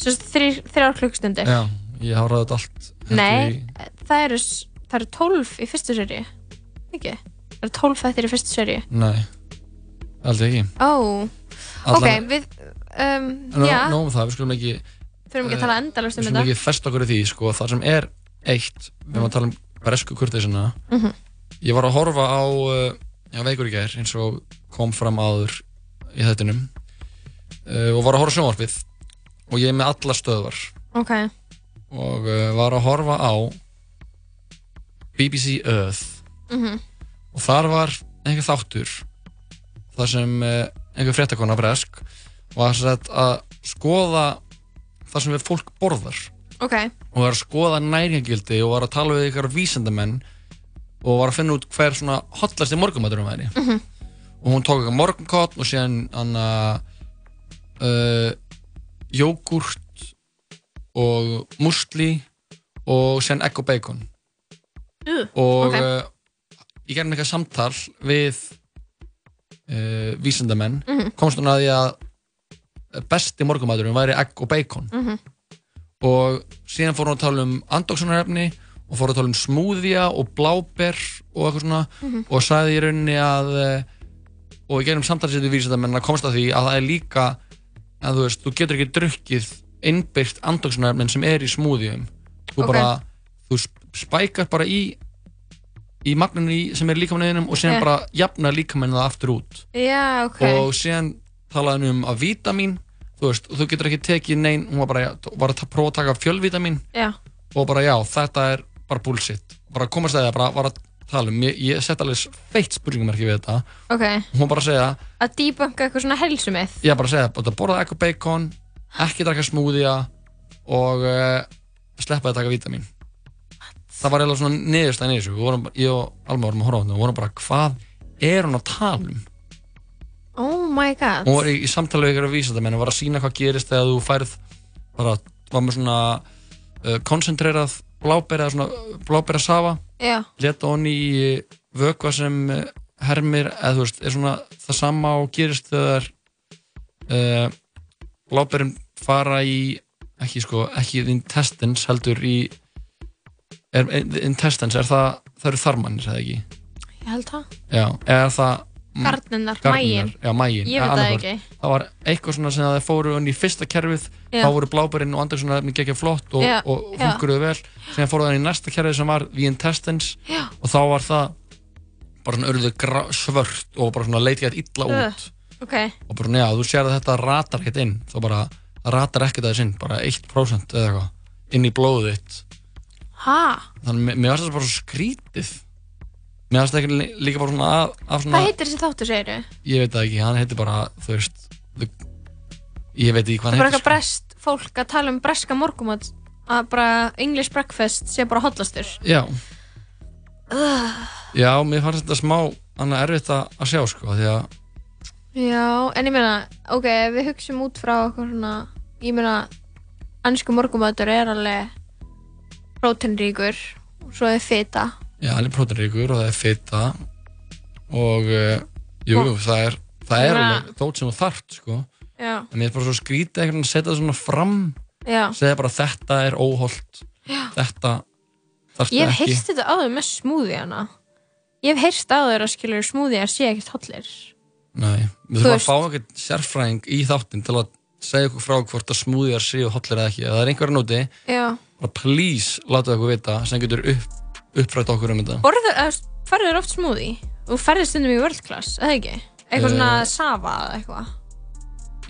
svo þrjár, þrjár klukkstundir Já, ég háraði þetta allt Nei, í- það eru, það eru 12 í fyrstu seri Ekki? Það eru 12 þættir í fyrstu seri Nei, aldrei ekki. Ó, Allan- ok, við um, Nó, Já, Nóum það, við skulum ekki þurfum ekki að tala endalaust um Við skulum þetta. ekki festa okkur í því, sko Það sem er eitt, við erum að tala um bresku kurteisina. Mhm. Ég var að horfa á já, veikur í gær eins og kom fram áður í þettinum uh, og var að horfa sjónvarpið. Og ég er með alla stöðvar. Ok, og uh, var að horfa á BBC Earth. Mhm, og þar var einhver þáttur þar sem uh, einhver fréttakona bresk var að skoða það sem við fólk borðar. Ok. Og var að skoða næringagildi og var að tala við ykkur vísendamenn og var að finna út hver svona hotlasti morgumæturum væri. Mhm. Og hún tók eitthvað morgunkott og síðan hann uh, jógurt og musli og síðan egg og bacon uh, og ok. uh, ég gerði eitthvað samtal við uh, vísindamenn Mhm. komst hún að því að besti morgumæturum væri egg og bacon mhm, og síðan fór hún að tala um andóksunarefni og fór að tala um smúðja og bláber og eitthvað svona Mhm. og sagði í rauninni að eh, og í við vísindamenn að komst að því að það er líka að þú veist, þú getur ekki drukkið innbyrgt andóksunarefnin sem er í smúðjum þú Ok. bara, þú sp- spækar bara í í magninu sem er líkamanninum og síðan Ok. bara jafnar líkamanninu það aftur út. Já, ok. Og síðan talaði hann um að vítamin þú veist, þú getur ekki tekið neinn hún var bara, var að prófa að taka fjölvítamin Já, og bara já, þetta er bara bullshit. Bara komast að það, bara var að tala um. Ég, ég sett alveg feitt spurningamarki við þetta. Ok. Hún var bara að segja, Að debunka eitthvað svona helsumið ég bara að segja bara að borða ekko bacon, ekki draka smúðja og uh, sleppa að taka vítamin. Það var eiginlega svona niðurstæðin í þessu. Við vorum, bara- ég og Alma vorum að horfa á þetta og vorum bara, hvað er hún að tala um? Oh my god. Hún var í, í samtali við ykkur af vísindamenn og var að sína hvað gerist þegar þú færð bara, var með svona uh, koncentrerað blábæra svona blábæra safa. Leta honni í vökva sem uh, hermir, eða þú veist, er svona það sama og gerist þegar uh, blábærin fara í ekki sko, ekki the intestines heldur í er, the intestines, er það það eru þarmannir, eða ekki? Ég held það. Já, er það Garnirnar, Garnirnar, maginn. já, maginn Ég veit það ekki. það var eitthvað svona sem það fóru inn í fyrsta kerfið Já. þá voru blábærin og andagsuna geggja flott og, og já. funkuruðu vel sem fóru það í næsta kerfið sem var the intestines Já. og þá var það bara svona örðu svört og bara svona leitið eitthvað illa út Uh, Ok, og bara neða, þú sér að þetta ratar ekkert inn þá bara, ratar ekkert aðeins inn bara 1% eða eitthvað inn í blóðið þitt ha? þannig mér- mér varst þetta bara skrítið mér þetta ekki líka bara svona af, af svona Hvað heitir þessi þáttu, segir þau? ég veit það ekki, hann heitir bara þú veist the, ég veit ekki hvað Það er bara hann heitir eitthvað brest fólk að tala um breska morgumat að bara English breakfast sé bara hotlastur já, uh, já, mér fannst þetta smá annað erfitt að, að sjá sko því að Já, en ég meina ok, við hugsum út frá okkur svona ég meina, ansku morgumatur er alveg prótenríkur og svo er fita já, hann er prótinríkur og það er fita og uh, jú, jú, það er það er Svona- alveg þótt sem þú þarft sko. Já, en mér er bara svo skrítið einhvern veginn að setja það svona fram já, segja bara þetta er óholt Já. þetta þarftu Ég hef ekki. heyrst þetta áður með smúðíana Ég hef heyrst áður að skilur smúðíar sé ekkert hollir. Nei, við þurfum að veist. fá eitthvað sérfræðing í þáttin til að segja okkur frá hvort að smúðjar séu hotlir eða ekki. Ef það er einhverja núti, Já. bara please láta okkur vita sem getur upp, uppfrætt okkur um þetta. Borður, eða færður oft smúði Þú færður stundum í world class, eða ekki? Eitthvað svona Eh. safa eða eitthvað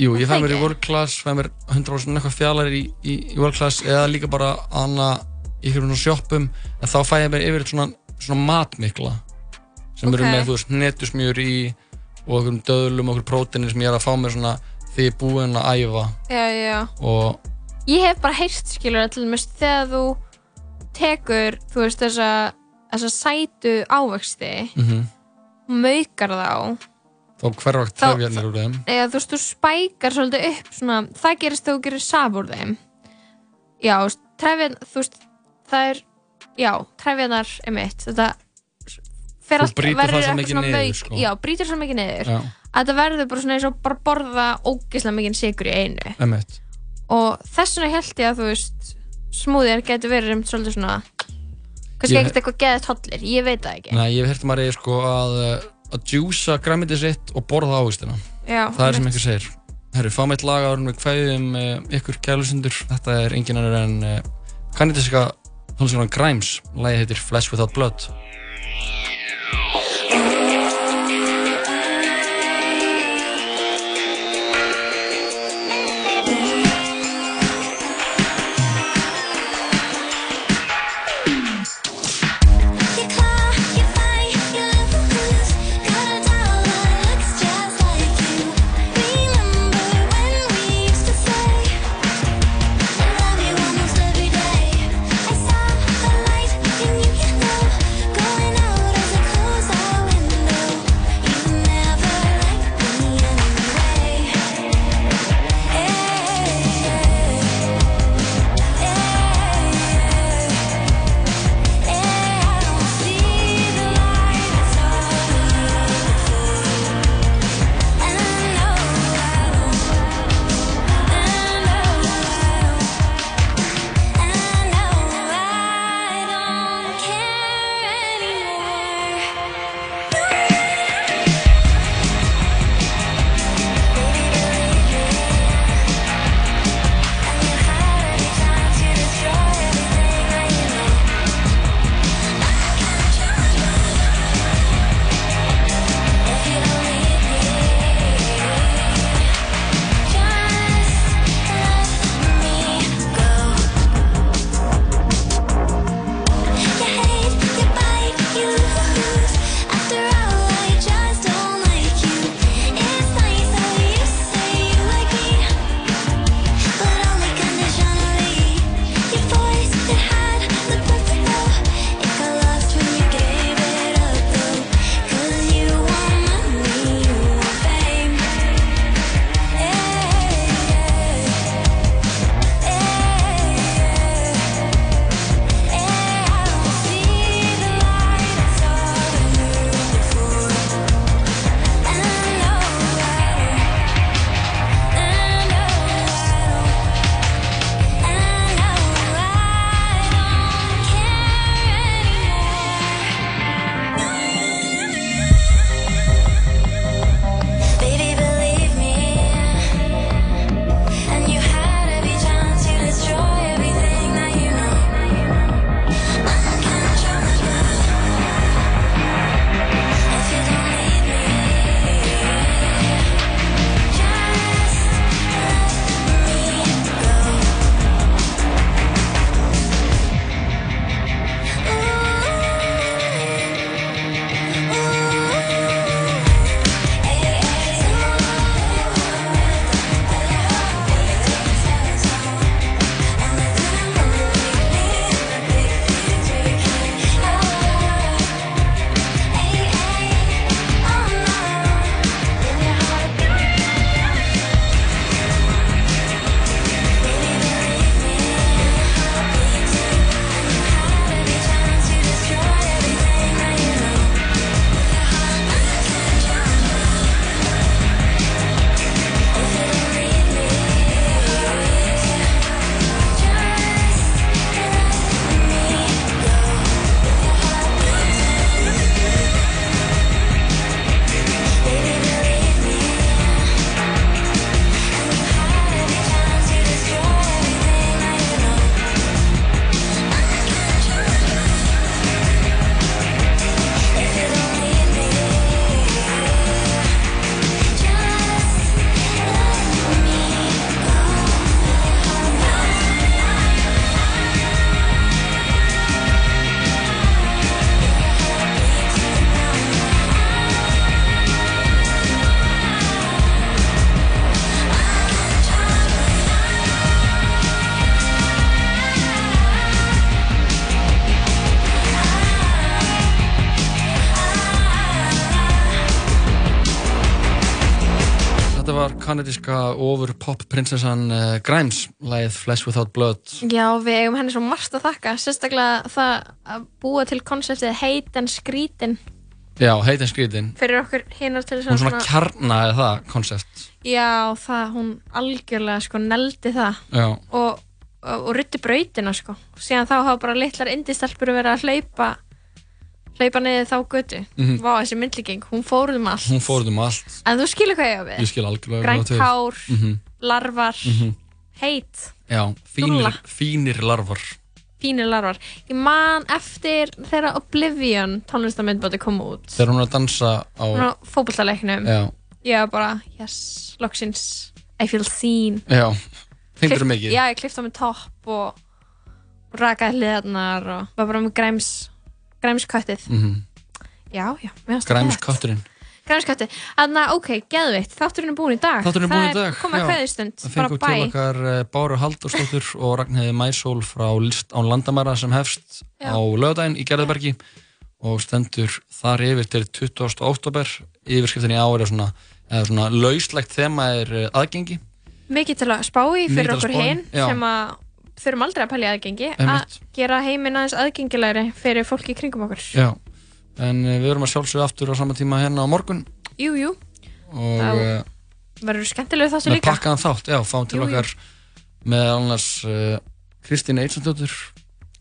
Jú, ég fæ það mér í world class, fæ mér 100% eitthvað fjallar í, í, í world class eða líka bara annað í einhverjum svona sjoppum en þá fæ ég mér yfir svona, svona matmikla sem eru Ok. með, þú veist, netusmjör í og einhverjum döðlum og einhverjum próteinir sem ég er að fá mér svona því ég er búinn að æfa Já, já, já og Ég hef bara heyrt skilur til dæmis þegar þú tekur, þú veist, þessa, þessa sætu ávexti mm maukar þá. Þá hverfagt trefjarnir úr þeim. Eða þú veist, þú spækar svolítið upp svona, það gerist þegar þú gerir sab úr þeim. Já, trefjan þú veist, það er já, trefjanar er mitt þetta fer Þú allt, brýtur verður eitthvað svona mauk sko. já, brýtur svo mikið niður. Já. að það verður bara svona eins og bara borða ógeðslega mikið sigur í einu. Emmett. og þess vegna held ég að þú veist smúðir getur verið um svolítið svona kannski Ég- ekkert eitthvað geðið tollir, ég veit það ekki. Nei, ég hef hert maður eigi sko að uh, að djúsa græmitið sitt og borða ávistina Já, það er sem einmitt. einhver segir. Herru, fá meitt lag árum við kvæðum uh, ykkur kælusundur þetta er engin annar en uh, kanadiska tónlistakona Grimes. Lagið heitir Flesh Without Blood kanadíska ofur pop prinsessan uh, Grimes, lagið Flesh Without Blood. Já, við eigum henni svo margt að þakka, sérstaklega það að búa til konseptið heit en skrítin Já, heitin skrítin. fyrir okkur hinnar til Hún svona kjarnaði það konsept. Já, það, hún algjörlega sko neldi það Já. og, og, og rutti brautina sko. Síðan þá hafa bara litlar indistelpur verið að hlaupa hlaupa niður þá götu. Mhm. Vá, þessi myndlíking, hún fór um allt. Hún fór út um allt. En þú skilur hvað ég á við? Ég skil algjörlega. Grænt þú hár, við. Mhm. larvar, Mhm. heit, Já, fínir, fínir larvar. fínir larvar. Ég man eftir þegar Oblivion tónlistamindbóti kom út. Þegar hún er að dansa á... Hún á fótballtaleiknum. Já, Ég var bara, yes, loksins, I feel seen. já. Fengdur Klipp- mikið? Já, ég klifti á mig topp og rakaði hliðarnar og var bara með græms, græmsköttið. Mhm. Já, já, mér finnst það Græms gett. kötturinn. Græmsköttið. Þannig að, ok, geðveitt, þátturinn er búinn í dag. Þátturinn er búinn í dag. Það er komið já. að kveðistund, Það bæ. til okkar Báru Halldórsdóttur og Ragnheiði Mæsól frá List án landamæra sem hefst Já. á lögadaginn í Gerðarbergi og stendur þar yfir til 20. óttúber. Yfirskriftin í ár er svona, svona lauslegt þema er eh, aðgengi. Mikið til að spá í fyrir okkur hinn já. sem að þurfum aldrei að pælja aðgengi að gera heiminn aðeins aðgengilegri fyrir fólki kringum okkur. Já. En eh, við verum að sjálfsögja aftur á sama tíma hérna á morgun Jú, jú, og Það eh, verður skemmtilegu með líka. pakkaðan þátt, já, fáum til Jú, jú. okkar með annars uh, Kristín Eidsandóttur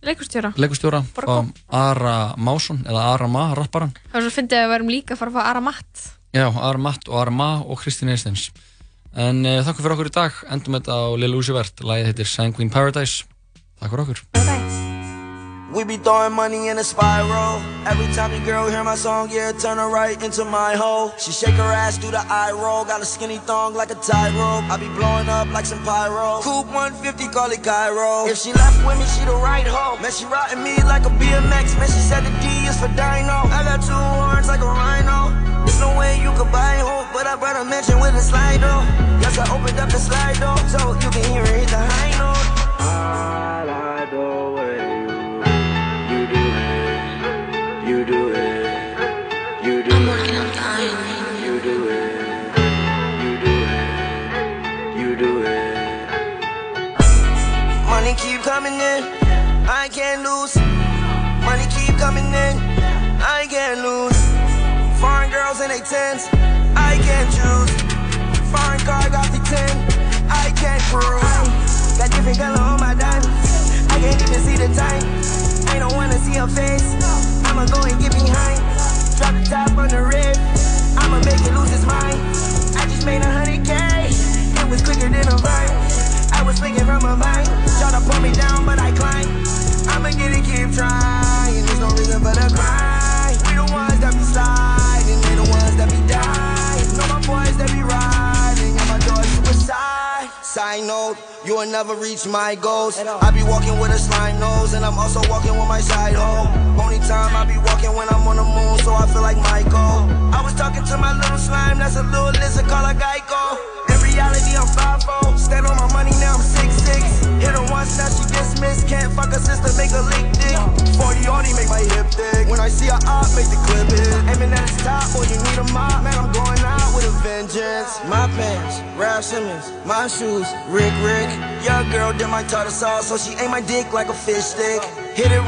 Leikustjóra. leikustjóra, fáum Ara Másson eða Ara Ma, rapparan Það var svo fyndið að við verum líka að fara að fá Ara Matt. Já, Ara Matt og Ara Ma og Kristín Eistens En uh, þakku fyrir okkur í dag. Endum þetta á Lil Uzi Vert. Lagið heitir Sanguine Paradise. Takk fyrir okkur We be throwing money in a spiral. Every time your girl hear my song, yeah, turn her right into my hole. She shake her ass, do the eye roll. Got a skinny thong like a tightrope. I be blowing up like some pyro. Coupe 150, call it Cairo. If she left with me, she the right hoe. Man, she riding me like a BMX. Man, she said the D is for Dino. I got two horns like a rhino. There's no way you could buy hope, but I brought a mansion with a slide door. Yes, I opened up the slide door, so you can hear it hit the high note. I like coming in. I can't lose. Money keep coming in. I can't lose. Foreign girls in they tens. I can't choose. Foreign car got the 10. I can't cruise. Got different color on my diamonds. I can't even see the time. I don't wanna see her face. I'ma go and get behind. Drop the top on the rib. I'ma make it lose its mind. I just made a hundred K. It was quicker than a vine. Was thinking from my mind. Try to pull me down, but I climb. I'ma get it, keep trying. There's no reason for the grind. We the ones that be sliding. They the ones that be Side note, you will never reach my goals. I be walking with a slime nose, and I'm also walking with my side hoe. Only time I be walking when I'm on the moon, so I feel like Michael. I was talking to my little slime, that's a little lizard called a Geico. In reality, I'm 5 Stand on my money, now I'm 6'6. Hit her once, now she dismissed. Can't fuck her sister, make her lick dick. 40 already make my hip thick. When I see her up, make the clip hit. Aiming at the top, boy, you need a mop. Man, I'm going out with a vengeance. My pants, Ralph Simmons. My shoes, Rick Rick. Your girl did my tartar sauce, so she ate my dick like a fish stick. Hit it